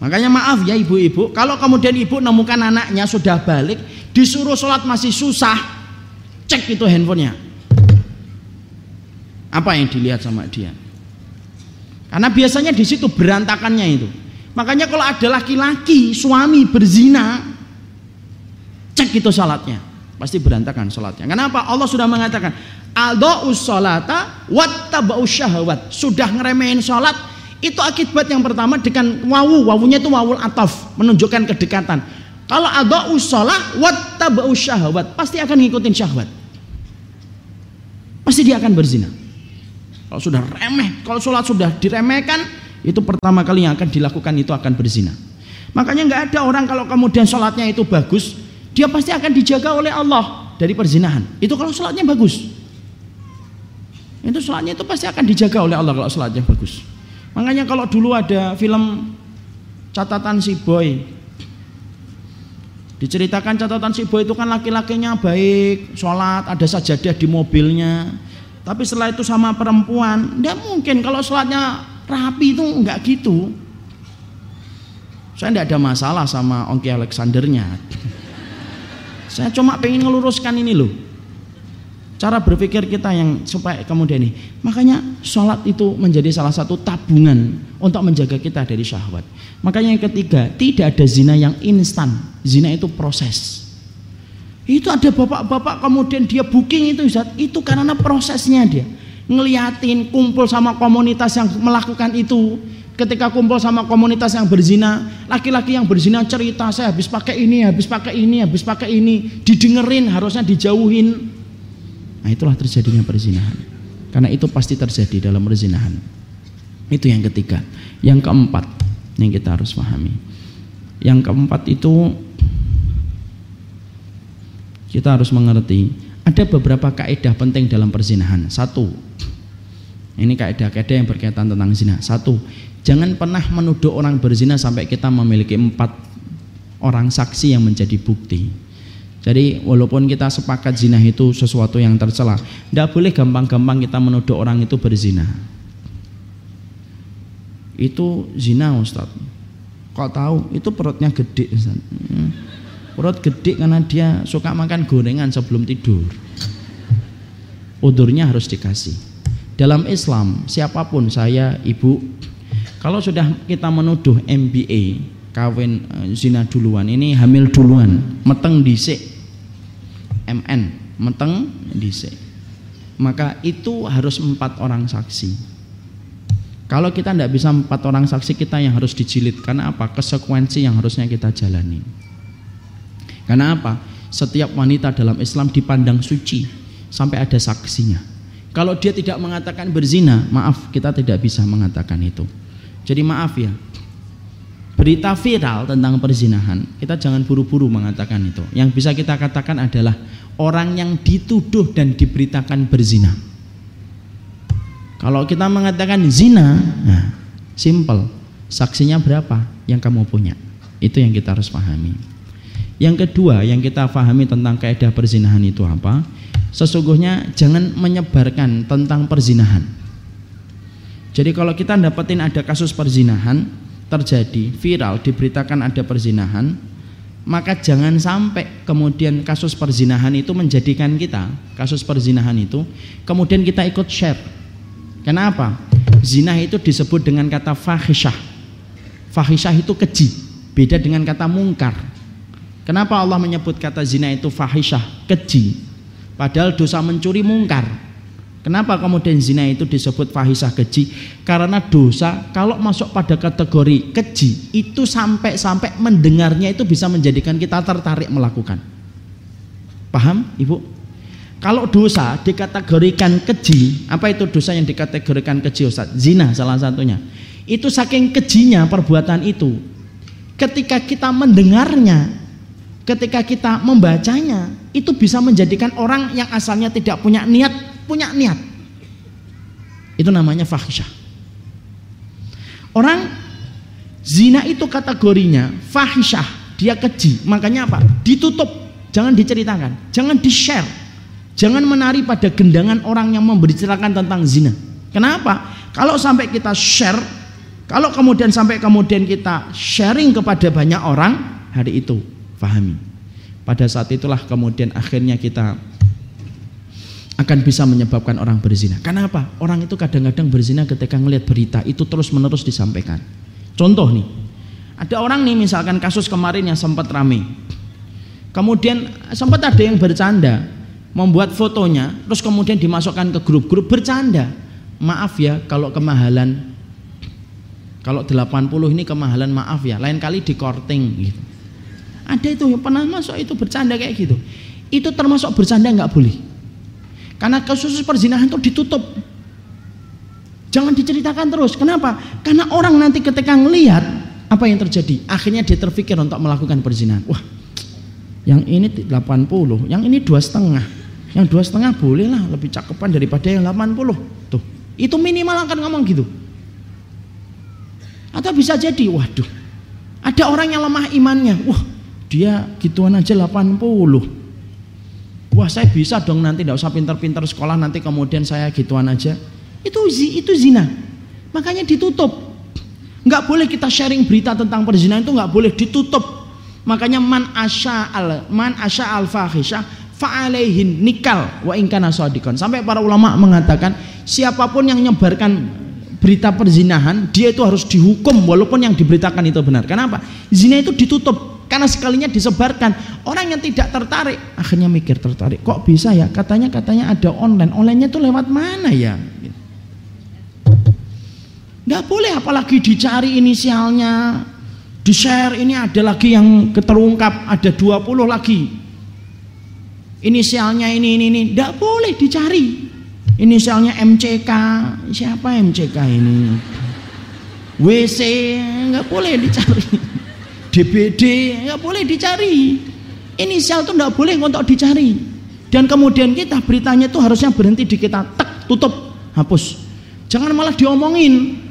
Makanya maaf ya ibu-ibu kalau kemudian ibu nemukan anaknya sudah balik disuruh sholat masih susah cek itu handphonenya. Apa yang dilihat sama dia karena biasanya di situ berantakannya itu. Makanya kalau ada laki-laki suami berzina, cek itu salatnya, pasti berantakan salatnya. Kenapa? Allah sudah mengatakan, "Adha'us salata wattaba'us syahwat." Sudah ngeremehin salat, itu akibat yang pertama dengan wawu, wawunya itu wawul ataf, menunjukkan kedekatan. Kalau adha'us salat wattaba'us syahwat, pasti akan ngikutin syahwat. Pasti dia akan berzina. Kalau sudah remeh, kalau sholat sudah diremehkan, itu pertama kali yang akan dilakukan itu akan berzina. Makanya nggak ada orang kalau kemudian sholatnya itu bagus, dia pasti akan dijaga oleh Allah dari perzinahan. Itu kalau sholatnya bagus. Itu sholatnya itu pasti akan dijaga oleh Allah kalau sholatnya bagus. Makanya kalau dulu ada film catatan si boy Diceritakan catatan si boy itu kan laki-lakinya baik, sholat, ada sajadah di mobilnya, tapi setelah itu sama perempuan, tidak mungkin kalau sholatnya rapi itu nggak gitu. Saya tidak ada masalah sama Ongki Alexandernya. Saya cuma pengen ngeluruskan ini loh. Cara berpikir kita yang supaya kemudian ini. Makanya sholat itu menjadi salah satu tabungan untuk menjaga kita dari syahwat. Makanya yang ketiga, tidak ada zina yang instan. Zina itu proses. Itu ada bapak-bapak kemudian dia booking itu Ustaz, itu karena prosesnya dia. Ngeliatin kumpul sama komunitas yang melakukan itu. Ketika kumpul sama komunitas yang berzina, laki-laki yang berzina cerita, saya habis pakai ini, habis pakai ini, habis pakai ini, didengerin, harusnya dijauhin. Nah, itulah terjadinya perzinahan. Karena itu pasti terjadi dalam perzinahan. Itu yang ketiga. Yang keempat yang kita harus pahami. Yang keempat itu kita harus mengerti ada beberapa kaidah penting dalam perzinahan. Satu, ini kaidah-kaidah yang berkaitan tentang zina. Satu, jangan pernah menuduh orang berzina sampai kita memiliki empat orang saksi yang menjadi bukti. Jadi walaupun kita sepakat zina itu sesuatu yang tercela, tidak boleh gampang-gampang kita menuduh orang itu berzina. Itu zina Ustaz. Kok tahu? Itu perutnya gede Ustaz. Perut gede karena dia suka makan gorengan sebelum tidur. Udurnya harus dikasih. Dalam Islam siapa pun saya ibu kalau sudah kita menuduh MBA kawin uh, zina duluan ini hamil duluan meteng dhisik. MN meteng dhisik. Maka itu harus empat orang saksi. Kalau kita tidak bisa empat orang saksi kita yang harus dijilid karena apa? Konsekuensi yang harusnya kita jalani karena apa? Setiap wanita dalam Islam dipandang suci sampai ada saksinya. Kalau dia tidak mengatakan berzina, maaf kita tidak bisa mengatakan itu. Jadi maaf ya. Berita viral tentang perzinahan, kita jangan buru-buru mengatakan itu. Yang bisa kita katakan adalah orang yang dituduh dan diberitakan berzina. Kalau kita mengatakan zina, nah, simple. Saksinya berapa yang kamu punya? Itu yang kita harus pahami. Yang kedua yang kita pahami tentang kaidah perzinahan itu apa? Sesungguhnya jangan menyebarkan tentang perzinahan. Jadi kalau kita dapetin ada kasus perzinahan terjadi viral diberitakan ada perzinahan, maka jangan sampai kemudian kasus perzinahan itu menjadikan kita kasus perzinahan itu kemudian kita ikut share. Kenapa? Zina itu disebut dengan kata fahisyah. Fahisyah itu keji, beda dengan kata mungkar. Kenapa Allah menyebut kata zina itu fahisyah, keji? Padahal dosa mencuri mungkar. Kenapa kemudian zina itu disebut fahisah keji? Karena dosa kalau masuk pada kategori keji itu sampai-sampai mendengarnya itu bisa menjadikan kita tertarik melakukan. Paham, Ibu? Kalau dosa dikategorikan keji, apa itu dosa yang dikategorikan keji Ustaz? Zina salah satunya. Itu saking kejinya perbuatan itu. Ketika kita mendengarnya, ketika kita membacanya, itu bisa menjadikan orang yang asalnya tidak punya niat punya niat. Itu namanya fahisyah. Orang zina itu kategorinya fahisyah, dia keji. Makanya apa? Ditutup, jangan diceritakan, jangan di-share. Jangan menari pada gendangan orang yang memberitakan tentang zina. Kenapa? Kalau sampai kita share, kalau kemudian sampai kemudian kita sharing kepada banyak orang, hari itu fahami. Pada saat itulah kemudian akhirnya kita akan bisa menyebabkan orang berzina. Karena apa? Orang itu kadang-kadang berzina ketika melihat berita itu terus-menerus disampaikan. Contoh nih, ada orang nih misalkan kasus kemarin yang sempat rame. Kemudian sempat ada yang bercanda, membuat fotonya, terus kemudian dimasukkan ke grup-grup bercanda. Maaf ya kalau kemahalan kalau 80 ini kemahalan maaf ya, lain kali di korting gitu. Ada itu yang pernah masuk itu bercanda kayak gitu. Itu termasuk bercanda nggak boleh. Karena kasus perzinahan itu ditutup. Jangan diceritakan terus. Kenapa? Karena orang nanti ketika ngelihat apa yang terjadi, akhirnya dia terpikir untuk melakukan perzinahan. Wah, yang ini 80, yang ini dua setengah. Yang dua setengah boleh lah lebih cakepan daripada yang 80. Tuh, itu minimal akan ngomong gitu. Atau bisa jadi, waduh, ada orang yang lemah imannya. Wah, dia gituan aja 80 wah saya bisa dong nanti tidak usah pinter-pinter sekolah nanti kemudian saya gituan aja. Itu itu zina. Makanya ditutup. Nggak boleh kita sharing berita tentang perzinahan itu nggak boleh ditutup. Makanya man asya al man asya al fahisha fa'alaihin nikal wa ingkana sodikon sampai para ulama mengatakan siapa pun yang menyebarkan berita perzinahan dia itu harus dihukum walaupun yang diberitakan itu benar. Kenapa? Zina itu ditutup karena sekalinya disebarkan. Orang yang tidak tertarik akhirnya mikir tertarik. Kok bisa ya? Katanya katanya ada online. Onlinenya itu lewat mana ya? Nggak boleh apalagi dicari inisialnya. Di share ini ada lagi yang keterungkap ada 20 lagi. Inisialnya ini ini ini. Nggak boleh dicari. Inisialnya MCK siapa MCK ini? WC nggak boleh dicari DBD nggak boleh dicari. Inisial itu nggak boleh untuk dicari. Dan kemudian kita beritanya itu harusnya berhenti di kita tek tutup hapus. Jangan malah diomongin.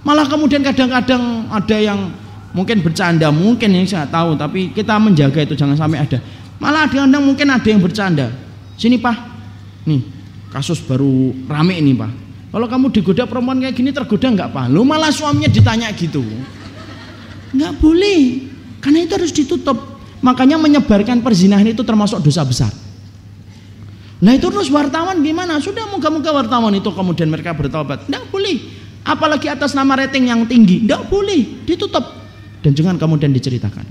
Malah kemudian kadang-kadang ada yang mungkin bercanda mungkin yang saya tahu tapi kita menjaga itu jangan sampai ada. Malah kadang-kadang mungkin ada yang bercanda. Sini pak. Nih kasus baru rame ini pak. Kalau kamu digoda perempuan kayak gini tergoda nggak pak? Lu malah suaminya ditanya gitu Nggak boleh. Karena itu harus ditutup. Makanya menyebarkan perzinahan itu termasuk dosa besar. Nah itu terus wartawan gimana? Sudah moga-moga wartawan itu kemudian mereka bertobat. Nggak boleh. Apalagi atas nama rating yang tinggi. Nggak boleh. Ditutup. Dan jangan kemudian diceritakan.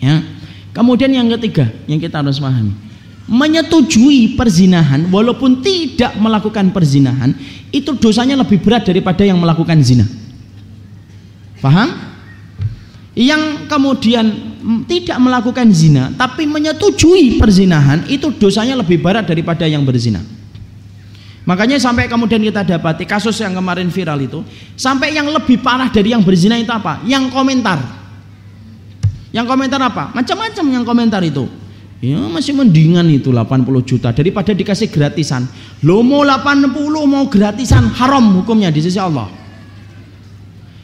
Ya. Kemudian yang ketiga yang kita harus pahami. Menyetujui perzinahan walaupun tidak melakukan perzinahan itu dosanya lebih berat daripada yang melakukan zina. Paham? Yang kemudian tidak melakukan zina tapi menyetujui perzinahan itu dosanya lebih berat daripada yang berzina. Makanya sampai kemudian kita dapati kasus yang kemarin viral itu sampai yang lebih parah dari yang berzina itu apa? Yang komentar. Yang komentar apa? Macam-macam yang komentar itu. Ya masih mendingan itu 80 juta daripada dikasih gratisan. Lo mau 80 mau gratisan haram hukumnya di sisi Allah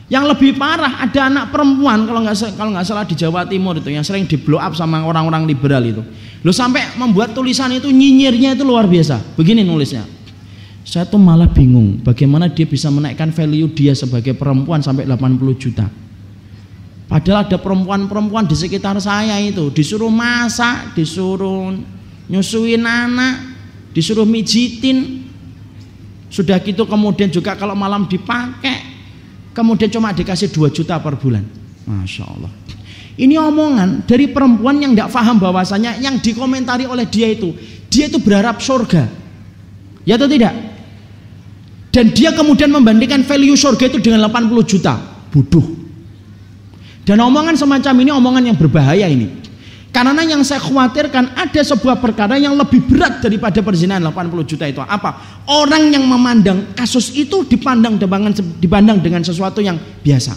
yang lebih parah ada anak perempuan kalau nggak kalau nggak salah di Jawa Timur itu yang sering di blow up sama orang-orang liberal itu. Lo sampai membuat tulisan itu nyinyirnya itu luar biasa. Begini nulisnya. Saya tuh malah bingung bagaimana dia bisa menaikkan value dia sebagai perempuan sampai 80 juta. Padahal ada perempuan-perempuan di sekitar saya itu disuruh masak, disuruh nyusuin anak, disuruh mijitin. Sudah gitu kemudian juga kalau malam dipakai kemudian cuma dikasih 2 juta per bulan. Masya Allah. Ini omongan dari perempuan yang tidak paham bahwasanya yang dikomentari oleh dia itu, dia itu berharap surga. Ya atau tidak? Dan dia kemudian membandingkan value surga itu dengan 80 juta. Bodoh. Dan omongan semacam ini omongan yang berbahaya ini. Karena yang saya khawatirkan ada sebuah perkara yang lebih berat daripada perzinahan 80 juta itu. Apa? Orang yang memandang kasus itu dipandang dengan, dipandang dengan sesuatu yang biasa.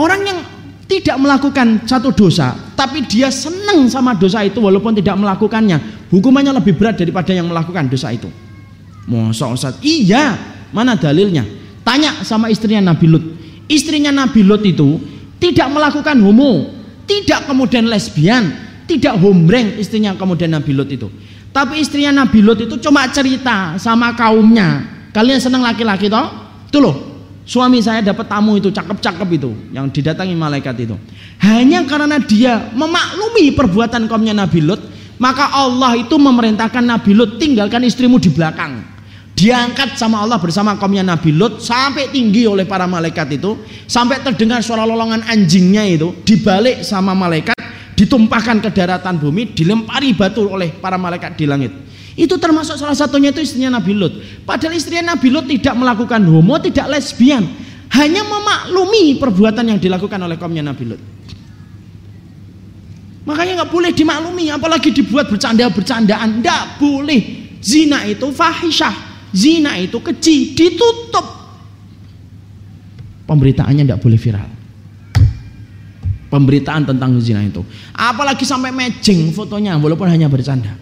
Orang yang tidak melakukan satu dosa, tapi dia senang sama dosa itu walaupun tidak melakukannya, hukumannya lebih berat daripada yang melakukan dosa itu. Masa Ustaz? Iya, mana dalilnya? Tanya sama istrinya Nabi Lut. Istrinya Nabi Lut itu tidak melakukan homo, tidak kemudian lesbian, tidak hombreng istrinya kemudian Nabi Lot itu. Tapi istrinya Nabi Lot itu cuma cerita sama kaumnya. Kalian senang laki-laki toh? Itu loh. Suami saya dapat tamu itu cakep-cakep itu yang didatangi malaikat itu. Hanya karena dia memaklumi perbuatan kaumnya Nabi Lot, maka Allah itu memerintahkan Nabi Lot tinggalkan istrimu di belakang diangkat sama Allah bersama kaumnya Nabi Lut sampai tinggi oleh para malaikat itu sampai terdengar suara lolongan anjingnya itu dibalik sama malaikat ditumpahkan ke daratan bumi dilempari batu oleh para malaikat di langit. Itu termasuk salah satunya itu istrinya Nabi Lut. Padahal istrinya Nabi Lut tidak melakukan homo tidak lesbian. Hanya memaklumi perbuatan yang dilakukan oleh kaumnya Nabi Lut. Makanya nggak boleh dimaklumi apalagi dibuat bercanda-bercandaan. Nggak boleh. Zina itu fahisyah Zina itu keji, ditutup. Pemberitaannya tidak boleh viral. Pemberitaan tentang zina itu. Apalagi sampai matching fotonya walaupun hanya bercanda.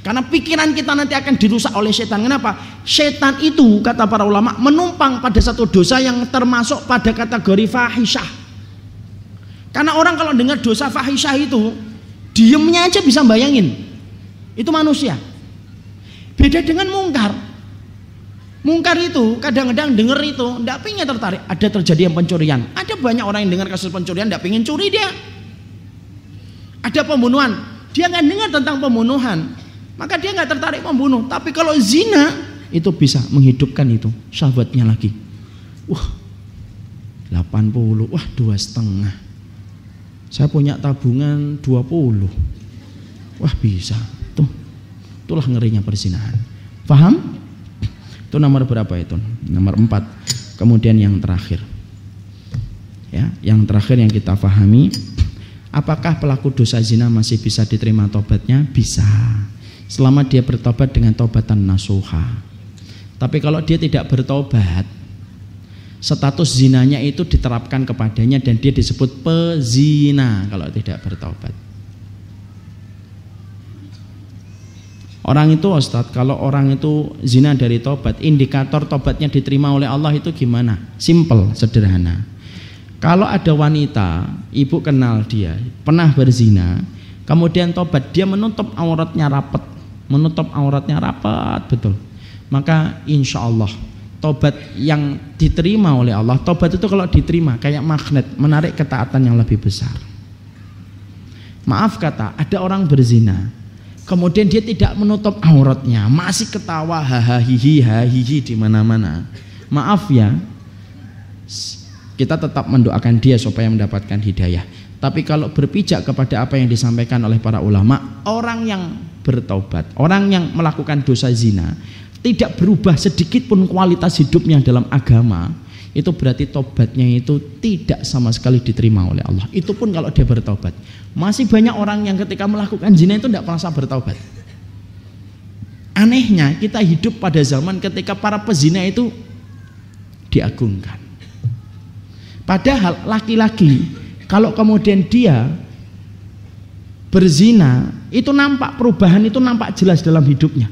Karena pikiran kita nanti akan dirusak oleh setan. Kenapa? Setan itu kata para ulama menumpang pada satu dosa yang termasuk pada kategori fahisyah. Karena orang kalau dengar dosa fahisyah itu, diemnya aja bisa bayangin. Itu manusia. Beda dengan mungkar. Mungkar itu kadang-kadang dengar itu tidak pingin tertarik. Ada terjadi yang pencurian. Ada banyak orang yang dengar kasus pencurian tidak pingin curi dia. Ada pembunuhan, dia nggak dengar tentang pembunuhan, maka dia nggak tertarik membunuh. Tapi kalau zina itu bisa menghidupkan itu sahabatnya lagi. Wah, 80, wah dua setengah. Saya punya tabungan 20. Wah bisa. Tuh, itulah ngerinya perzinahan. Paham? Itu nomor berapa itu? Nomor empat. Kemudian yang terakhir. Ya, yang terakhir yang kita pahami, apakah pelaku dosa zina masih bisa diterima tobatnya? Bisa. Selama dia bertobat dengan tobatan nasuha. Tapi kalau dia tidak bertobat, status zinanya itu diterapkan kepadanya dan dia disebut pezina kalau tidak bertobat. Orang itu Ustadz, kalau orang itu zina dari tobat, indikator tobatnya diterima oleh Allah itu gimana? Simple, sederhana. Kalau ada wanita, ibu kenal dia, pernah berzina, kemudian tobat, dia menutup auratnya rapat, menutup auratnya rapat, betul. Maka insya Allah tobat yang diterima oleh Allah, tobat itu kalau diterima kayak magnet, menarik ketaatan yang lebih besar. Maaf kata, ada orang berzina, Kemudian dia tidak menutup auratnya, masih ketawa hahaha hahihi di mana-mana. Maaf ya, kita tetap mendoakan dia supaya mendapatkan hidayah. Tapi kalau berpijak kepada apa yang disampaikan oleh para ulama, orang yang bertobat, orang yang melakukan dosa zina, tidak berubah sedikit pun kualitas hidupnya dalam agama, itu berarti tobatnya itu tidak sama sekali diterima oleh Allah. Itu pun kalau dia bertobat. Masih banyak orang yang ketika melakukan zina itu tidak merasa bertobat. Anehnya kita hidup pada zaman ketika para pezina itu diagungkan. Padahal laki-laki kalau kemudian dia berzina itu nampak perubahan itu nampak jelas dalam hidupnya.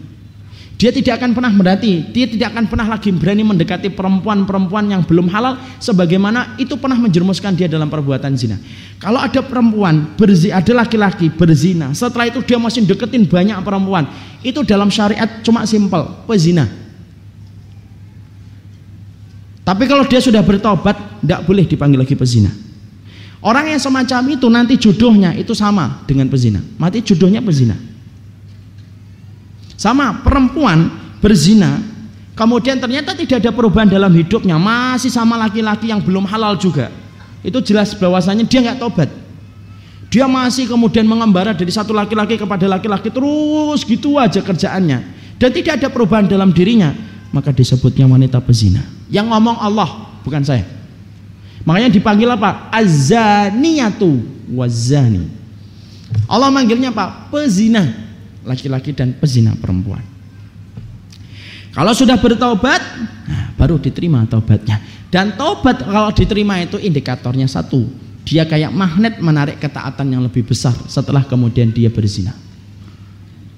Dia tidak akan pernah berarti, dia tidak akan pernah lagi berani mendekati perempuan-perempuan yang belum halal sebagaimana itu pernah menjerumuskan dia dalam perbuatan zina. Kalau ada perempuan berzina, ada laki-laki berzina, setelah itu dia masih deketin banyak perempuan, itu dalam syariat cuma simpel, pezina. Tapi kalau dia sudah bertobat, tidak boleh dipanggil lagi pezina. Orang yang semacam itu nanti jodohnya itu sama dengan pezina. Mati jodohnya pezina. Sama perempuan berzina, kemudian ternyata tidak ada perubahan dalam hidupnya, masih sama laki-laki yang belum halal juga. Itu jelas bahwasanya dia nggak tobat. Dia masih kemudian mengembara dari satu laki-laki kepada laki-laki terus gitu aja kerjaannya. dan tidak ada perubahan dalam dirinya, maka disebutnya wanita pezina. Yang ngomong Allah, bukan saya. Makanya dipanggil apa? Azaniyatu wazani. Allah manggilnya apa? Pezina laki-laki dan pezina perempuan. Kalau sudah bertobat, nah, baru diterima taubatnya. Dan taubat kalau diterima itu indikatornya satu, dia kayak magnet menarik ketaatan yang lebih besar setelah kemudian dia berzina.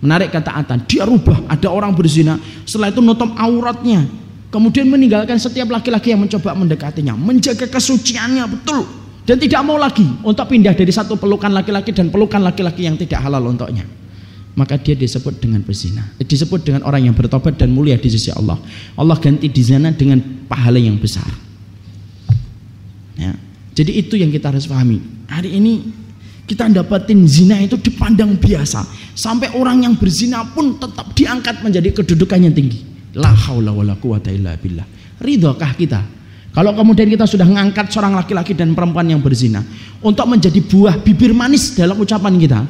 Menarik ketaatan, dia rubah. Ada orang berzina, setelah itu nutup auratnya, kemudian meninggalkan setiap laki-laki yang mencoba mendekatinya, menjaga kesuciannya betul dan tidak mau lagi untuk pindah dari satu pelukan laki-laki dan pelukan laki-laki yang tidak halal untuknya maka dia disebut dengan berzina. Disebut dengan orang yang bertobat dan mulia di sisi Allah. Allah ganti di sana dengan pahala yang besar. Ya. Jadi itu yang kita harus pahami. Hari ini kita dapatin zina itu dipandang biasa. Sampai orang yang berzina pun tetap diangkat menjadi kedudukannya tinggi. La haula wala quwata illa billah. Ridhokah kita? Kalau kemudian kita sudah mengangkat seorang laki-laki dan perempuan yang berzina untuk menjadi buah bibir manis dalam ucapan kita,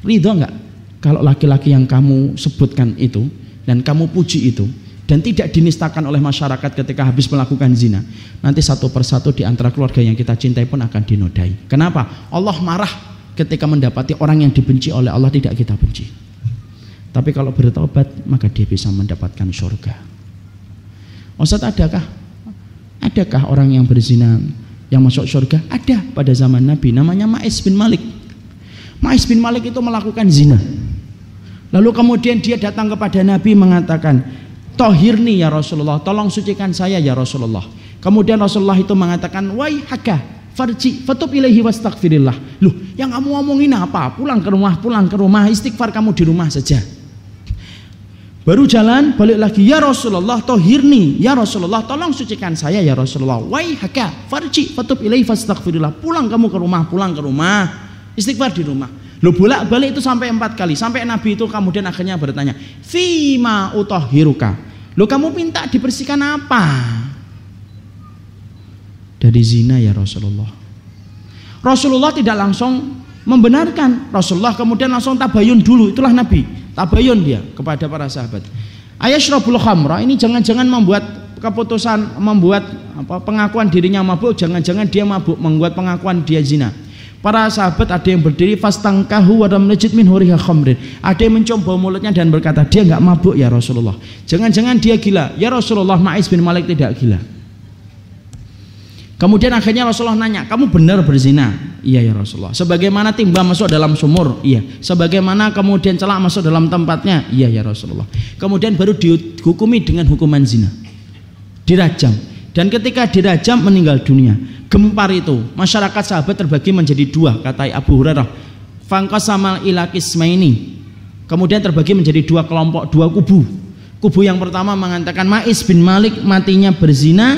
ridho enggak? Kalau laki-laki yang kamu sebutkan itu dan kamu puji itu dan tidak dinistakan oleh masyarakat ketika habis melakukan zina nanti satu persatu di antara keluarga yang kita cintai pun akan dinodai. Kenapa? Allah marah ketika mendapati orang yang dibenci oleh Allah tidak kita benci. Tapi kalau bertobat maka dia bisa mendapatkan surga. Ustaz adakah? Adakah orang yang berzina yang masuk surga? ada pada zaman Nabi namanya Ma'is bin Malik Ma'is bin Malik itu melakukan zina Lalu kemudian dia datang kepada Nabi mengatakan, Tohirni ya Rasulullah, tolong sucikan saya ya Rasulullah. Kemudian Rasulullah itu mengatakan, Wai haka, farji, fatub ilaihi wastaghfirillah. Loh, yang kamu ngomongin apa? Pulang ke rumah, pulang ke rumah, istighfar kamu di rumah saja. Baru jalan, balik lagi, ya Rasulullah, tohirni, ya Rasulullah, tolong sucikan saya ya Rasulullah. Wai haka, farji, fatub ilaihi wastaghfirillah. Pulang kamu ke rumah, pulang ke rumah, istighfar di rumah. Lo bolak balik itu sampai empat kali. Sampai Nabi itu kemudian akhirnya bertanya, Fima utohiruka. Lo kamu minta dibersihkan apa? Dari zina ya Rasulullah. Rasulullah tidak langsung membenarkan. Rasulullah kemudian langsung tabayun dulu. Itulah Nabi. Tabayun dia kepada para sahabat. Ayashrabul khamra ini jangan-jangan membuat keputusan membuat apa pengakuan dirinya mabuk jangan-jangan dia mabuk membuat pengakuan dia zina Para sahabat ada yang berdiri fastangkahu wa najid min huriha khamrin. Ada yang mencoba mulutnya dan berkata, "Dia enggak mabuk ya Rasulullah." Jangan-jangan dia gila. Ya Rasulullah, Ma'is bin Malik tidak gila. Kemudian akhirnya Rasulullah nanya, "Kamu benar berzina?" "Iya ya Rasulullah." "Sebagaimana timba masuk dalam sumur?" "Iya." "Sebagaimana kemudian celak masuk dalam tempatnya?" "Iya ya Rasulullah." Kemudian baru dihukumi dengan hukuman zina. Dirajam. Dan ketika dirajam meninggal dunia gempar itu masyarakat sahabat terbagi menjadi dua kata Abu Hurairah. Fangqasamal ila kismaini. Kemudian terbagi menjadi dua kelompok dua kubu. Kubu yang pertama mengatakan Ma'is bin Malik matinya berzina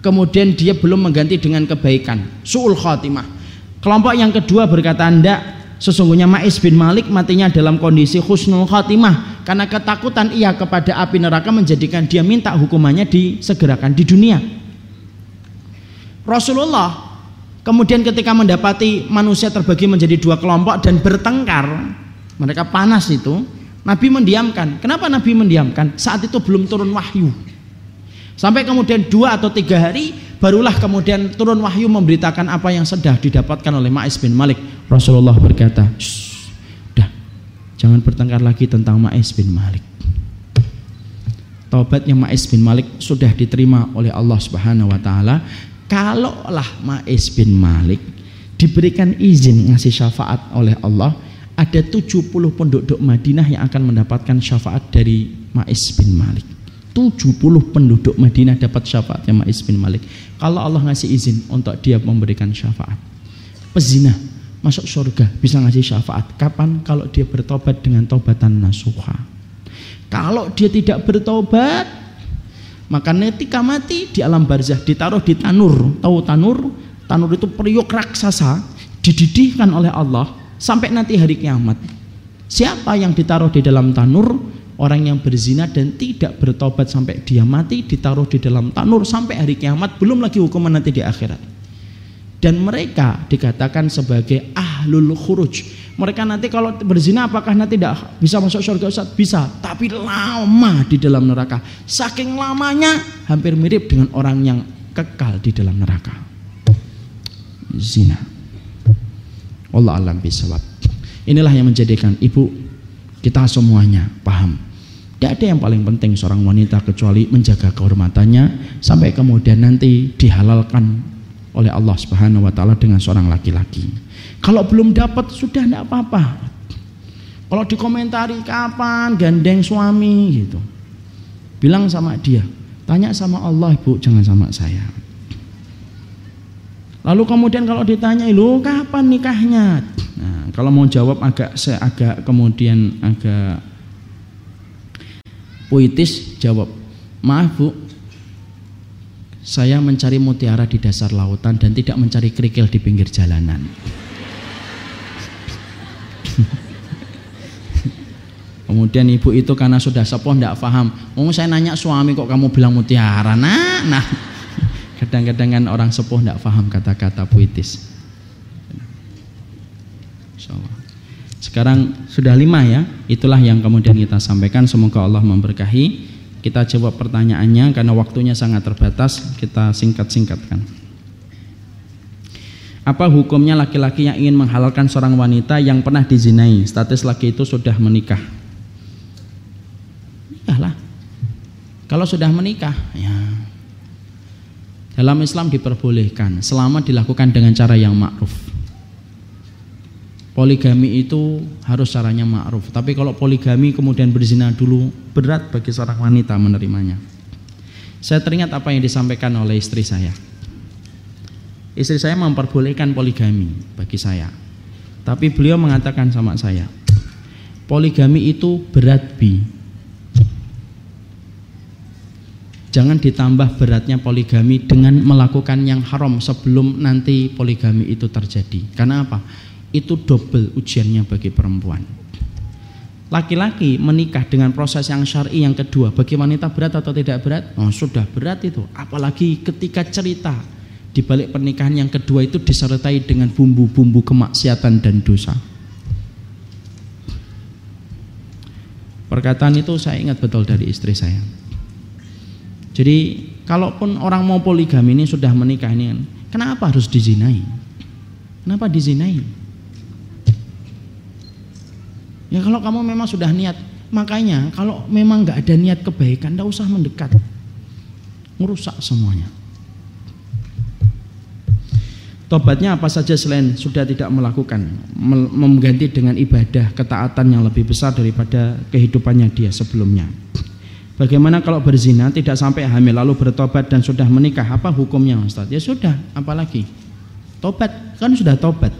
kemudian dia belum mengganti dengan kebaikan. Su'ul khatimah. Kelompok yang kedua berkata ndak sesungguhnya Ma'is bin Malik matinya dalam kondisi husnul khatimah karena ketakutan ia kepada api neraka menjadikan dia minta hukumannya disegerakan di dunia Rasulullah kemudian ketika mendapati manusia terbagi menjadi dua kelompok dan bertengkar, mereka panas itu, Nabi mendiamkan. Kenapa Nabi mendiamkan? Saat itu belum turun wahyu. Sampai kemudian dua atau tiga hari barulah kemudian turun wahyu memberitakan apa yang sudah didapatkan oleh Ma'is bin Malik. Rasulullah berkata, dah jangan bertengkar lagi tentang Ma'is bin Malik. Taubatnya Ma'is bin Malik sudah diterima oleh Allah Subhanahu wa taala Kalaulah Ma'is bin Malik diberikan izin ngasih syafaat oleh Allah, ada 70 penduduk Madinah yang akan mendapatkan syafaat dari Ma'is bin Malik. 70 penduduk Madinah dapat syafaatnya Ma'is bin Malik. Kalau Allah ngasih izin untuk dia memberikan syafaat. Pezina masuk surga bisa ngasih syafaat. Kapan? Kalau dia bertobat dengan tobatan nasuha. Kalau dia tidak bertobat, maka ketika mati di alam barzah ditaruh di tanur. Tahu tanur? Tanur itu periuk raksasa dididihkan oleh Allah sampai nanti hari kiamat. Siapa yang ditaruh di dalam tanur? Orang yang berzina dan tidak bertobat sampai dia mati ditaruh di dalam tanur sampai hari kiamat belum lagi hukuman nanti di akhirat. Dan mereka dikatakan sebagai ahlul khuruj, Mereka nanti kalau berzina apakah nanti tidak bisa masuk surga Ustaz? Bisa, tapi lama di dalam neraka. Saking lamanya hampir mirip dengan orang yang kekal di dalam neraka. Zina. Allah alam bisawab. Inilah yang menjadikan ibu kita semuanya paham. Tidak ada yang paling penting seorang wanita kecuali menjaga kehormatannya sampai kemudian nanti dihalalkan oleh Allah Subhanahu wa taala dengan seorang laki-laki. Kalau belum dapat sudah tidak apa-apa. Kalau dikomentari kapan gandeng suami gitu. Bilang sama dia, tanya sama Allah ibu jangan sama saya. Lalu kemudian kalau ditanya, lu kapan nikahnya? Nah, kalau mau jawab agak seagak kemudian agak puitis jawab, maaf bu, saya mencari mutiara di dasar lautan dan tidak mencari kerikil di pinggir jalanan. Kemudian ibu itu karena sudah sepuh tidak paham. Oh saya nanya suami kok kamu bilang mutiara. Nah, nah. Kadang-kadang kan orang sepuh tidak paham kata-kata puitis. Sekarang sudah lima ya. Itulah yang kemudian kita sampaikan. Semoga Allah memberkahi. Kita jawab pertanyaannya karena waktunya sangat terbatas. Kita singkat-singkatkan. Apa hukumnya laki-laki yang ingin menghalalkan seorang wanita yang pernah dizinai? Status laki itu sudah menikah. Nikahlah. Kalau sudah menikah, ya. Dalam Islam diperbolehkan selama dilakukan dengan cara yang ma'ruf. Poligami itu harus caranya ma'ruf. Tapi kalau poligami kemudian berzina dulu berat bagi seorang wanita menerimanya. Saya teringat apa yang disampaikan oleh istri saya istri saya memperbolehkan poligami bagi saya. Tapi beliau mengatakan sama saya, poligami itu berat bi. Jangan ditambah beratnya poligami dengan melakukan yang haram sebelum nanti poligami itu terjadi. Karena apa? Itu double ujiannya bagi perempuan. Laki-laki menikah dengan proses yang syar'i yang kedua, bagi wanita berat atau tidak berat? Oh, sudah berat itu. Apalagi ketika cerita di balik pernikahan yang kedua itu disertai dengan bumbu-bumbu kemaksiatan dan dosa. Perkataan itu saya ingat betul dari istri saya. Jadi kalaupun orang mau poligami ini sudah menikah ini kenapa harus dizinai? Kenapa dizinai? Ya kalau kamu memang sudah niat, makanya kalau memang nggak ada niat kebaikan, tidak usah mendekat, merusak semuanya. Tobatnya apa saja selain sudah tidak melakukan? Mengganti dengan ibadah Ketaatan yang lebih besar daripada kehidupannya dia sebelumnya. Bagaimana kalau berzina tidak sampai hamil Lalu bertobat dan sudah menikah? Apa hukumnya Ustaz? Ya sudah apalagi? Tobat kan sudah tobat.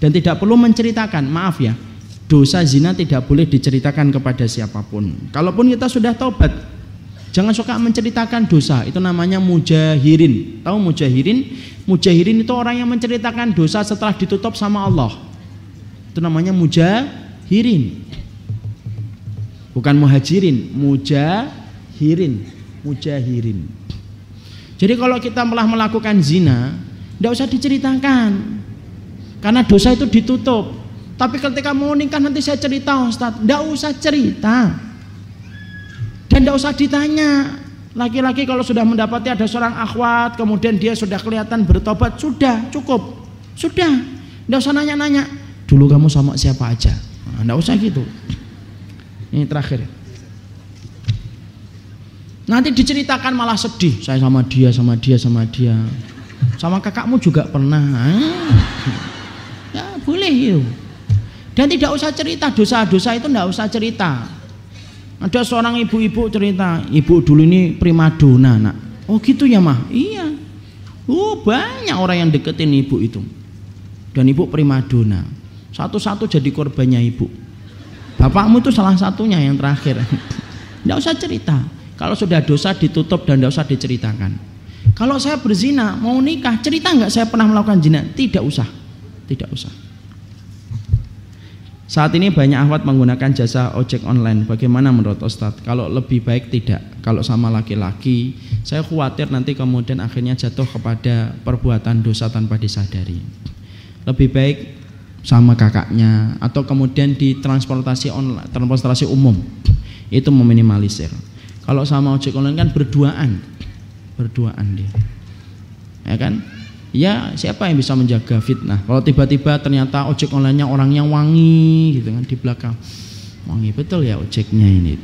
Dan tidak perlu menceritakan Maaf ya Dosa zina tidak boleh diceritakan kepada siapa pun Kalaupun kita sudah tobat Jangan suka menceritakan dosa, itu namanya mujahirin. Tahu mujahirin? Mujahirin itu orang yang menceritakan dosa setelah ditutup sama Allah. Itu namanya mujahirin. Bukan muhajirin, mujahirin, mujahirin. Jadi kalau kita malah melakukan zina, tidak usah diceritakan. Karena dosa itu ditutup. Tapi ketika mau nikah nanti saya cerita Ustaz, tidak usah cerita. Dan tidak usah ditanya. Laki-laki kalau sudah mendapati ada seorang akhwat, kemudian dia sudah kelihatan bertobat, sudah cukup. Sudah. Tidak usah nanya-nanya. Dulu kamu sama siapa aja. Tidak nah, usah gitu. Ini terakhir. Nanti diceritakan malah sedih. Saya sama dia, sama dia, sama dia. Sama kakakmu juga pernah. Ya boleh itu. Dan tidak usah cerita dosa-dosa itu tidak usah cerita. Ada seorang ibu-ibu cerita, ibu dulu ini primadona nak. Oh gitu ya mah? Iya. Oh banyak orang yang deketin ibu itu. Dan ibu primadona. Satu-satu jadi korbannya ibu. Bapakmu itu salah satunya yang terakhir. Tidak usah cerita. Kalau sudah dosa ditutup dan tidak usah diceritakan. Kalau saya berzina, mau nikah, cerita nggak saya pernah melakukan zina? Tidak usah. Tidak usah. Saat ini banyak akhwat menggunakan jasa ojek online. Bagaimana menurut Ustadz? Kalau lebih baik tidak. Kalau sama laki-laki, saya khawatir nanti kemudian akhirnya jatuh kepada perbuatan dosa tanpa disadari. Lebih baik sama kakaknya atau kemudian di transportasi online, transportasi umum itu meminimalisir. Kalau sama ojek online kan berduaan, berduaan dia, ya kan? Ya siapa yang bisa menjaga fitnah? Kalau tiba-tiba ternyata ojek online-nya orang yang wangi gitu kan di belakang, wangi betul ya ojeknya ini.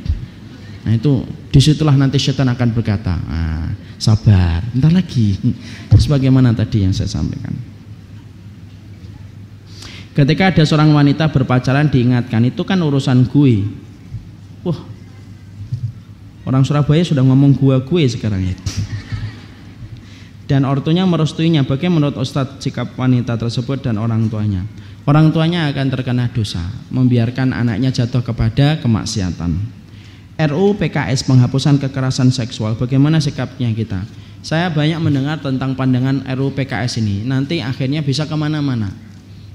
Nah itu di situlah nanti setan akan berkata, ah, sabar, bentar lagi. Sebagaimana tadi yang saya sampaikan. Ketika ada seorang wanita berpacaran diingatkan itu kan urusan gue. Wah, orang Surabaya sudah ngomong gua gue sekarang ya. Dan ortunya merestuinya. Bagaimana menurut Ustadz sikap wanita tersebut dan orang tuanya? Orang tuanya akan terkena dosa, membiarkan anaknya jatuh kepada kemaksiatan. RU PKS penghapusan kekerasan seksual. Bagaimana sikapnya kita? Saya banyak mendengar tentang pandangan RU PKS ini. Nanti akhirnya bisa ke mana-mana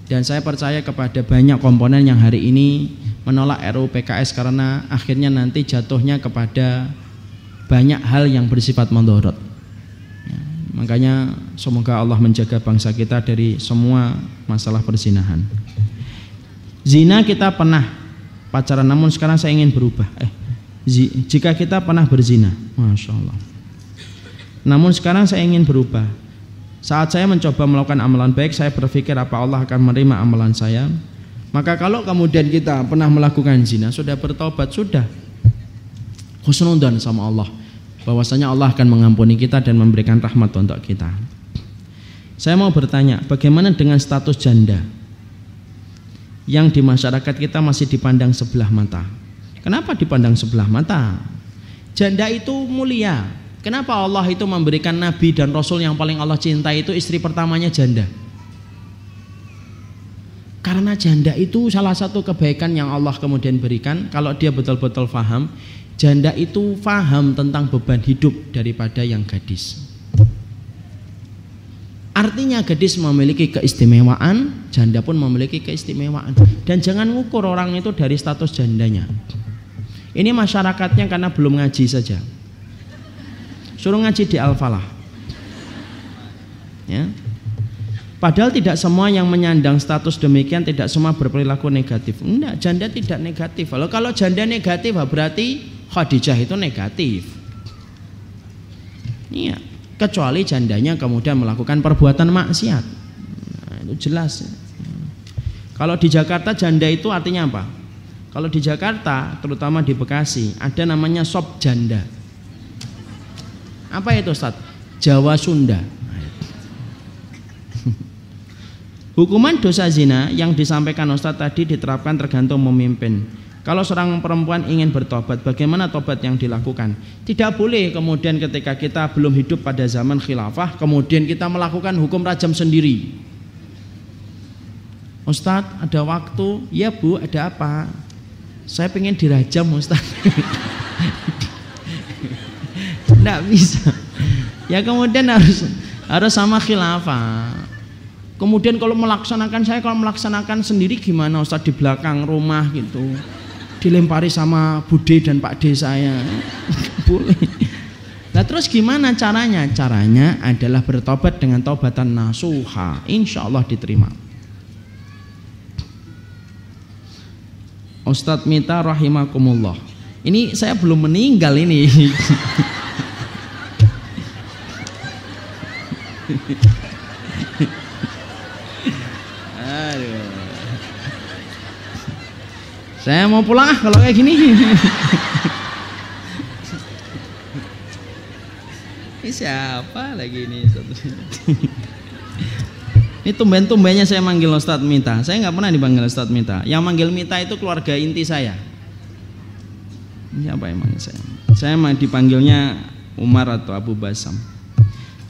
dan saya percaya kepada banyak komponen yang hari ini menolak RUU PKS karena akhirnya nanti jatuhnya kepada banyak hal yang bersifat mendorot. Ya, makanya semoga Allah menjaga bangsa kita dari semua masalah perzinahan. Zina kita pernah pacaran namun sekarang saya ingin berubah. Eh, jika kita pernah berzina, masya Allah. Namun sekarang saya ingin berubah. Saat saya mencoba melakukan amalan baik, saya berpikir apa Allah akan menerima amalan saya. Maka kalau kemudian kita pernah melakukan zina, sudah bertobat, sudah husnudan sama Allah. Bahwasanya Allah akan mengampuni kita dan memberikan rahmat untuk kita. Saya mau bertanya, bagaimana dengan status janda yang di masyarakat kita masih dipandang sebelah mata? Kenapa dipandang sebelah mata? Janda itu mulia, Kenapa Allah itu memberikan nabi dan rasul yang paling Allah cintai itu istri pertamanya janda? Karena janda itu salah satu kebaikan yang Allah kemudian berikan kalau dia betul-betul faham, janda itu faham tentang beban hidup daripada yang gadis. Artinya gadis memiliki keistimewaan, janda pun memiliki keistimewaan. Dan jangan ngukur orang itu dari status jandanya. Ini masyarakatnya karena belum ngaji saja. Suruh ngaji di Al-Falah. Ya. Padahal tidak semua yang menyandang status demikian tidak semua berperilaku negatif. Enggak, janda tidak negatif. Kalau kalau janda negatif berarti Khadijah itu negatif. Iya, kecuali jandanya kemudian melakukan perbuatan maksiat. Nah, itu jelas. Kalau di Jakarta janda itu artinya apa? Kalau di Jakarta, terutama di Bekasi, ada namanya sop janda. Apa itu Ustaz? Jawa Sunda. Hukuman dosa zina yang disampaikan Ustaz tadi diterapkan tergantung memimpin. Kalau seorang perempuan ingin bertobat, bagaimana tobat yang dilakukan? Tidak boleh kemudian ketika kita belum hidup pada zaman khilafah, kemudian kita melakukan hukum rajam sendiri. Ustadz ada waktu, ya bu ada apa? Saya pengen dirajam Ustadz. Tidak bisa. Ya kemudian harus harus sama khilafah. Kemudian kalau melaksanakan saya kalau melaksanakan sendiri gimana Ustaz di belakang rumah gitu. Dilempari sama Bude dan Pak D saya. Boleh. Nah terus gimana caranya? Caranya adalah bertobat dengan tobatan nasuha. Insya Allah diterima. Ustadz Mita rahimakumullah. Ini saya belum meninggal ini. Saya mau pulang ah kalau kayak gini. ini siapa lagi ini Ini tumben-tumbennya saya manggil Ustadz Mita. Saya nggak pernah dipanggil Ustadz Mita. Yang manggil Mita itu keluarga inti saya. Siapa yang manggil saya? Saya dipanggilnya Umar atau Abu Basam.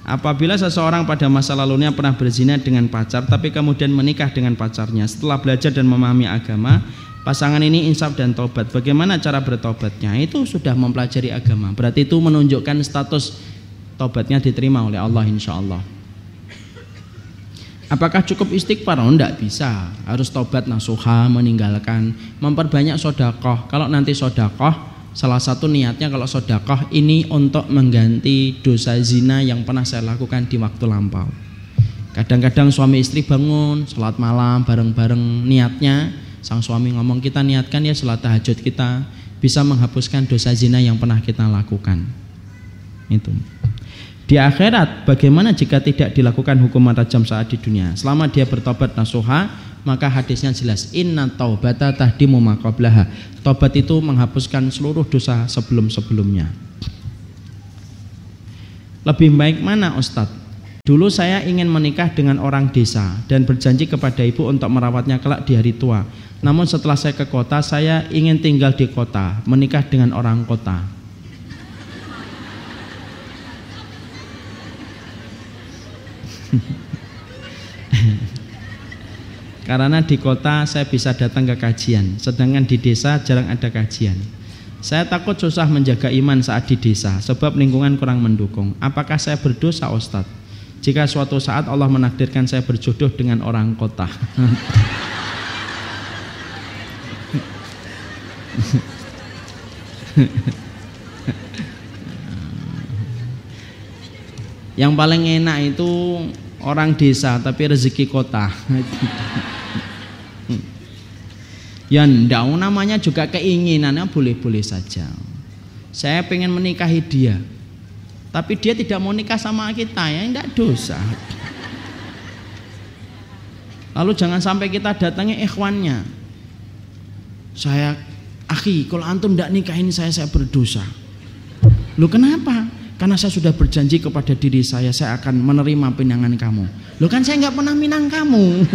Apabila seseorang pada masa lalunya pernah berzina dengan pacar tapi kemudian menikah dengan pacarnya setelah belajar dan memahami agama, pasangan ini insaf dan tobat. Bagaimana cara bertobatnya? Itu sudah mempelajari agama. Berarti itu menunjukkan status tobatnya diterima oleh Allah insya Allah. Apakah cukup istighfar? Oh, enggak bisa. Harus tobat nasuha, meninggalkan, memperbanyak sodakoh. Kalau nanti sodakoh, Salah satu niatnya kalau sodakoh ini untuk mengganti dosa zina yang pernah saya lakukan di waktu lampau. Kadang-kadang suami istri bangun, sholat malam bareng-bareng niatnya. Sang suami ngomong kita niatkan ya sholat tahajud kita bisa menghapuskan dosa zina yang pernah kita lakukan. Itu. Di akhirat bagaimana jika tidak dilakukan hukuman rajam saat di dunia? Selama dia bertobat nasuha, maka hadisnya jelas inna taubata tahdimu maqablaha. Tobat itu menghapuskan seluruh dosa sebelum-sebelumnya. Lebih baik mana Ustadz? Dulu saya ingin menikah dengan orang desa dan berjanji kepada ibu untuk merawatnya kelak di hari tua. Namun setelah saya ke kota, saya ingin tinggal di kota, menikah dengan orang kota. Karena di kota saya bisa datang ke kajian, sedangkan di desa jarang ada kajian. Saya takut susah menjaga iman saat di desa, sebab lingkungan kurang mendukung. Apakah saya berdosa, Ustadz? Jika suatu saat Allah menakdirkan saya berjodoh dengan orang kota. Yang paling enak itu orang desa tapi rezeki kota. ya ndak namanya juga keinginannya boleh-boleh saja. Saya pengen menikahi dia. Tapi dia tidak mau nikah sama kita ya enggak dosa. Lalu jangan sampai kita datangi ikhwannya. Saya akhi, kalau antum tidak nikahin saya saya berdosa. Lu kenapa? Karena saya sudah berjanji kepada diri saya, saya akan menerima pinangan kamu. Loh kan saya nggak pernah minang kamu.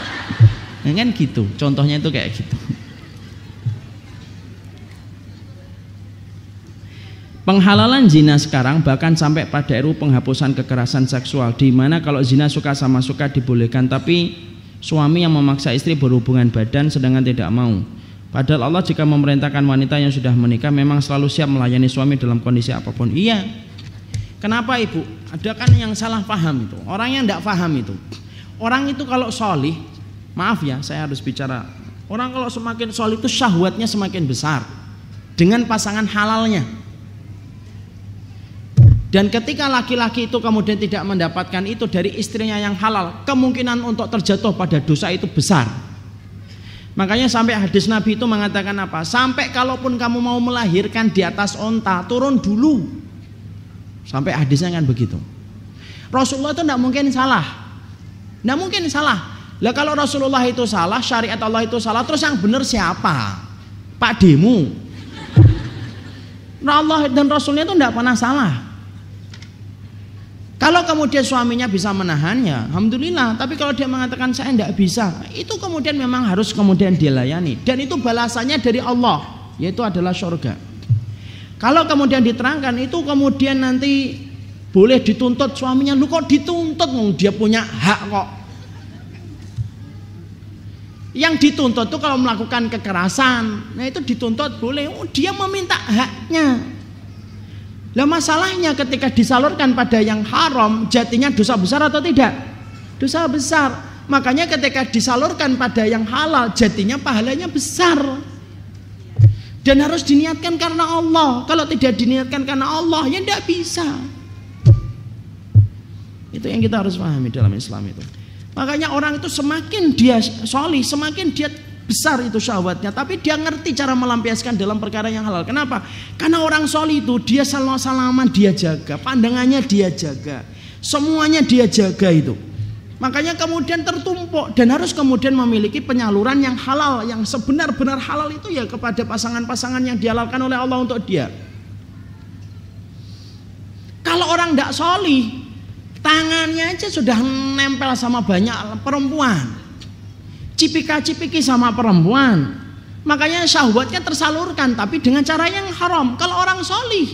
ya kan gitu, contohnya itu kayak gitu. Penghalalan zina sekarang bahkan sampai pada RU penghapusan kekerasan seksual di mana kalau zina suka sama suka dibolehkan tapi suami yang memaksa istri berhubungan badan sedangkan tidak mau. Padahal Allah jika memerintahkan wanita yang sudah menikah memang selalu siap melayani suami dalam kondisi apa pun. Iya. Kenapa ibu? Ada kan yang salah paham itu. Orang yang tidak paham itu. Orang itu kalau solih, maaf ya saya harus bicara. Orang kalau semakin solih itu syahwatnya semakin besar. Dengan pasangan halalnya. Dan ketika laki-laki itu kemudian tidak mendapatkan itu dari istrinya yang halal, kemungkinan untuk terjatuh pada dosa itu besar. Makanya sampai hadis Nabi itu mengatakan apa? Sampai kalaupun kamu mau melahirkan di atas onta, turun dulu. Sampai hadisnya kan begitu. Rasulullah itu tidak mungkin salah. Tidak mungkin salah. Lah kalau Rasulullah itu salah, syariat Allah itu salah, terus yang benar siapa? Pak Demu. Nah Allah dan Rasulnya itu tidak pernah salah. Kalau kemudian suaminya bisa menahannya, alhamdulillah. Tapi kalau dia mengatakan saya tidak bisa, itu kemudian memang harus kemudian dilayani. Dan itu balasannya dari Allah, yaitu adalah surga. Kalau kemudian diterangkan itu kemudian nanti boleh dituntut suaminya, lu kok dituntut? Dia punya hak kok. Yang dituntut itu kalau melakukan kekerasan, nah itu dituntut boleh. Oh, dia meminta haknya. Lah masalahnya ketika disalurkan pada yang haram jatinya dosa besar atau tidak? Dosa besar. Makanya ketika disalurkan pada yang halal jatinya pahalanya besar. Dan harus diniatkan karena Allah. Kalau tidak diniatkan karena Allah ya tidak bisa. Itu yang kita harus pahami dalam Islam itu. Makanya orang itu semakin dia solih, semakin dia besar itu syahwatnya tapi dia ngerti cara melampiaskan dalam perkara yang halal. Kenapa? Karena orang soli itu dia salam salaman dia jaga pandangannya dia jaga semuanya dia jaga itu. Makanya kemudian tertumpuk dan harus kemudian memiliki penyaluran yang halal yang sebenar-benar halal itu ya kepada pasangan-pasangan yang dihalalkan oleh Allah untuk dia. Kalau orang tidak soli tangannya aja sudah nempel sama banyak perempuan cipika-cipiki sama perempuan. Makanya syahwatnya tersalurkan tapi dengan cara yang haram. Kalau orang solih,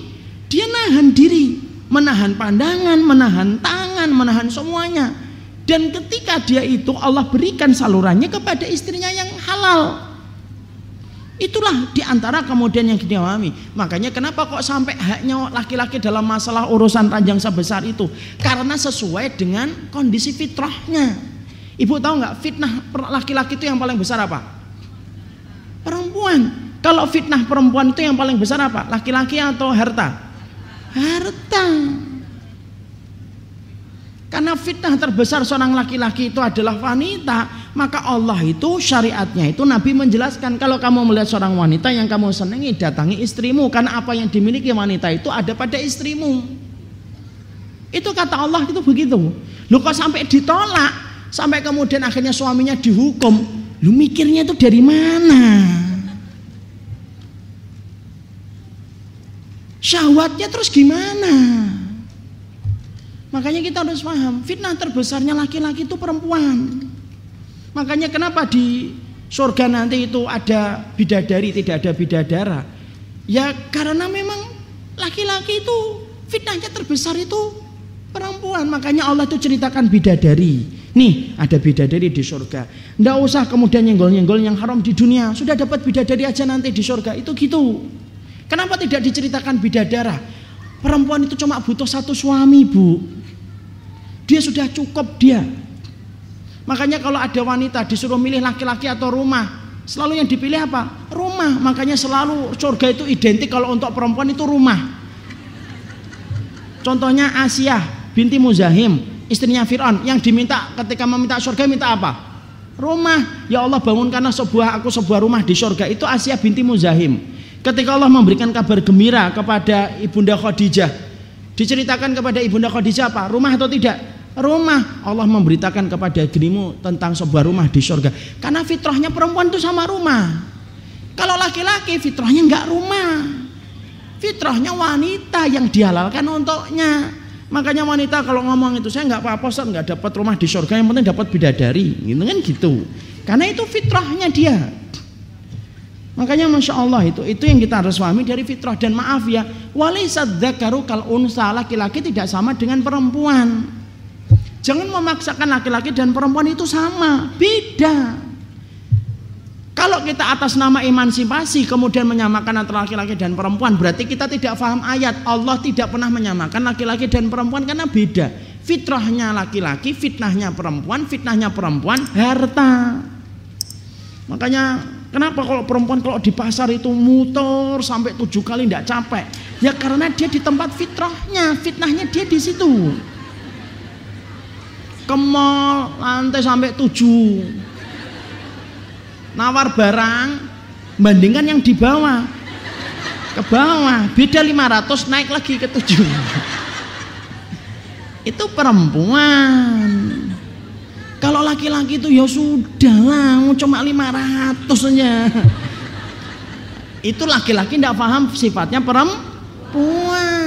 dia nahan diri, menahan pandangan, menahan tangan, menahan semuanya. Dan ketika dia itu Allah berikan salurannya kepada istrinya yang halal. Itulah di antara kemudian yang kita pahami. Makanya kenapa kok sampai haknya laki-laki dalam masalah urusan ranjang sebesar itu? Karena sesuai dengan kondisi fitrahnya. Ibu tahu nggak fitnah laki-laki itu yang paling besar apa? Perempuan. Kalau fitnah perempuan itu yang paling besar apa? Laki-laki atau harta? Harta. Karena fitnah terbesar seorang laki-laki itu adalah wanita, maka Allah itu syariatnya itu Nabi menjelaskan kalau kamu melihat seorang wanita yang kamu senangi datangi istrimu karena apa yang dimiliki wanita itu ada pada istrimu. Itu kata Allah itu begitu. Lu kok sampai ditolak, sampai kemudian akhirnya suaminya dihukum. Lu mikirnya itu dari mana? Syahwatnya terus gimana? Makanya kita harus paham, fitnah terbesarnya laki-laki itu perempuan. Makanya kenapa di surga nanti itu ada bidadari, tidak ada bidadara? Ya karena memang laki-laki itu fitnahnya terbesar itu perempuan. Makanya Allah itu ceritakan bidadari. Nih ada bidadari di surga. Nggak usah kemudian nyenggol-nyenggol yang haram di dunia. Sudah dapat bidadari aja nanti di surga. Itu gitu. Kenapa tidak diceritakan bidadara? Perempuan itu cuma butuh satu suami, Bu. Dia sudah cukup dia. Makanya kalau ada wanita disuruh milih laki-laki atau rumah, selalu yang dipilih apa? Rumah. Makanya selalu surga itu identik kalau untuk perempuan itu rumah. Contohnya Asia binti Muzahim, istrinya Fir'aun yang diminta ketika meminta surga minta apa? Rumah. Ya Allah bangunkanlah sebuah aku sebuah rumah di surga. Itu Asia binti Muzahim. Ketika Allah memberikan kabar gembira kepada Ibunda Khadijah, diceritakan kepada Ibunda Khadijah apa? Rumah atau tidak? rumah Allah memberitakan kepada dirimu tentang sebuah rumah di surga karena fitrahnya perempuan itu sama rumah kalau laki-laki fitrahnya enggak rumah fitrahnya wanita yang dihalalkan untuknya makanya wanita kalau ngomong itu saya enggak apa-apa saya enggak dapat rumah di surga yang penting dapat bidadari. Gitu kan gitu. Karena itu fitrahnya dia. Makanya masya Allah itu itu yang kita harus pahami dari fitrah. Dan maaf ya wali dzakaru kal unsa laki-laki tidak sama dengan perempuan. Jangan memaksakan laki-laki dan perempuan itu sama, beda. Kalau kita atas nama emansipasi kemudian menyamakan antara laki-laki dan perempuan, berarti kita tidak paham ayat. Allah tidak pernah menyamakan laki-laki dan perempuan karena beda. Fitrahnya laki-laki, fitnahnya perempuan, fitnahnya perempuan harta. Makanya kenapa kalau perempuan kalau di pasar itu muter sampai tujuh kali tidak capek? Ya karena dia di tempat fitrahnya, fitnahnya dia di situ ke mall lantai sampai tujuh nawar barang bandingkan yang di bawah. Ke bawah beda 500 naik lagi ke tujuh. Itu perempuan. Kalau laki-laki itu ya sudah lah cuma 500 saja itu laki-laki tidak paham sifatnya perempuan.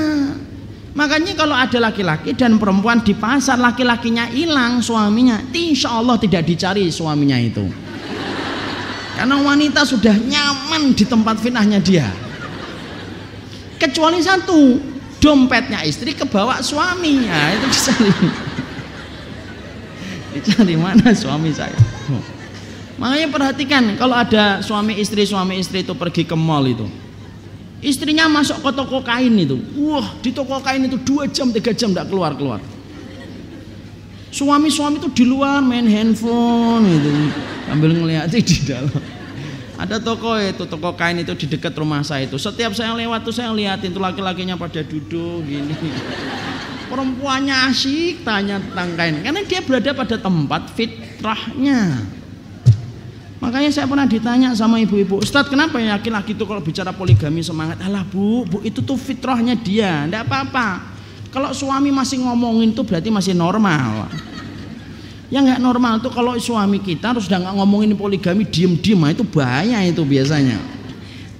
Makanya kalau ada laki-laki dan perempuan di pasar laki-lakinya hilang suaminya, insya Allah tidak dicari suaminya itu. Karena wanita sudah nyaman di tempat fitnahnya dia. Kecuali satu, dompetnya istri kebawa suami. Nah, itu dicari. dicari mana suami saya? Makanya perhatikan kalau ada suami istri suami istri itu pergi ke mall itu Istrinya masuk ke toko kain itu. Wah, di toko kain itu dua jam, tiga jam tidak keluar-keluar. Suami-suami itu di luar main handphone itu, sambil ngeliat di dalam. Ada toko itu, toko kain itu di dekat rumah saya itu. Setiap saya lewat tuh saya lihat itu laki-lakinya pada duduk gini. Perempuannya asik tanya tentang kain, karena dia berada pada tempat fitrahnya. Makanya saya pernah ditanya sama ibu-ibu, Ustadz kenapa ya laki-laki itu kalau bicara poligami semangat? Alah bu, bu itu tuh fitrahnya dia, tidak apa-apa. Kalau suami masih ngomongin tuh berarti masih normal. Yang nggak normal tuh kalau suami kita harus udah nggak ngomongin poligami diem-diem, nah itu bahaya itu biasanya.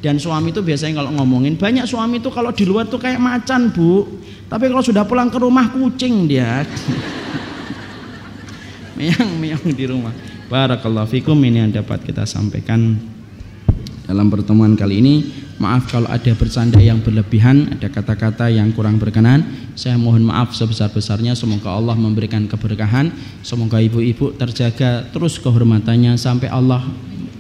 Dan suami itu biasanya kalau ngomongin banyak suami itu kalau di luar tuh kayak macan bu, tapi kalau sudah pulang ke rumah kucing dia. meong meong di rumah. Barakallahu fikum ini yang dapat kita sampaikan dalam pertemuan kali ini. Maaf kalau ada bercanda yang berlebihan, ada kata-kata yang kurang berkenan. Saya mohon maaf sebesar-besarnya. Semoga Allah memberikan keberkahan. Semoga ibu-ibu terjaga terus kehormatannya sampai Allah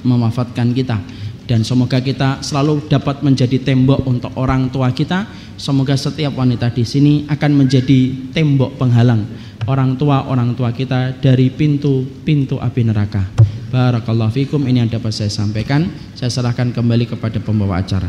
memafatkan kita dan semoga kita selalu dapat menjadi tembok untuk orang tua kita. Semoga setiap wanita di sini akan menjadi tembok penghalang orang tua orang tua kita dari pintu-pintu api neraka. Barakallahu fikum ini yang dapat saya sampaikan. Saya serahkan kembali kepada pembawa acara.